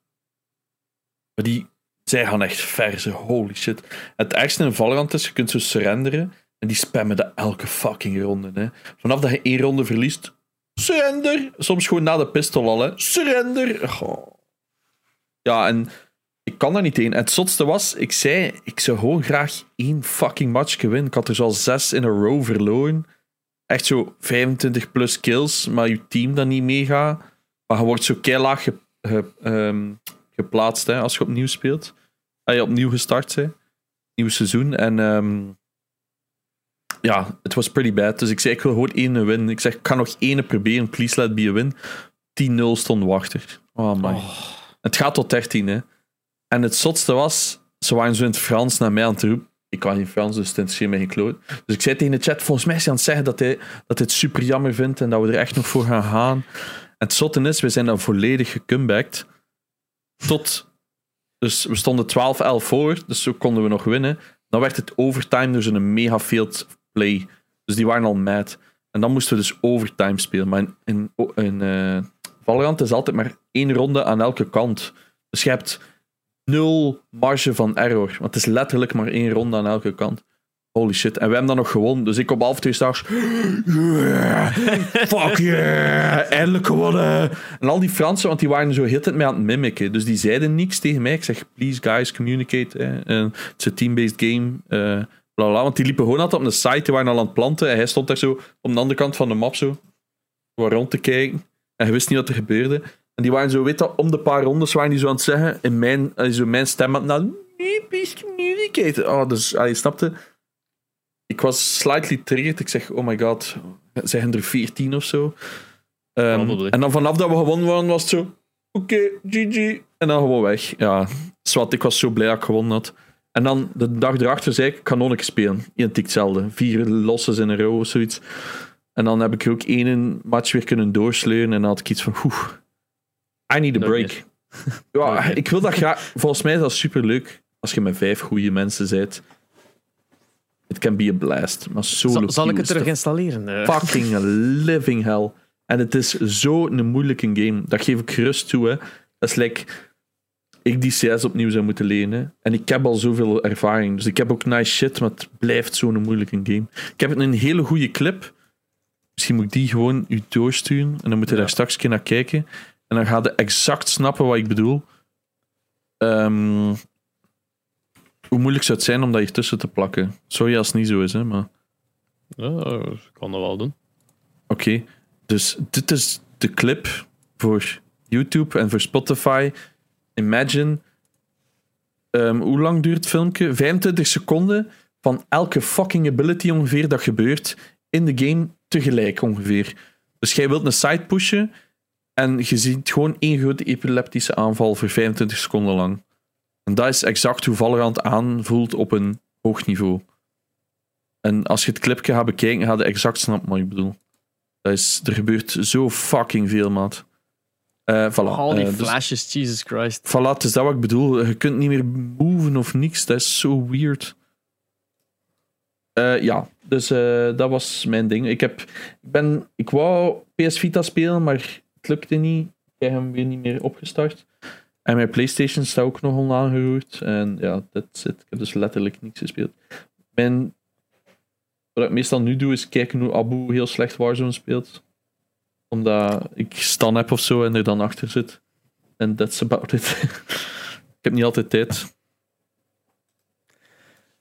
S3: Maar die, zij gaan echt verse, holy shit. Het ergste in Valorant is: je kunt zo surrenderen. En die spammen dat elke fucking ronde. Hè. Vanaf dat je één ronde verliest, surrender. Soms gewoon na de pistol al, hè. Surrender. Ja, en ik kan daar niet tegen. Het zotste was, ik zei, ik zou gewoon graag één fucking match winnen. Ik had er zo al zes in een row verloren. Echt zo 25 plus kills, maar je team dan niet meegaat. Maar je wordt zo keilaag ge, ge- ehm, geplaatst hè, als je opnieuw speelt. Als je opnieuw gestart bent. Nieuw seizoen. En ehm, ja, het was pretty bad. Dus ik zei, ik wil gewoon één win. Ik zeg, ik kan nog één proberen. Please let be a win. 10-0 stond wachter. Oh my. Het gaat tot 13, hè. En het zotste was, ze waren zo in het Frans naar mij aan het roepen. Ik kan geen Frans, dus het interesseert mij geen kloot. Dus ik zei tegen de chat, volgens mij is hij aan het zeggen dat hij, dat het super jammer vindt en dat we er echt nog voor gaan gaan. En het zotte is, we zijn dan volledig gecomebacked. Tot... Dus we stonden 12-11 voor, dus zo konden we nog winnen. Dan werd het overtime door zo'n mega field play. Dus die waren al mad. En dan moesten we dus overtime spelen. Maar in, in, in eh, Valorant is altijd maar één ronde aan elke kant. Dus je hebt nul marge van error. Want het is letterlijk maar één ronde aan elke kant. Holy shit. En we hebben dan nog gewonnen. Dus ik op half twee stars. Yeah, fuck yeah. Eindelijk gewonnen. En al die Fransen, want die waren zo heel tijd mee aan het mimiken. Dus die zeiden niks tegen mij. Ik zeg, please guys, communicate. En Het is een team-based game. eh bla, bla. Want die liepen gewoon altijd op de site. Die waren al aan het planten. En hij stond daar zo op de andere kant van de map zo. Gewoon rond te kijken. En je wist niet wat er gebeurde. En die waren zo, weet dat, om de paar rondes waren die zo aan het zeggen, in mijn, zo mijn stem aan het communicate. Oh, dus, je snapte. Ik was slightly triggered. Ik zeg, oh my god, zijn er 14 of zo? Ehm, en dan vanaf dat we gewonnen waren, was het zo, oké, GG. En dan gewoon weg. Ja, zwart, ik was zo blij dat ik gewonnen had. En dan de dag erachter zei ik, ik ga nog een keer spelen. Identiek hetzelfde. Vier losses in een row of zoiets. En dan heb ik er ook één match weer kunnen doorsleuren. En dan had ik iets van, oeh, I need a
S1: Nog
S3: break. Ja, ik wil dat graag. Volgens mij is dat superleuk als je met vijf goede mensen bent. It can be a blast. Maar solo
S1: Zal, zal ik het terug installeren?
S3: Fucking living hell. En het is zo'n moeilijke game. Dat geef ik gerust toe. Hè. Dat is like ik die CS opnieuw zou moeten leren. En ik heb al zoveel ervaring. Dus ik heb ook nice shit, maar het blijft zo'n moeilijke game. Ik heb een hele goede clip. Misschien moet ik die gewoon u doorsturen. En dan moet je
S1: Ja.
S3: daar straks een keer naar kijken. En dan ga je exact snappen wat ik bedoel. Ehm, hoe moeilijk zou het zijn om dat hier tussen te plakken? Sorry als het niet zo is, hè, maar...
S1: ja, ik kan dat wel doen.
S3: Oké, dus dit is de clip voor YouTube en voor Spotify. Imagine. ehm, hoe lang duurt het filmpje? 25 seconden van elke fucking ability ongeveer dat gebeurt in de game tegelijk ongeveer. Dus jij wilt een side pushen en je ziet gewoon één grote epileptische aanval voor 25 seconden lang. En dat is exact hoe Valorant aanvoelt op een hoog niveau. En als je het clipje gaat bekijken, ga je exact snappen wat ik bedoel. Dat is, er gebeurt zo fucking veel, maat. Eh voilà.
S1: Al die
S3: Eh, dus-
S1: flashes, Jesus Christ.
S3: Voilà, het is dat wat ik bedoel. Je kunt niet meer moven of niks. Dat is zo weird. Eh, ja, dus dat was mijn ding. Ik, heb, ik, ben, ik wou PS Vita spelen, maar het lukte niet. Ik heb hem weer niet meer opgestart. En mijn PlayStation staat ook nog onaangeroerd. En ja, that's it. Ik heb dus letterlijk niks gespeeld. Mijn, wat ik meestal nu doe, is kijken hoe Abu heel slecht Warzone speelt. Omdat ik stan heb of zo en er dan achter zit. En that's about it. ik heb niet altijd tijd.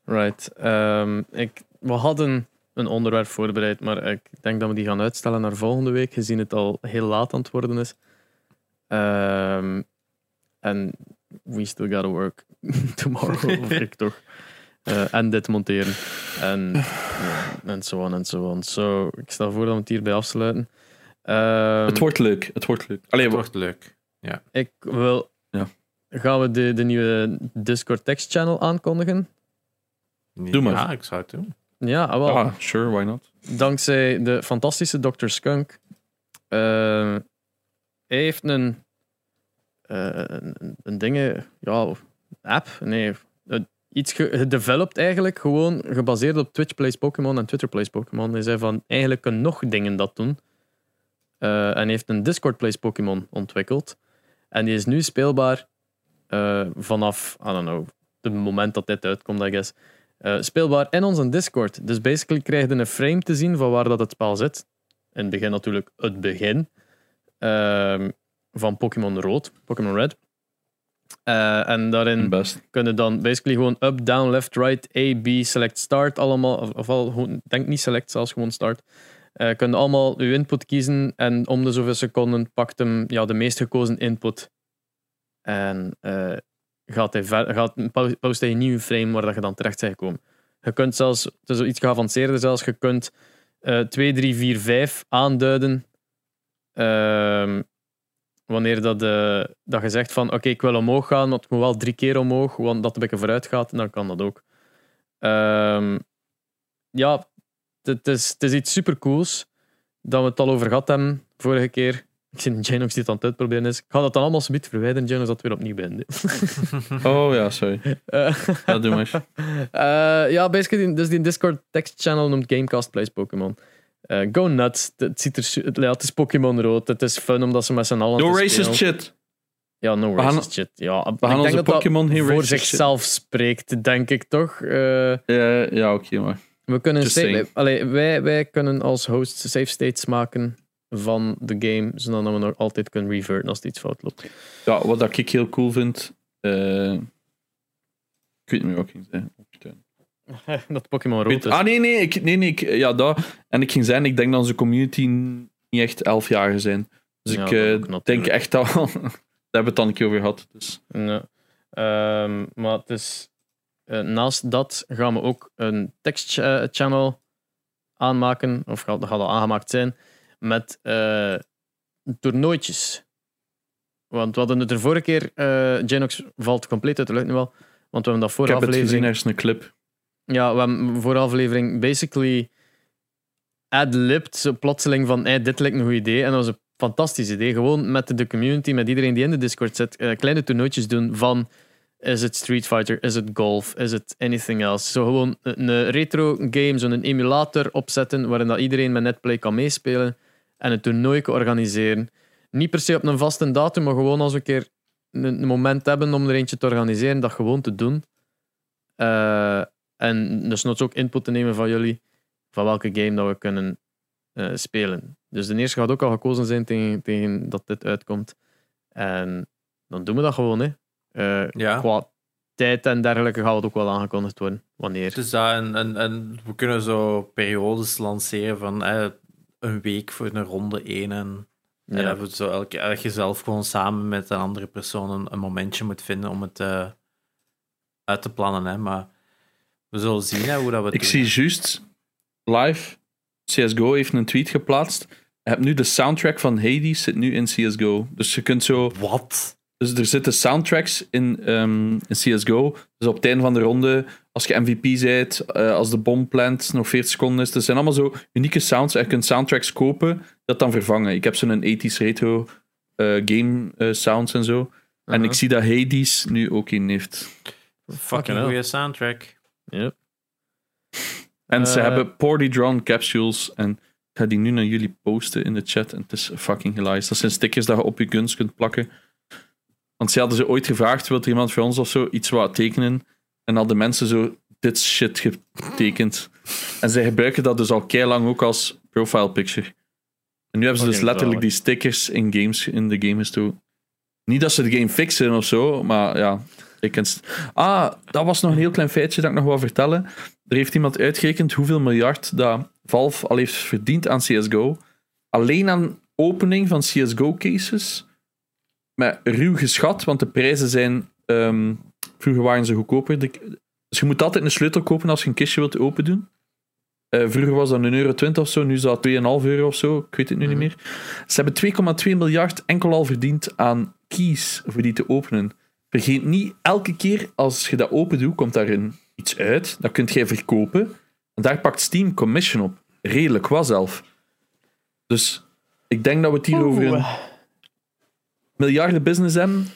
S1: Right. Ehm, ik, we hadden een onderwerp voorbereid, maar ik denk dat we die gaan uitstellen naar volgende week, gezien het al heel laat aan het worden is. Ehm, En we still gotta work tomorrow, of ik toch. Eh, en dit monteren. En ja, en zo on en zo on. So, ik stel voor dat we het hierbij afsluiten. Ehm,
S3: het wordt leuk. Het wordt leuk. Allee,
S2: Het wordt leuk.
S1: Ik wil...
S3: Ja.
S1: Gaan we de, de nieuwe Discord text channel aankondigen?
S3: Doe maar.
S2: Ja, ik zou het doen.
S1: Ja, ah, wel.
S3: ah, sure, why not?
S1: dankzij de fantastische Dr. Skunk. eh, hij heeft een, eh, een, een dingen, ja, app, nee, eh, iets ge- gedeveloped eigenlijk, gewoon gebaseerd op Twitch Plays Pokémon en Twitter Plays Pokémon. Hij zei van, eigenlijk kunnen nog dingen dat doen. En heeft een Discord Plays Pokémon ontwikkeld. En die is nu speelbaar vanaf, I don't know, het moment dat dit uitkomt, I guess. Eh, speelbaar in onze Discord. Dus basically krijg je een frame te zien van waar dat het spel zit. In het begin natuurlijk het begin ehm, van Pokémon Rood, Pokémon Red. Eh, en daarin
S3: Best.
S1: kunnen dan basically gewoon up, down, left, right, A, B, select, start allemaal. Of, of al, denk niet select, zelfs gewoon start. Eh kunnen allemaal uw input kiezen en om de zoveel seconden pakt hem ja, de meest gekozen input. En gaat hij ver, gaat, post hij een nieuwe frame waar dat je dan terecht bent gekomen. Je kunt zelfs, het is iets geavanceerder zelfs, je kunt eh 2, 3, 4, 5 aanduiden. Ehm, wanneer dat, eh, dat je zegt van oké, ik wil omhoog gaan, maar moet wel drie keer omhoog, want dat een beetje vooruit gaat, dan kan dat ook. Ehm, ja, het is, het is iets supercools dat we het al over gehad hebben vorige keer. Ik zie Janox die het aan het uitproberen is. Ik ga dat dan allemaal subiet verwijderen, Janox, dat weer opnieuw bent.
S3: Oh ja, sorry.
S1: Eh,
S3: Ja, doe maar.
S1: eh, ja, basically, dus die Discord text channel noemt Gamecast Plays Pokémon. Eh, go nuts. Het, ziet er, het, ja, het is Pokémon rood. Het is fun omdat ze met z'n allen.
S3: No racist shit.
S1: Ja, no
S3: gaan-
S1: racist shit. Ja,
S3: We gaan onze Pokémon geen
S1: voor
S3: shit.
S1: zichzelf spreekt, denk ik toch.
S3: Ja, ja oké, maar.
S1: we kunnen
S3: saying.
S1: allee, wij, wij kunnen als host safe states maken van de game, zodat we nog altijd kunnen reverten als het iets fout loopt.
S3: Ja, wat ik heel cool vind. eh, ik weet niet meer wat ik ging zeggen.
S1: dat Pokémon rood
S3: Weet-
S1: is.
S3: ah, nee, nee, ik, nee, nee ik, ja, dat. En ik ging zeggen, ik denk dat onze community niet echt elf jaar zijn. Dus
S1: Ja,
S3: ik eh, denk echt dat. Daar hebben we het dan een keer over gehad. Dus.
S1: Ja. Ehm, maar het is, eh, naast dat gaan we ook een tekstchannel aanmaken, of gaat, dat gaat al aangemaakt zijn, met eh toernooitjes. Want we hadden het er vorige keer, eh Genox valt compleet uit de lucht nu wel, want we hebben dat
S3: Ik
S1: vorige
S3: heb het gezien, er is een clip.
S1: Ja, we hebben voor aflevering basically ad-libbed, zo plotseling van hey, dit lijkt een goed idee. En dat was een fantastisch idee. Gewoon met de community, met iedereen die in de Discord zit, eh, kleine toernooitjes doen van is het Street Fighter, is het golf, is het anything else. Zo gewoon een een retro game, zo'n emulator opzetten waarin dat iedereen met netplay kan meespelen en een toernooi organiseren. Niet per se op een vaste datum, maar gewoon als we een keer een, moment hebben om er eentje te organiseren, dat gewoon te doen. Eh, en dus nog ook input te nemen van jullie, van welke game dat we kunnen eh, spelen. Dus de eerste gaat ook al gekozen zijn tegen, tegen dat dit uitkomt. En dan doen we dat gewoon, hè. Eh,
S2: Ja.
S1: Qua tijd en dergelijke gaat het ook wel aangekondigd worden. Wanneer.
S2: Dus dat, en, en, en we kunnen zo periodes lanceren van eh, een week voor een ronde 1. En, dat, we zo elke, dat je zelf gewoon samen met een andere persoon een, een momentje moet vinden om het eh, uit te plannen. Hè. Maar we zullen zien hè, hoe dat we
S3: Ik
S2: doen.
S3: zie juist live. CSGO heeft een tweet geplaatst. Je hebt nu de soundtrack van Hades zit nu in CSGO. Dus je kunt zo.
S2: Wat?
S3: Dus er zitten soundtracks in, ehm, in CSGO. Dus op het einde van de ronde, als je MVP bent, eh, als de bom plant, nog 40 seconden is. Dat zijn allemaal zo unieke sounds. En je kunt soundtracks kopen, dat dan vervangen. Ik heb zo'n 80s retro eh, game eh, sounds en zo. En
S1: Uh-huh.
S3: ik zie dat Hades nu ook in heeft.
S2: Fucking goede soundtrack.
S1: Yep.
S3: En ze hebben poorly drawn capsules. En ik ga die nu naar jullie posten in de chat. En het is fucking hilarisch. Dat zijn stickers dat je op je guns kunt plakken. Want ze hadden ze ooit gevraagd, wil er iemand voor ons of zo iets wat tekenen? En hadden mensen zo dit shit getekend. en zij gebruiken dat dus al kei lang ook als profile picture. En nu hebben ze dus letterlijk die stickers in games in de game gestoken. Niet dat ze de game fixen of zo, maar ja. Ik ah, dat was nog een heel klein feitje dat ik nog wil vertellen. Er heeft iemand uitgerekend hoeveel miljard dat Valve al heeft verdiend aan CSGO. Alleen aan opening van CSGO-cases. Met ruw geschat, want de prijzen zijn... ehm, vroeger waren ze goedkoper. Dus je moet altijd een sleutel kopen als je een kistje wilt open doen. Eh, vroeger was dat 1,20 euro of zo, nu is dat 2,5 euro of zo. Ik weet het nu niet meer. Ze hebben 2,2 miljard enkel al verdiend aan keys voor die te openen. Vergeet niet, elke keer als je dat open doet, komt daarin iets uit. Dat kunt jij verkopen. En daar pakt Steam commission op. Redelijk wat zelf. Dus ik denk dat we het hier over een miljarden business hebben.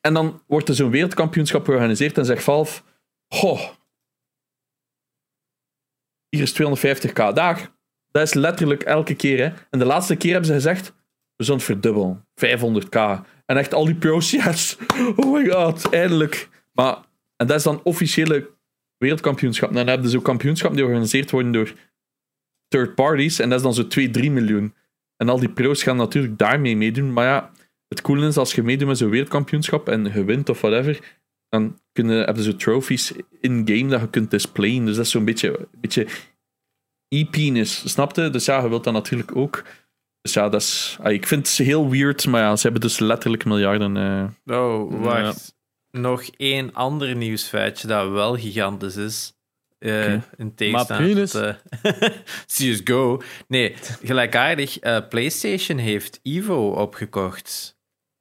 S3: En dan wordt er zo'n wereldkampioenschap georganiseerd en zegt Valve: Goh, hier is 250k dag. Dat is letterlijk elke keer. Hè. En de laatste keer hebben ze gezegd: we zullen verdubbelen. 500k. En echt al die pro's, yes. Oh my god, eindelijk. Maar, en dat is dan officiële wereldkampioenschap. En dan hebben ze zo kampioenschappen die georganiseerd worden door third parties. En dat is dan zo 2, 3 miljoen. En al die pro's gaan natuurlijk daarmee meedoen. Maar ja, het coole is als je meedoet met zo'n wereldkampioenschap en je wint of whatever, dan kunnen, hebben ze trophies in-game dat je kunt displayen. Dus dat is zo'n beetje, een beetje e-penis, snapte? Dus ja, je wilt dat natuurlijk ook. Dus ja, dat is, ah, ik vind het heel weird, maar ja, ze hebben dus letterlijk miljarden. eh.
S2: Oh, wacht. Nog één ander nieuwsfeitje dat wel gigantisch is. Eh,
S3: Oké.
S2: In tegenstelling tot eh, CSGO. Nee, gelijkaardig. PlayStation heeft Evo opgekocht.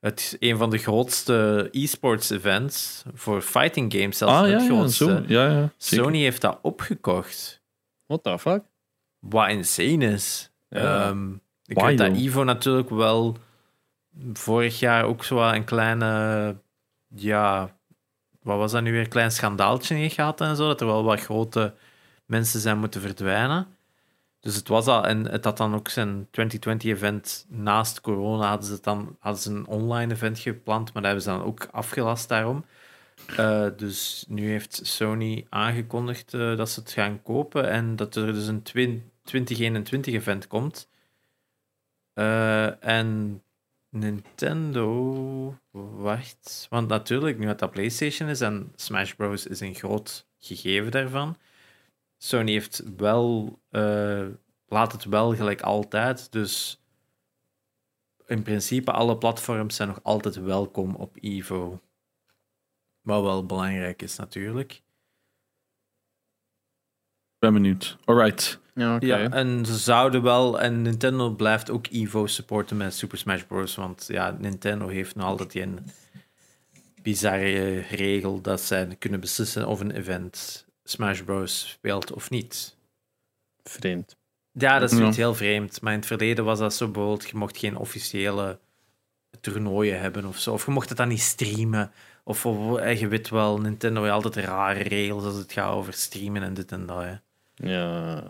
S2: Het is een van de grootste e-sports events voor fighting games. Zelfs
S3: Ah
S2: het
S3: ja, ja,
S2: grootste.
S3: zo. Ja, ja.
S2: Sony heeft dat opgekocht.
S1: What the fuck?
S2: Wat insane is.
S1: Ja.
S2: Ehm, ik
S3: Why
S2: weet dat? Ivo natuurlijk wel vorig jaar ook zo een kleine, ja, wat was dat nu weer, klein schandaaltje heeft gehad en zo, dat er wel wat grote mensen zijn moeten verdwijnen. Dus het was al, en het had dan ook zijn 2020-event naast corona, hadden ze, het dan, hadden ze een online event gepland, maar dat hebben ze dan ook afgelast daarom. Eh, dus nu heeft Sony aangekondigd eh, dat ze het gaan kopen en dat er dus een twin- 2021-event komt. Eh, en Nintendo. Wacht. Want natuurlijk, nu dat dat PlayStation is en Smash Bros. is een groot gegeven daarvan. Sony heeft wel. eh, laat het wel gelijk altijd. Dus in principe, alle platforms zijn nog altijd welkom op Evo. Wat wel belangrijk is, natuurlijk.
S3: Ik ben benieuwd. Alright.
S1: Ja, oké.
S2: Ja, en ze zouden wel, en Nintendo blijft ook Evo supporten met Super Smash Bros. Want ja, Nintendo heeft nog altijd die een bizarre regel dat zij kunnen beslissen of een event Smash Bros. speelt of niet.
S1: Vreemd.
S2: Ja, dat is
S3: Ja.
S2: niet heel vreemd. Maar in het verleden was dat zo bijvoorbeeld, je mocht geen officiële toernooien hebben of zo. Of je mocht het dan niet streamen. Of, of eh, je weet wel, Nintendo heeft altijd rare regels als het gaat over streamen en dit en dat. Hè.
S1: Ja.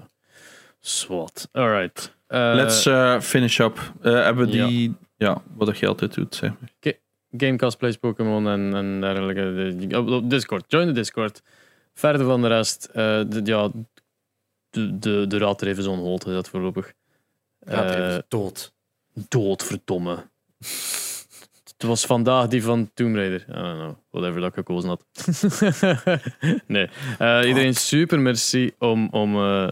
S1: Swat. Alright. Eh,
S3: Let's eh, finish up. Eh, hebben we die... Ja. wat je altijd doet, zeg maar.
S1: Gamecast plays Pokémon en, en dergelijke. Discord. Join de Discord. Verder van de rest, eh, de, ja, de, de, de raad er even zo'n holte, dat voorlopig.
S2: Even dood.
S1: dood, verdomme. Het was vandaag die van Tomb Raider. I don't know, whatever dat ik gekozen had. nee. Eh, iedereen super merci om, om, eh,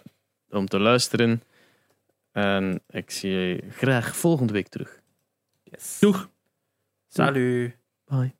S1: om te luisteren. En ik zie je graag volgende week terug.
S2: Yes.
S3: Doeg!
S2: Salut.
S1: Bye.